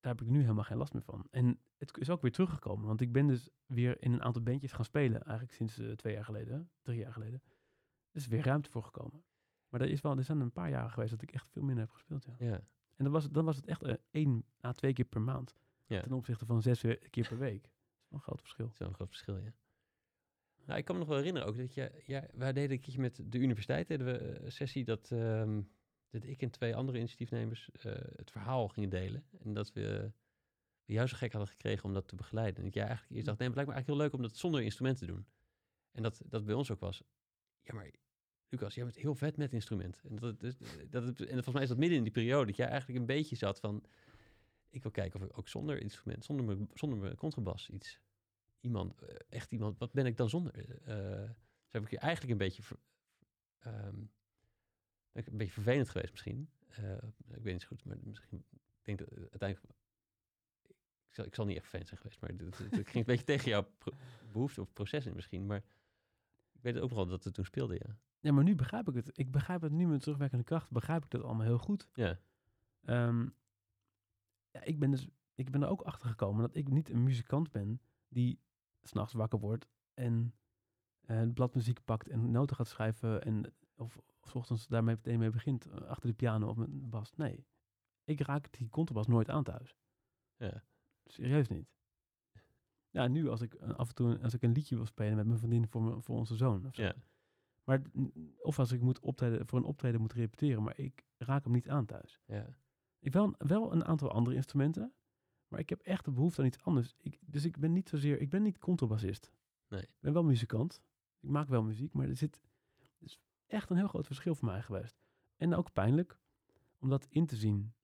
daar heb ik nu helemaal geen last meer van. En het is ook weer teruggekomen. Want ik ben dus weer in een aantal bandjes gaan spelen. Eigenlijk sinds eh, twee jaar geleden, drie jaar geleden. Er is weer ruimte voor gekomen. Maar er, is wel, er zijn een paar jaren geweest dat ik echt veel minder heb gespeeld. Ja. Ja, En dan was, het, dan was het echt eh, één à twee keer per maand. ja. Ten opzichte van zes we- keer per week. Dat is wel een groot verschil. Dat is wel een groot verschil, ja. Nou, ik kan me nog wel herinneren ook dat je, ja, wij deden een keertje met de universiteit, deden we een sessie dat, ehm, dat ik en twee andere initiatiefnemers eh, het verhaal gingen delen. En dat we, we jou zo gek hadden gekregen om dat te begeleiden. En dat jij eigenlijk eerst dacht, nee, het lijkt me eigenlijk heel leuk om dat zonder instrument te doen. En dat dat bij ons ook was. Ja, maar Lucas, jij bent heel vet met instrument. En, dat, dat, en volgens mij is dat midden in die periode dat jij eigenlijk een beetje zat van, ik wil kijken of ik ook zonder instrument, zonder mijn, zonder mijn contrabas iets iemand, eh, echt iemand, wat ben ik dan zonder? Dus heb ik je eigenlijk een beetje, ehm, een beetje vervelend geweest misschien. Eh, ik weet niet zo goed, maar misschien, ik denk dat uiteindelijk, ik zal, ik zal niet echt vervelend zijn geweest, maar het, ging een [laughs] beetje tegen jouw behoefte of proces in misschien, maar ik weet ook wel dat het toen speelde, ja. Ja, maar nu begrijp ik het. Ik begrijp het nu met terugwerkende kracht. Begrijp ik dat allemaal heel goed. Ja, Ehm, ja, ik ben dus ik ben er ook achter gekomen dat ik niet een muzikant ben die s'nachts wakker wordt en eh, het blad muziek pakt en noten gaat schrijven en of, of 's ochtends daarmee meteen mee begint eh, achter de piano of met een bas. Nee, ik raak die contrabas nooit aan thuis. ja, Serieus niet. Ja, nu als ik eh, af en toe als ik een liedje wil spelen met mijn vriendin voor, mijn- voor onze zoon. Of, zo. ja, Maar, of als ik moet optreden, voor een optreden moet repeteren, maar ik raak hem niet aan thuis. ja, Ik wel, wel een aantal andere instrumenten, maar ik heb echt de behoefte aan iets anders. Ik, dus ik ben niet zozeer, ik ben niet contrabassist. Nee. Ik ben wel muzikant. Ik maak wel muziek, maar er zit er is echt een heel groot verschil voor mij geweest. en ook pijnlijk om dat in te zien.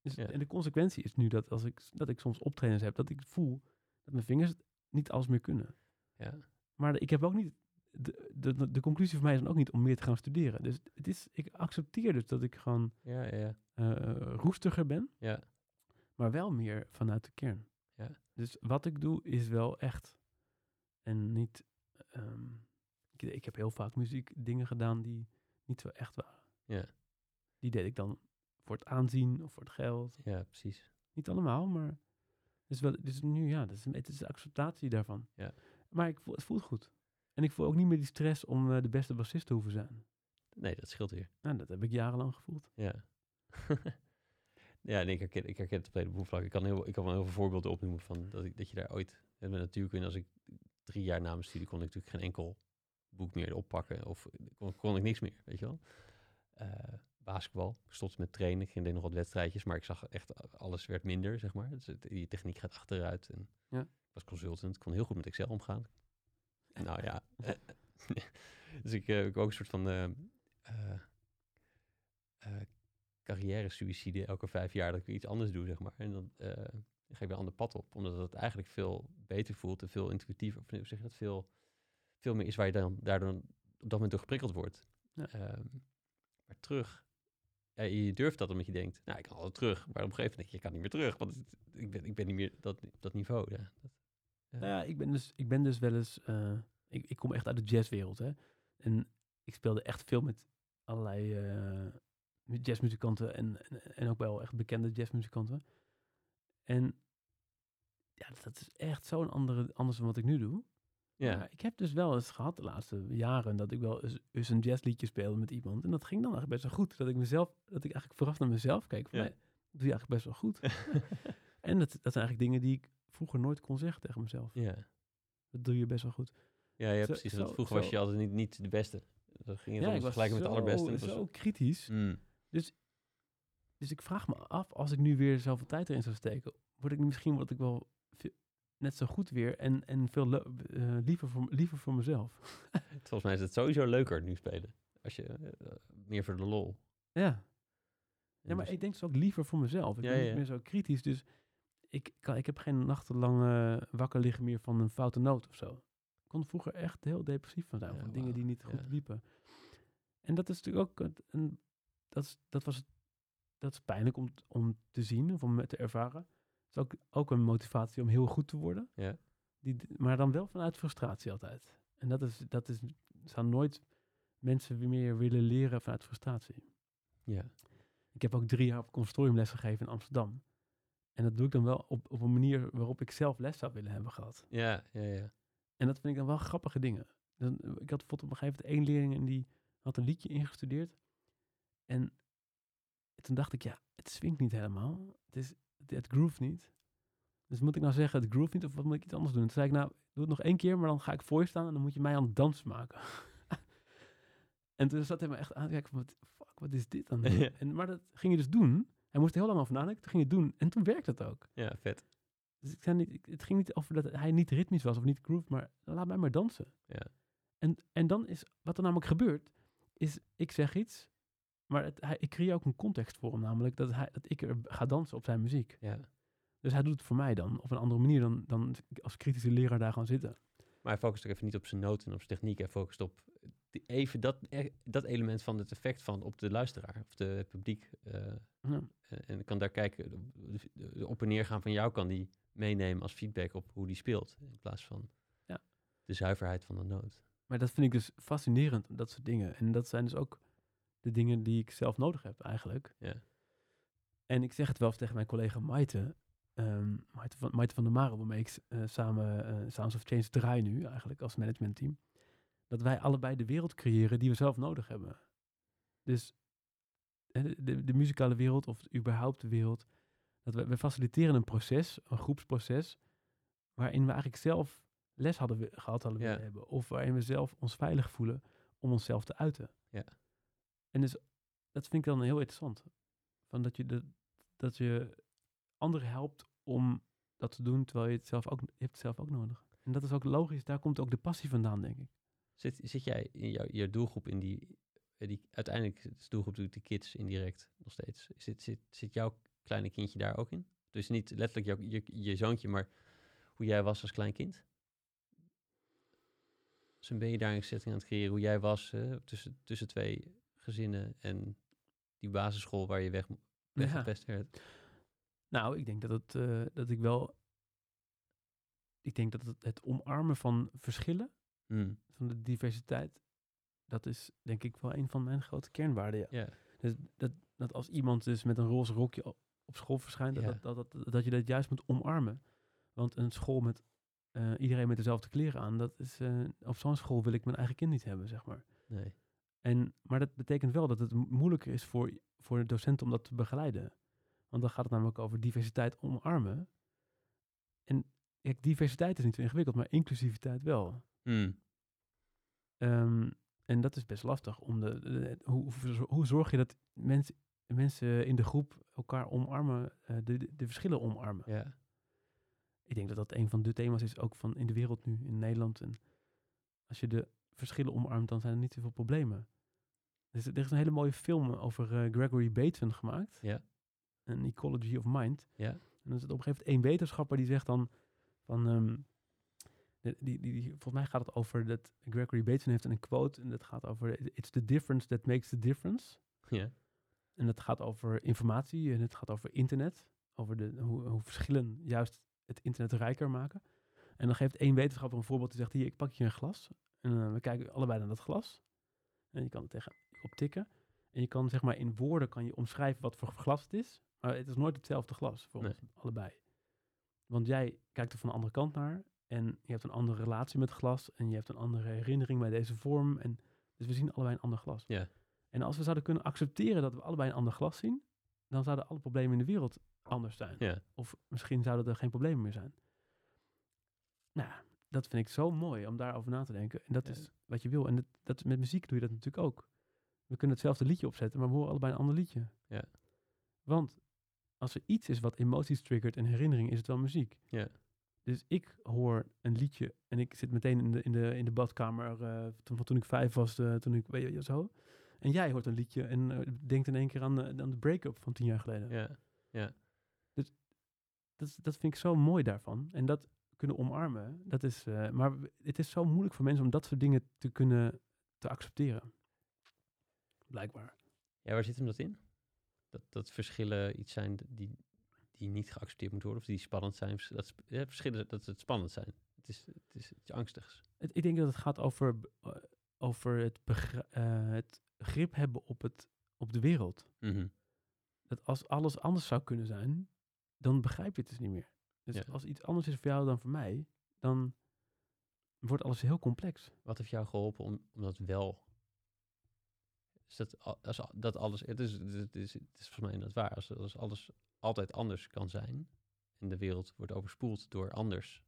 Dus, Ja. En de consequentie is nu dat als ik, dat ik soms optredens heb, dat ik voel dat mijn vingers niet alles meer kunnen. Ja. Maar ik heb ook niet. De, de, de conclusie voor mij is dan ook niet om meer te gaan studeren. Dus het is, ik accepteer dus dat ik gewoon Ja, ja, ja. eh, roestiger ben, Ja. Maar wel meer vanuit de kern. Ja. Dus wat ik doe is wel echt. En niet. ehm, ik, ik heb heel vaak muziek dingen gedaan die niet zo echt waren. Ja. Die deed ik dan voor het aanzien of voor het geld. Ja, precies. Niet allemaal, maar. Dus, wel, dus nu ja, dat is, het is de acceptatie daarvan. Ja. Maar ik voel, het voelt goed. En ik voel ook niet meer die stress om eh, de beste bassist te hoeven zijn. Nee, dat scheelt weer. Nou, dat heb ik jarenlang gevoeld. Ja. [laughs] ja, en ik herken, ik herken het op een heleboel vlakken. Ik kan, heel, ik kan wel heel veel voorbeelden opnoemen van dat, ik, dat je daar ooit... Met natuurkunde, als ik drie jaar na mijn studie kon ik natuurlijk geen enkel boek meer oppakken. Of kon, kon ik niks meer, weet je wel. Eh, basketbal, ik stopte met trainen, ik ging deed nog wat wedstrijdjes, maar ik zag echt, alles werd minder, zeg maar. Dus die techniek gaat achteruit. En Ja. Ik was consultant, kon heel goed met Excel omgaan. nou ja, [laughs] [laughs] dus ik, eh, ik heb ook een soort van... eh, carrière-suïcide elke vijf jaar dat ik weer iets anders doe, zeg maar. En dan eh, ga ik weer een ander pad op, omdat het eigenlijk veel beter voelt en veel intuïtiever, of zeg je dat, veel, veel meer is waar je dan daardoor op dat moment door geprikkeld wordt. Ja. Ehm, maar terug, ja, je durft dat omdat je denkt, nou, ik kan altijd terug, maar op een gegeven moment denk je, je kan niet meer terug, want het- ik, ben, ik ben niet meer dat, op dat niveau. Ja. Dat. Nou ja, ik ben dus, ik ben dus wel eens... eh, ik, ik kom echt uit de jazzwereld, hè. En ik speelde echt veel met allerlei eh, jazzmuzikanten en, en, en ook wel echt bekende jazzmuzikanten. En ja, dat is echt zo'n andere, anders dan wat ik nu doe. ja. Maar ik heb dus wel eens gehad de laatste jaren dat ik wel eens, eens een jazzliedje speelde met iemand. En dat ging dan eigenlijk best wel goed. Dat ik mezelf, dat ik eigenlijk vooraf naar mezelf keek. Van, Ja. nee, dat doe je eigenlijk best wel goed. [laughs] en dat, dat zijn eigenlijk dingen die ik vroeger nooit kon zeggen tegen mezelf. ja. Dat doe je best wel goed. Ja, ja, Zo- precies. zo- vroeger was zo- je altijd niet, niet de beste. Dan ging je ja, ik was vergelijken met de zo- allerbeste. het was- zo kritisch. Mm. Dus ik vraag me af, als ik nu weer zoveel tijd erin zou steken, word ik misschien word ik wel net zo goed weer en, en veel eh, liever, voor, liever voor mezelf. [laughs] Volgens mij is het sowieso leuker nu spelen. Als je eh, meer voor de lol. Ja. Ja, maar dus- ik denk dus ook liever voor mezelf. Ik Ja, ben ja. niet meer zo kritisch, dus ik, kan, ik heb geen nachtenlang eh, wakker liggen meer van een foute noot of zo. Ik kon er vroeger echt heel depressief van zijn, Ja, van dingen die niet goed liepen. En dat is natuurlijk ook, een, dat, is, dat was, dat is pijnlijk om, om te zien of om te ervaren. Het is ook, ook een motivatie om heel goed te worden. Ja. Die, maar dan wel vanuit frustratie altijd. En dat is, dat is, zou nooit mensen meer willen leren vanuit frustratie. Ja. Ik heb ook drie jaar op conservatorium les gegeven in Amsterdam. En dat doe ik dan wel op, op een manier waarop ik zelf les zou willen hebben gehad. Ja, ja, ja. En dat vind ik dan wel grappige dingen. Dan, ik had bijvoorbeeld op een gegeven moment één leerling en die had een liedje ingestudeerd. En toen dacht ik, ja, het swingt niet helemaal. Het, is, het, het groove niet. Dus moet ik nou zeggen, het groove niet of wat moet ik iets anders doen? Toen zei ik, nou, doe het nog één keer, maar dan ga ik voor je staan en dan moet je mij aan het dansen maken. [laughs] en toen zat hij me echt aan te kijken van, wat, fuck, wat is dit dan? [laughs] Ja. en, maar dat ging je dus doen. Hij moest er heel lang over nadenken, toen ging je het doen. En toen werkte het ook. Ja, vet. Dus ik zei niet, het ging niet over dat hij niet ritmisch was of niet groove, maar laat mij maar dansen. Ja. En, en dan is, wat er namelijk gebeurt, is ik zeg iets, maar het, hij, ik creëer ook een context voor hem, namelijk dat, hij, dat ik er ga dansen op zijn muziek. Ja. Dus hij doet het voor mij dan, op een andere manier dan, dan als kritische leraar daar gaan zitten. Maar hij focust ook even niet op zijn noten en op zijn techniek. Hij focust op even dat, e- dat element van het effect van op de luisteraar of de het publiek. eh, Ja. en kan daar kijken, de op en neer gaan van jou kan die meenemen als feedback op hoe die speelt. In plaats van Ja. de zuiverheid van de noot. Maar dat vind ik dus fascinerend, dat soort dingen. En dat zijn dus ook de dingen die ik zelf nodig heb eigenlijk. Ja. En ik zeg het wel eens tegen mijn collega Maite, ehm Maite, van, Maite van der Maren, waarmee ik eh, samen eh, Sounds of Change draai nu eigenlijk als managementteam. Dat wij allebei de wereld creëren die we zelf nodig hebben. Dus de, de, de muzikale wereld of überhaupt de wereld. Dat we, we faciliteren een proces, een groepsproces, waarin we eigenlijk zelf les hadden gehad hadden Ja. willen hebben. Of waarin we zelf ons veilig voelen om onszelf te uiten. Ja. En dus dat vind ik dan heel interessant. Van dat je, dat je anderen helpt om dat te doen, terwijl je het zelf ook, hebt zelf ook nodig. En dat is ook logisch, daar komt ook de passie vandaan, denk ik. Zit, zit jij in jouw, je doelgroep in die eh, die, uiteindelijk is de doelgroep natuurlijk de kids indirect nog steeds. Zit, zit, zit jouw kleine kindje daar ook in? Dus niet letterlijk jouw, je, je zoontje, maar hoe jij was als klein kind? Dus ben je daar een setting aan het creëren hoe jij was eh, tussen, tussen twee gezinnen en die basisschool waar je weg, weggepest werd. Nou, ik denk dat, het, eh, dat ik wel... Ik denk dat het, het omarmen van verschillen, Hmm, van de diversiteit, dat is denk ik wel een van mijn grote kernwaarden. Ja. Ja, Dus dat, dat als iemand dus met een roze rokje op, op school verschijnt, dat, Ja. dat, dat, dat, dat je dat juist moet omarmen. Want een school met eh, iedereen met dezelfde kleren aan, dat is, eh, op zo'n school wil ik mijn eigen kind niet hebben, zeg maar. nee. En, maar dat betekent wel dat het mo- moeilijker is voor, voor de docenten om dat te begeleiden. Want dan gaat het namelijk over diversiteit omarmen. En kijk, diversiteit is niet zo ingewikkeld, maar inclusiviteit wel. Hmm, Ehm, en dat is best lastig. Om de, de- hoe, hoe, zorg je dat mensen mensen in de groep elkaar omarmen, eh, de, de, de verschillen omarmen? ja, Ik denk dat dat een van de thema's is, ook van in de wereld nu, in Nederland. En als je de verschillen omarmt, dan zijn er niet zoveel problemen. Dus er is een hele mooie film over eh, Gregory Bateman gemaakt. Ja. Een Ecology of Mind. ja, En dan is het op een gegeven moment één wetenschapper die zegt dan van... ehm, die, die, die, volgens mij gaat het over dat Gregory Bateman heeft een quote en dat gaat over it's the difference that makes the difference. ja, En dat gaat over informatie en het gaat over internet. Over de, hoe, hoe verschillen juist het internet rijker maken. En dan geeft één wetenschapper een voorbeeld die zegt, hier, ik pak je een glas. En eh, we kijken allebei naar dat glas. En je kan er tegen op tikken. En je kan zeg maar in woorden kan je omschrijven wat voor glas het is. Maar het is nooit hetzelfde glas voor Nee. ons allebei. Want jij kijkt er van de andere kant naar. En je hebt een andere relatie met glas. En je hebt een andere herinnering bij deze vorm. En, dus we zien allebei een ander glas. Ja. En als we zouden kunnen accepteren dat we allebei een ander glas zien. Dan zouden alle problemen in de wereld anders zijn. ja. Of misschien zouden er geen problemen meer zijn. Nou, dat vind ik zo mooi om daarover na te denken. En dat Ja. is wat je wil. En dat, dat, met muziek doe je dat natuurlijk ook. We kunnen hetzelfde liedje opzetten, maar we horen allebei een ander liedje. Ja. Want als er iets is wat emoties triggert en herinnering, is het wel muziek. Ja. Dus ik hoor een liedje en ik zit meteen in de, in de, in de badkamer eh, toen, van toen ik vijf was, eh, toen ik, weet je, zo. En jij hoort een liedje en eh, denkt in één keer aan de, aan de break-up van tien jaar geleden. ja. dat, is- dat vind ik zo mooi daarvan. En dat kunnen omarmen, dat is... maar het is zo moeilijk voor mensen om dat soort dingen te kunnen te accepteren. Blijkbaar. Ja, waar zit hem dat in? Dat, dat verschillen iets zijn die, die niet geaccepteerd moeten worden of die spannend zijn. Dat, ja, verschillen dat het spannend zijn. Het is, het is iets angstigs. Het, ik denk dat het gaat over, eh, over het, begri- eh, het grip hebben op, het, op de wereld. Mhm. Dat als alles anders zou kunnen zijn, dan begrijp je het dus niet meer. Dus Ja. als iets anders is voor jou dan voor mij, dan wordt alles heel complex. Wat heeft jou geholpen om, om dat wel... Is dat, al- als, al- dat alles... Het is, het, is, het is volgens mij inderdaad waar. Als, als alles altijd anders kan zijn... en de wereld wordt overspoeld door anders...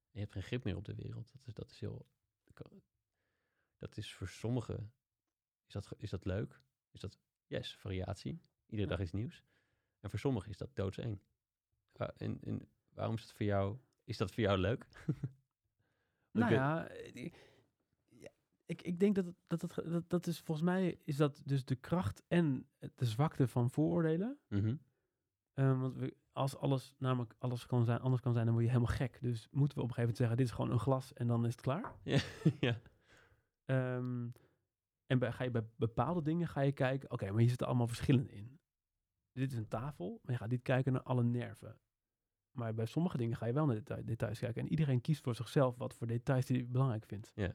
en je hebt geen grip meer op de wereld... dat is, dat is heel... Dat is voor sommigen... Is dat, is dat leuk? Is dat... Yes, variatie. Iedere Ja. dag iets nieuws. En voor sommigen is dat doodseng. En, en waarom is het voor jou... Is dat voor jou leuk? [laughs] Nou ja, eh, ik- ik, denk dat, dat, dat dat is volgens mij is dat dus de kracht en de zwakte van vooroordelen. Mhm. Eh, want we, als alles namelijk alles kan zijn, anders kan zijn, dan word je helemaal gek. Dus moeten we op een gegeven moment zeggen, dit is gewoon een glas en dan is het klaar. Ja, [laughs] ja. Ehm, en bij, ga je bij bepaalde dingen ga je kijken, oké, maar hier zitten allemaal verschillen in. Dit is een tafel, maar je gaat niet kijken naar alle nerven. Maar bij sommige dingen ga je wel naar detail- details kijken. En iedereen kiest voor zichzelf wat voor details hij belangrijk vindt. Ja.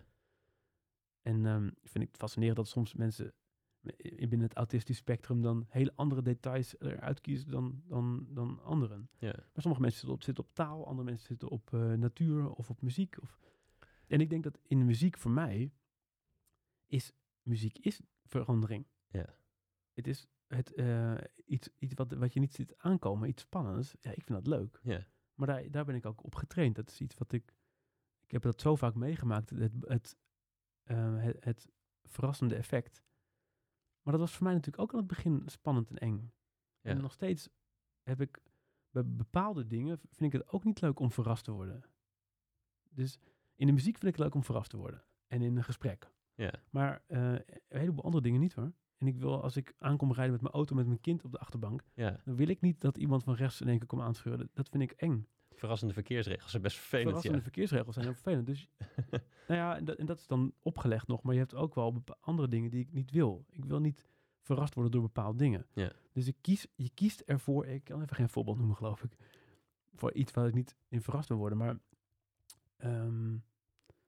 En ehm vind ik het fascinerend dat soms mensen binnen het autistisch spectrum dan hele andere details eruit kiezen dan, dan, dan anderen. ja. Maar sommige mensen zitten op, zitten op taal, andere mensen zitten op eh, natuur of op muziek. Of... En ik denk dat in muziek voor mij is muziek is verandering. Ja. Het is het, eh, iets, iets wat, wat je niet ziet aankomen, iets spannends. Ja, ik vind dat leuk. Ja. Maar daar, daar ben ik ook op getraind. Dat is iets wat ik... Ik heb dat zo vaak meegemaakt. Het, het, eh, het, het verrassende effect. Maar dat was voor mij natuurlijk ook aan het begin spannend en eng. Ja. En nog steeds heb ik... Bij bepaalde dingen vind ik het ook niet leuk om verrast te worden. Dus in de muziek vind ik het leuk om verrast te worden. En in een gesprek. Ja. Maar eh, een heleboel andere dingen niet hoor. En ik wil, als ik aankom rijden met mijn auto met mijn kind op de achterbank, ja. dan wil ik niet dat iemand van rechts in één keer komt aanscheuren. Dat- Dat vind ik eng. Verrassende verkeersregels zijn best vervelend. Verrassende Ja. verkeersregels zijn heel vervelend. Dus, [laughs] nou ja, en dat, en dat is dan opgelegd nog. Maar je hebt ook wel andere dingen die ik niet wil. Ik wil niet verrast worden door bepaalde dingen. Ja. Dus ik kies, je kiest ervoor, ik kan even geen voorbeeld noemen geloof ik, voor iets waar ik niet in verrast wil worden. Maar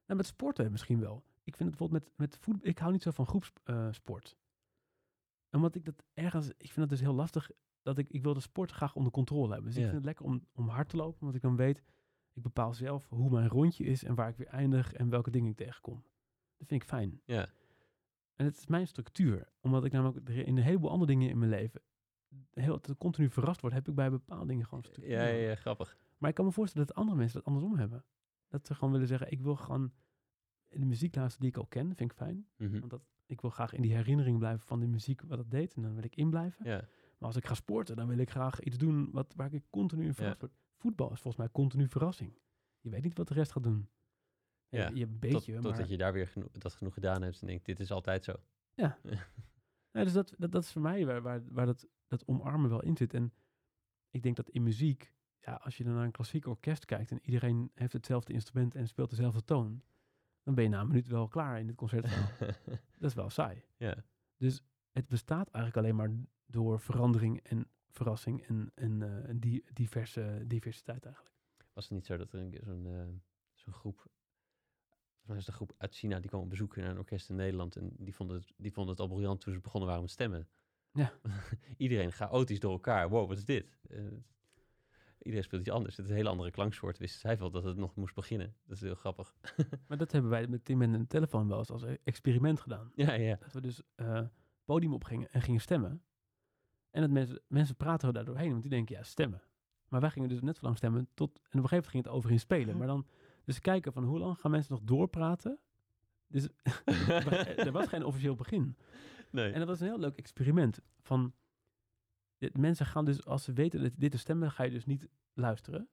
nou, met sporten misschien wel. Ik vind het bijvoorbeeld met, met voetbal, ik hou niet zo van groepsport. Omdat ik dat ergens, ik vind het dus heel lastig, dat ik, ik wil de sport graag onder controle hebben. Dus ik vind het lekker om, om hard te lopen, want ik dan weet, ik bepaal zelf hoe mijn rondje is en waar ik weer eindig en welke dingen ik tegenkom. Dat vind ik fijn. Ja. En het is mijn structuur. Omdat ik namelijk in een heleboel andere dingen in mijn leven heel continu verrast word, heb ik bij bepaalde dingen gewoon een structuur. Ja, ja, grappig. Maar ik kan me voorstellen dat andere mensen dat andersom hebben. Dat ze gewoon willen zeggen, ik wil gewoon de muziek luisteren die ik al ken, vind ik fijn. Mhm. Want dat, ik wil graag in die herinnering blijven van de muziek wat het deed. En dan wil ik inblijven. Ja. Maar als ik ga sporten, dan wil ik graag iets doen wat, waar ik continu in verrast word. Voetbal is volgens mij continu verrassing. Je weet niet wat de rest gaat doen. Ja, Ja, je, Tot, beetje, maar... totdat je daar weer geno- dat genoeg gedaan hebt en denkt, dit is altijd zo. Ja, [laughs] dus dat, dat, dat is voor mij waar, waar, waar dat, dat omarmen wel in zit. En ik denk dat in muziek, ja, als je dan naar een klassiek orkest kijkt en iedereen heeft hetzelfde instrument en speelt dezelfde toon, dan ben je na een minuut wel klaar in het concertzaal. [laughs] dat is wel saai. ja. Dus het bestaat eigenlijk alleen maar door verandering en verrassing en, en eh, een di- diverse, diversiteit eigenlijk. Was het niet zo dat er een keer zo'n eh, zo'n groep, volgens mij is het een groep uit China, die kwam op bezoek naar een orkest in Nederland en die vonden het, die vonden het al briljant toen ze begonnen waren met stemmen. Ja. [laughs] Iedereen chaotisch door elkaar. Wow, wat is dit? Eh, iedereen speelt iets anders. Het is een hele andere klanksoort. Wisten zij wel dat het nog moest beginnen. Dat is heel grappig. [laughs] Maar dat hebben wij met Tim en de telefoon wel eens als experiment gedaan. ja, ja. Dat we dus podium opgingen en gingen stemmen. En dat mensen, mensen praten er daar doorheen, want die denken, ja, stemmen. Maar wij gingen dus net zo lang stemmen tot... En op een gegeven moment ging het over in spelen. Maar dan dus kijken van hoe lang gaan mensen nog doorpraten. Dus [laughs] er was geen officieel begin. Nee. En dat was een heel leuk experiment. Van, dit- mensen gaan dus, als ze weten dat dit is stemmen, ga je dus niet luisteren.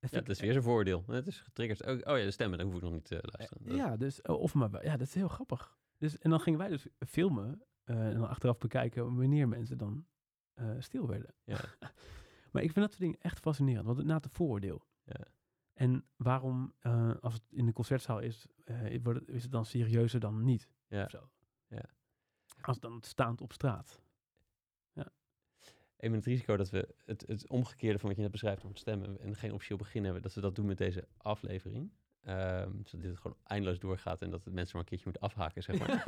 Dat ja, is weer zo'n voordeel. Het is getriggerd. Oh, oh ja, de stemmen, dan hoef ik nog niet te luisteren. Dat- Ja, dus, oh, of maar, ja, dat is heel grappig. Dus, en dan gingen wij dus filmen eh, en dan achteraf bekijken wanneer mensen dan eh, stil werden. Ja. [laughs] maar ik vind dat soort dingen echt fascinerend, want het na het vooroordeel. Ja. En waarom, eh, als het in de concertzaal is, eh, wordt het, is het dan serieuzer dan niet? Ja. Of zo. Ja. Als dan staand op straat. Even met het risico dat we het, het omgekeerde van wat je net beschrijft over het stemmen en geen officieel begin hebben, dat we dat doen met deze aflevering. Ehm, zodat dit gewoon eindeloos doorgaat en dat de mensen maar een keertje moeten afhaken, zeg maar.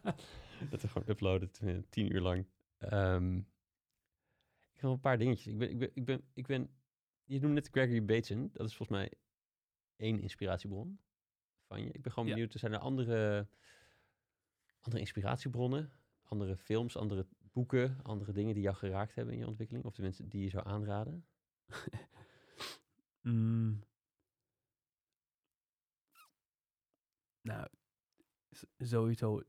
[laughs] dat we gewoon uploaden tien uur lang. Ehm, ik heb nog een paar dingetjes. Ik ben, ik ben, ik ben, ik ben, je noemde net Gregory Bateson. Dat is volgens mij één inspiratiebron van je. Ik ben gewoon Ja. benieuwd, zijn er andere, andere inspiratiebronnen? Andere films, andere boeken, andere dingen die jou geraakt hebben in je ontwikkeling? Of de mensen die je zou aanraden? [laughs] Mm. Nou, sowieso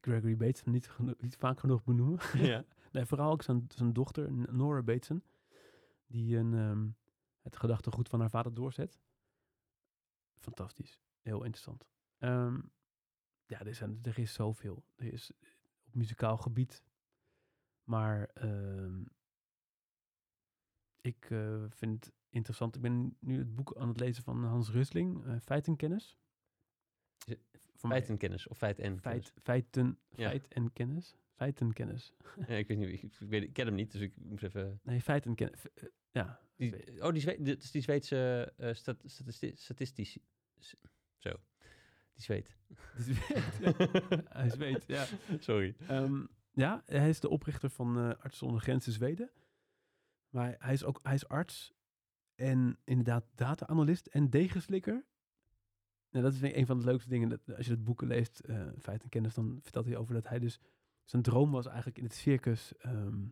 Gregory Bateson niet, niet vaak genoeg benoemen. ja. [laughs] Nee, vooral ook zijn, zijn dochter, Nora Bateson, die een, ehm, het gedachtegoed van haar vader doorzet. Fantastisch. Heel interessant. Ehm, ja, er, zijn, er is zoveel. Er is op muzikaal gebied. Maar ehm, ik eh, vind het interessant. Ik ben nu het boek aan het lezen van Hans Rusling, eh, Feitenkennis. Is Voor Feitenkennis of feit en Feit, feiten, Ja. feit en kennis. Feitenkennis. kennis. [laughs] Ja, ik weet niet, ik, ik, weet, ik ken hem niet, dus ik moest even... Nee, feitenkennis. Eh, ja. Die, oh, die, Zwe is die Zweedse eh stat, statisti- statistici... Zo. Die Zweed. Die zweet, ja. [laughs] Hij zweet, ja. Sorry. Ehm, ja, hij is de oprichter van eh Artsen zonder Grenzen Zweden. Maar hij is ook hij is arts en inderdaad data-analyst en degenslikker. Nou, dat is een van de leukste dingen. Dat, als je het boeken leest, eh Feit en Kennis, dan vertelt hij over dat hij dus... Zijn droom was eigenlijk in het circus... ehm,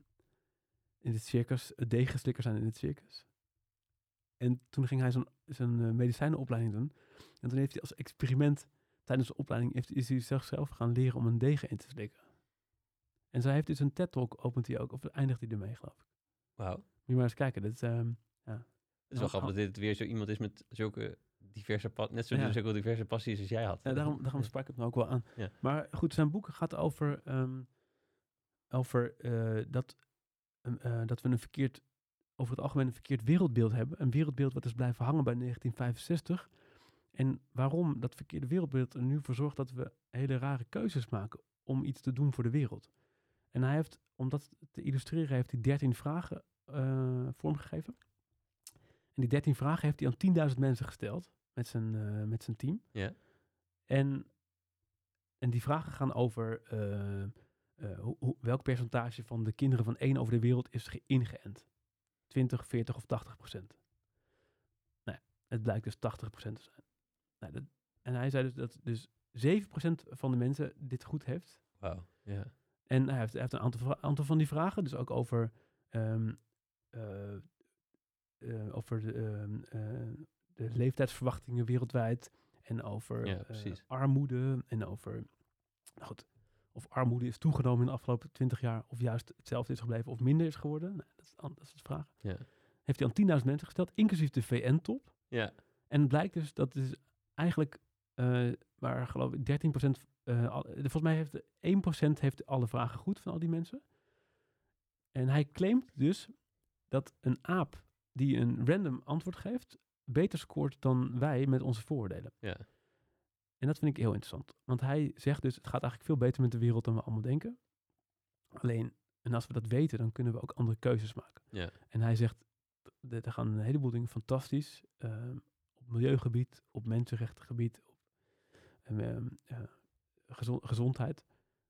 in het circus, degenslikker zijn in het circus. En toen ging hij zijn, zijn eh, medicijnenopleiding doen. En toen heeft hij als experiment tijdens de opleiding heeft, is hij zichzelf gaan leren om een degen in te slikken. En zij heeft dus een TED-talk, opent hij ook, of eindigt hij ermee, geloof ik. Wauw. Moet je maar eens kijken. Dat is, ehm, Het is wel grappig dat dit weer zo iemand is met zulke diverse, net zo Ja. dus ook wel diverse passies als jij had. Ja, daarom, [laughs] daarom sprak ik het me ook wel aan. Ja. Maar goed, zijn boek gaat over, ehm, over eh, dat, eh, dat we een verkeerd, over het algemeen een verkeerd wereldbeeld hebben. Een wereldbeeld wat is blijven hangen bij 1965. En waarom dat verkeerde wereldbeeld er nu voor zorgt dat we hele rare keuzes maken om iets te doen voor de wereld. En hij heeft, om dat te illustreren, heeft hij 13 vragen eh, vormgegeven. En die 13 vragen heeft hij aan 10.000 mensen gesteld met zijn, eh, met zijn team. Ja. En, en die vragen gaan over eh, eh, hoe, hoe- welk percentage van de kinderen van één over de wereld is ge- ingeënt. 20, 40 of 80 procent. Nou, het blijkt dus 80 procent te zijn. Nou, dat, en hij zei dus dat dus 7 procent van de mensen dit goed heeft. Wauw, ja. En hij heeft, hij heeft een aantal, aantal van die vragen, dus ook over, ehm, eh, eh, over de, ehm, eh, de leeftijdsverwachtingen wereldwijd. En over Ja, eh, armoede. En over, nou goed, of armoede is toegenomen in de afgelopen twintig jaar. Of juist hetzelfde is gebleven of minder is geworden. Nou, dat, is, dat is de vraag. Ja. Heeft hij aan 10.000 mensen gesteld, inclusief de VN-top. Ja, En het blijkt dus dat is eigenlijk eh maar geloof ik 13 eh, al- volgens mij heeft 1% heeft alle vragen goed van al die mensen. En hij claimt dus dat een aap die een random antwoord geeft, beter scoort dan wij met onze vooroordelen. ja, En dat vind ik heel interessant. Want hij zegt dus, het gaat eigenlijk veel beter met de wereld dan we allemaal denken. Alleen, en als we dat weten, dan kunnen we ook andere keuzes maken. Ja. En hij zegt, er gaan een heleboel dingen fantastisch. ehm, op milieugebied, op mensenrechtengebied, op ehm, ehm, eh, gezon- gezondheid.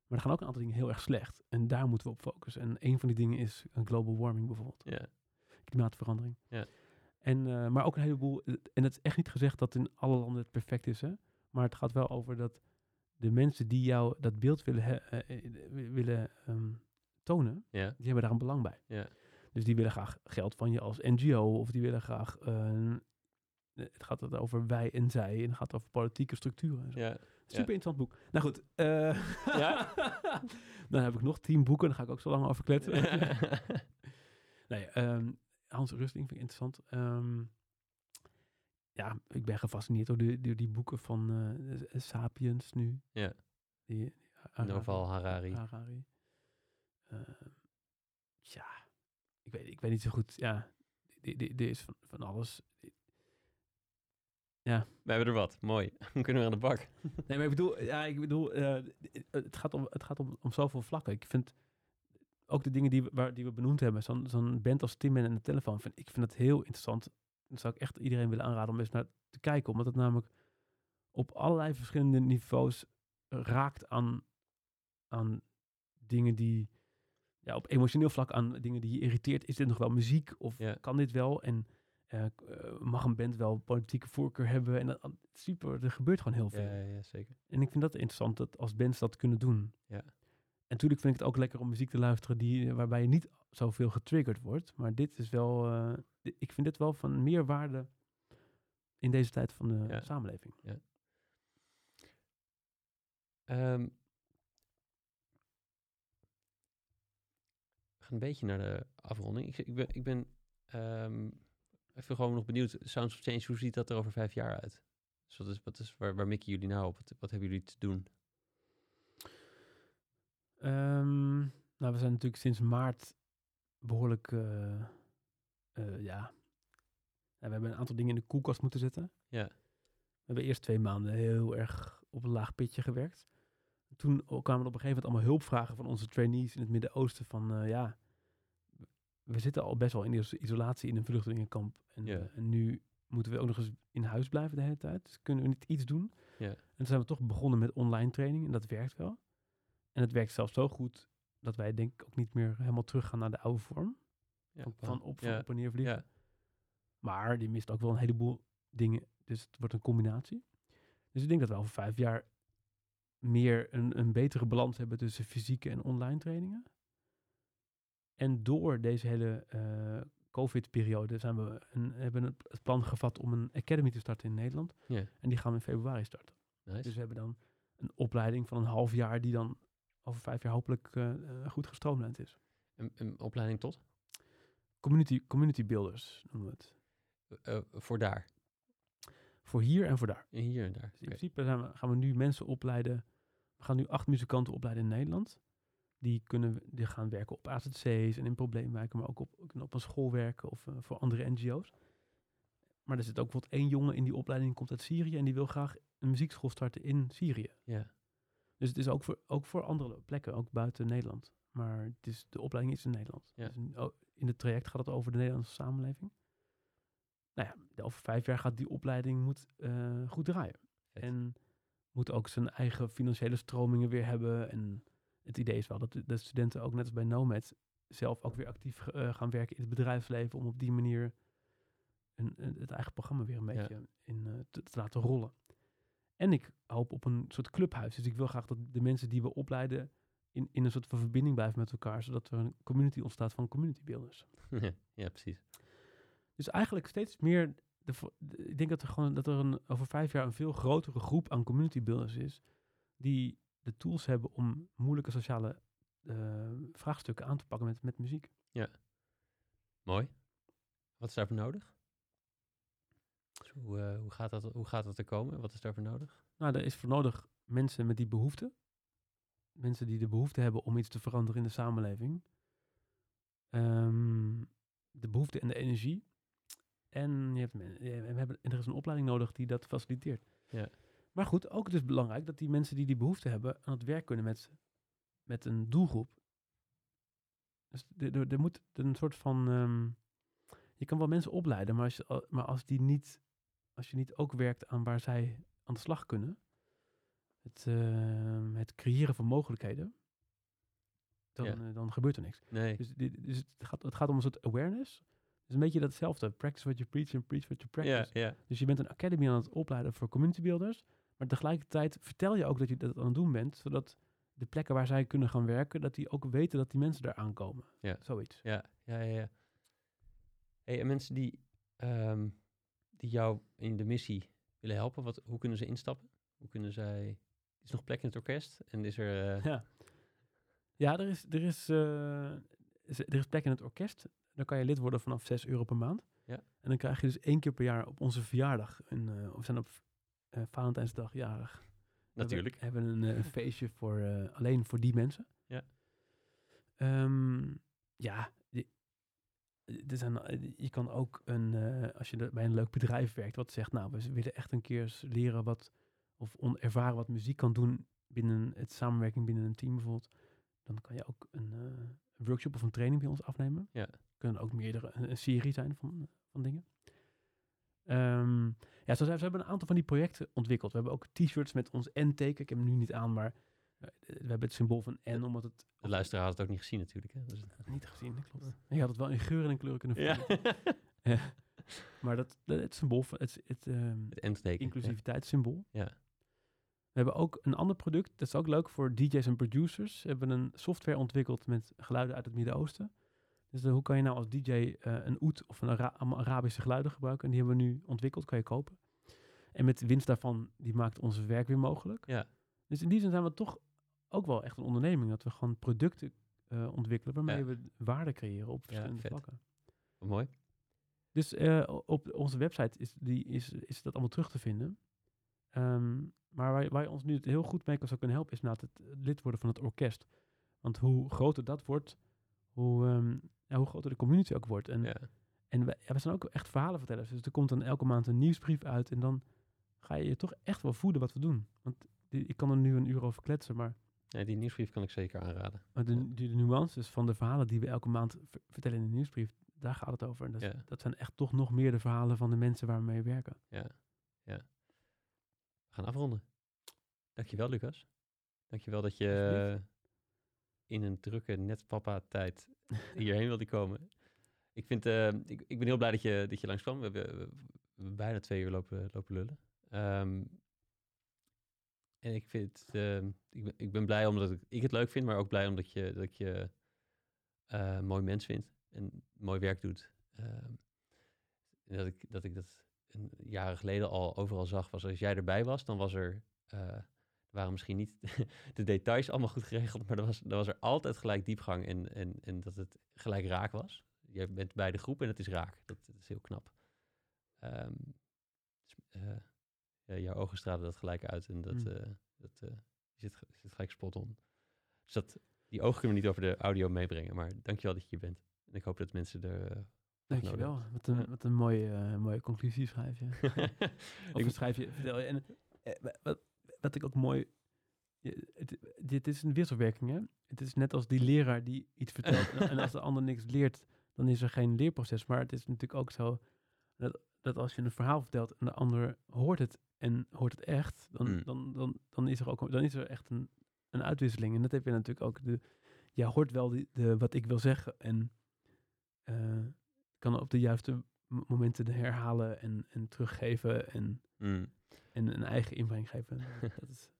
Maar er gaan ook een aantal dingen heel erg slecht. En daar moeten we op focussen. En een van die dingen is global warming bijvoorbeeld ja, klimaatverandering. Ja. En, eh, maar ook een heleboel, en het is echt niet gezegd dat in alle landen het perfect is, hè? maar het gaat wel over dat de mensen die jou dat beeld willen, he- eh, eh, wi- willen ehm, tonen, die hebben daar een belang bij. Ja. Dus die willen graag geld van je als NGO, of die willen graag, eh, het gaat het over wij en zij, en het gaat over politieke structuren. En zo. ja. Super interessant boek. Nou goed, eh, Ja? [laughs] dan heb ik nog tien boeken, daar ga ik ook zo lang over kletsen. [laughs] Nee, ehm, Hans Rusting vind ik interessant. Ehm, ja, ik ben gefascineerd door, de, door die boeken van eh, Sapiens nu. Ja. Die, die Harari. Noval Harari. Harari. Ehm, ja, ik weet, ik weet niet zo goed. Ja, dit is van, van alles. We hebben er wat. Mooi. [laughs] Dan kunnen we aan de bak. Nee, maar ik bedoel, ja, ik bedoel, eh, het gaat, om, het gaat om, om zoveel vlakken. Ik vind ook de dingen die we, waar, die we benoemd hebben, zo'n zo'n band als Timman en de telefoon, vind, ik vind dat heel interessant. Dat zou ik echt iedereen willen aanraden om eens naar te kijken, omdat het namelijk op allerlei verschillende niveaus raakt aan, aan dingen die, ja, op emotioneel vlak aan dingen die je irriteert. Is dit nog wel muziek of Ja. kan dit wel? En eh, eh, mag een band wel politieke voorkeur hebben? En dat, super, er gebeurt gewoon heel veel. Ja, ja, zeker. En ik vind dat interessant dat als bands dat kunnen doen. Ja. En natuurlijk vind ik het ook lekker om muziek te luisteren die, waarbij je niet zoveel getriggerd wordt. Maar dit is wel, eh, ik vind dit wel van meer waarde in deze tijd van de Ja. samenleving. Ehm, we gaan een beetje naar de afronding. Ik, ik ben, ik ben ehm, even gewoon nog benieuwd. Sounds of Change, hoe ziet dat er over vijf jaar uit? Dus wat is, wat is, waar, waar mikken jullie nou op? Wat, wat hebben jullie te doen? Ehm, nou, we zijn natuurlijk sinds maart behoorlijk, eh, eh, ja. We hebben een aantal dingen in de koelkast moeten zetten. Ja. We hebben eerst twee maanden heel erg op een laag pitje gewerkt. Toen kwamen er op een gegeven moment allemaal hulpvragen van onze trainees in het Midden-Oosten van, eh, ja, we zitten al best wel in is- isolatie in een vluchtelingenkamp. En, Ja. en nu moeten we ook nog eens in huis blijven de hele tijd. Dus kunnen we niet iets doen. Ja. En toen zijn we toch begonnen met online training en dat werkt wel. En het werkt zelfs zo goed dat wij denk ik ook niet meer helemaal teruggaan naar de oude vorm. Ja, van, op, van ja, op en neer vliegen. ja, Maar die mist ook wel een heleboel dingen. Dus het wordt een combinatie. Dus ik denk dat we over vijf jaar meer een, een betere balans hebben tussen fysieke en online trainingen. En door deze hele eh, COVID-periode zijn we een, hebben we het plan gevat om een academy te starten in Nederland. Ja. En die gaan we in februari starten. nice. Dus we hebben dan een opleiding van een half jaar die dan over vijf jaar hopelijk eh, eh, goed gestroomlijnd is. een, een opleiding tot? Community, community builders noemen we het. Eh, voor daar. voor hier en voor daar. Hier en daar. Dus in principe we- gaan we nu mensen opleiden. We gaan nu acht muzikanten opleiden in Nederland. Die, kunnen, die gaan werken op AZC's en in probleemwijken, maar ook op, op een school werken of voor andere NGO's. Maar er zit ook bijvoorbeeld één jongen in die opleiding, die komt uit Syrië en die wil graag een muziekschool starten in Syrië. Ja. Dus het is ook voor, ook voor andere plekken, ook buiten Nederland. Maar het is, de opleiding is in Nederland. Ja. Dus in, oh, in het traject gaat het over de Nederlandse samenleving. Nou ja, over vijf jaar gaat die opleiding moet, eh, goed draaien. Vet. En moet ook zijn eigen financiële stromingen weer hebben. En het idee is wel dat de, de studenten ook net als bij Nomad zelf ook weer actief eh, gaan werken in het bedrijfsleven. Om op die manier een, een- het eigen programma weer een Ja. beetje in, eh, te, te laten rollen. En ik hoop op een soort clubhuis. Dus ik wil graag dat de mensen die we opleiden in, in een soort van verbinding blijven met elkaar. Zodat er een community ontstaat van community builders. [laughs] ja, precies. Dus eigenlijk steeds meer. De, ik denk dat er gewoon dat er een, over vijf jaar een veel grotere groep aan community builders is. Die de tools hebben om moeilijke sociale eh, vraagstukken aan te pakken met, met muziek. Mooi. Wat is daarvoor nodig? Hoe, eh, hoe, gaat dat, hoe gaat dat er komen? Wat is daarvoor nodig? Nou, er is voor nodig mensen met die behoefte. Mensen die de behoefte hebben om iets te veranderen in de samenleving. Ehm, de behoefte en de energie. En, je hebt, je- we hebben, en er is een opleiding nodig die dat faciliteert. Ja. Maar goed, ook dus belangrijk dat die mensen die die behoefte hebben aan het werk kunnen met, met een doelgroep. Dus er- er er moet een soort van. ehm, je kan wel mensen opleiden, maar als, maar als, die niet, als je niet ook werkt aan waar zij aan de slag kunnen. Het, ehm, het creëren van mogelijkheden. Dan, Ja. eh, dan gebeurt er niks. Nee. Dus, dit, dus het, gaat, het gaat om een soort awareness. Dus een beetje datzelfde. Practice what you preach and preach what you practice. ja, ja. Dus je bent een academy aan het opleiden voor community builders. Maar tegelijkertijd vertel je ook dat je dat aan het doen bent. Zodat de plekken waar zij kunnen gaan werken, dat die ook weten dat die mensen daar aankomen. Ja. Zoiets. Ja, ja, ja. ja. Hey, en mensen die, ehm, die jou in de missie willen helpen, wat, hoe kunnen ze instappen? Hoe kunnen zij... Is er nog plek in het orkest? En is er... eh, Ja, ja er, is, er, is, is- er is plek in het orkest. Dan kan je lid worden vanaf 6 euro per maand. Ja. En dan krijg je dus één keer per jaar op onze verjaardag. Een, eh, we zijn op Valentijnsdag jarig. natuurlijk. We hebben een, een feestje voor, alleen voor die mensen. Ja. Ehm, ja, er zijn, je kan ook een, eh, als je bij een leuk bedrijf werkt, wat zegt, nou, we willen echt een keer leren wat, of ervaren wat muziek kan doen binnen het samenwerking binnen een team bijvoorbeeld. Dan kan je ook een, eh, een workshop of een training bij ons afnemen. Ja. Kunnen ook meerdere, een, een serie zijn van, van dingen. Ehm, ja, zo zijn, we hebben een aantal van die projecten ontwikkeld. We hebben ook t-shirts met ons N-teken. Ik heb hem nu niet aan, maar we hebben het symbool van N, omdat het De luisteraar had het ook niet gezien natuurlijk. Hè? Dus, niet gezien, dat klopt. Je had het wel in geuren en kleuren kunnen vinden. Ja. [laughs] Maar dat, dat- het symbool, van- het, het ehm, Het inclusiviteitssymbool. Ja. We hebben ook een ander product, dat is ook leuk voor DJ's en producers. We hebben een software ontwikkeld met geluiden uit het Midden-Oosten. Dus dan hoe kan je nou als DJ eh, een oud of een Ara- Arabische geluiden gebruiken? En die hebben we nu ontwikkeld, kan je kopen. En met winst daarvan, die maakt ons werk weer mogelijk. Ja. Dus in die zin zijn we toch ook wel echt een onderneming. Dat we gewoon producten eh, ontwikkelen waarmee Ja. we waarde creëren op verschillende vet. vlakken. Mooi. Dus eh, op onze website is, die, is, is dat allemaal terug te vinden. Ehm, maar waar, waar je ons nu het heel goed mee kan zou kunnen helpen, is het lid worden van het orkest. Want hoe groter dat wordt, hoe, ehm, ja, hoe groter de community ook wordt. En, Ja. en wij, ja, we zijn ook echt verhalenvertellers. Dus er komt dan elke maand een nieuwsbrief uit. En dan ga je je toch echt wel voeden wat we doen. Want die, ik kan er nu een uur over kletsen, maar Nee, die nieuwsbrief kan ik zeker aanraden. maar de, de, de nuances van de verhalen die we elke maand ver- vertellen in de nieuwsbrief, daar gaat het over. En dat, Ja. dat zijn echt toch nog meer de verhalen van de mensen waarmee we werken. We gaan afronden. Dankjewel, Lucas. Dankjewel dat je in een drukke net-papa-tijd hierheen wilde komen. Ik, vind, eh, ik, ik ben heel blij dat je, dat je langskwam. We hebben, we bijna twee uur lopen, lopen lullen. Ehm, en ik, vind, eh, ik, ben, ik ben blij omdat ik, ik het leuk vind, maar ook blij omdat je, dat je eh, mooi mens vindt en mooi werk doet. Ehm, dat, ik, dat ik dat een, jaren geleden al overal zag, was als jij erbij was, dan was er, eh, waren misschien niet [laughs] de details allemaal goed geregeld, maar er was, er was er altijd gelijk diepgang en, en, en dat het gelijk raak was. Je bent bij de groep en het is raak. Dat, is heel knap. Ehm, dus, eh, jouw ogen stralen dat gelijk uit en dat, Mm. eh, dat eh, zit, zit gelijk spot on. Dus dat, die ogen kunnen we niet over de audio meebrengen, maar dankjewel dat je hier bent. En ik hoop dat mensen er... eh, Dankjewel. Wat een, wat een mooie, eh, mooie conclusie schrijf je. [laughs] Of Ik- schrijf je, vertel je. En, eh, wa- wat, wat ik ook mooi... dit is een wisselwerking, hè? Het is net als die leraar die iets vertelt. en, [laughs] en als de ander niks leert, dan is er geen leerproces. Maar het is natuurlijk ook zo dat, dat als je een verhaal vertelt en de ander hoort het en hoort het echt, dan, Mm. dan, dan, dan, is, er ook, dan is er echt een, een uitwisseling. En dat heb je natuurlijk ook. De, je hoort wel die, de, wat ik wil zeggen en eh, kan op de juiste momenten herhalen en, en teruggeven en, Mm. en een eigen inbreng geven. Dat is,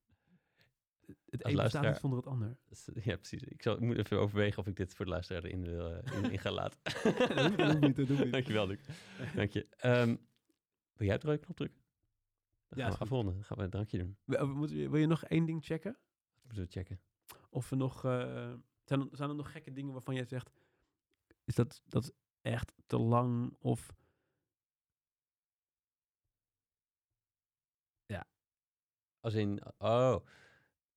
het Als een bestaat luisteraar- niet zonder het ander. Ja, precies. Ik, zal, ik moet even overwegen of ik dit voor de luisteraar erin wil, eh, in, in ga laten. [laughs] Dat niet, dat hoeft niet. [laughs] Dankjewel, Luc. Dank je. Ehm, wil jij het rode knop drukken? Dan Ja, gaan we afronden. Dan gaan we een drankje doen. Moet je- wil je nog één ding checken? Moeten we checken. Of er nog, eh, zijn, er, zijn er nog gekke dingen waarvan jij zegt, is dat, dat echt te lang of... Als in, oh,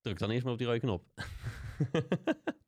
druk dan eerst maar op die rode knop. [laughs]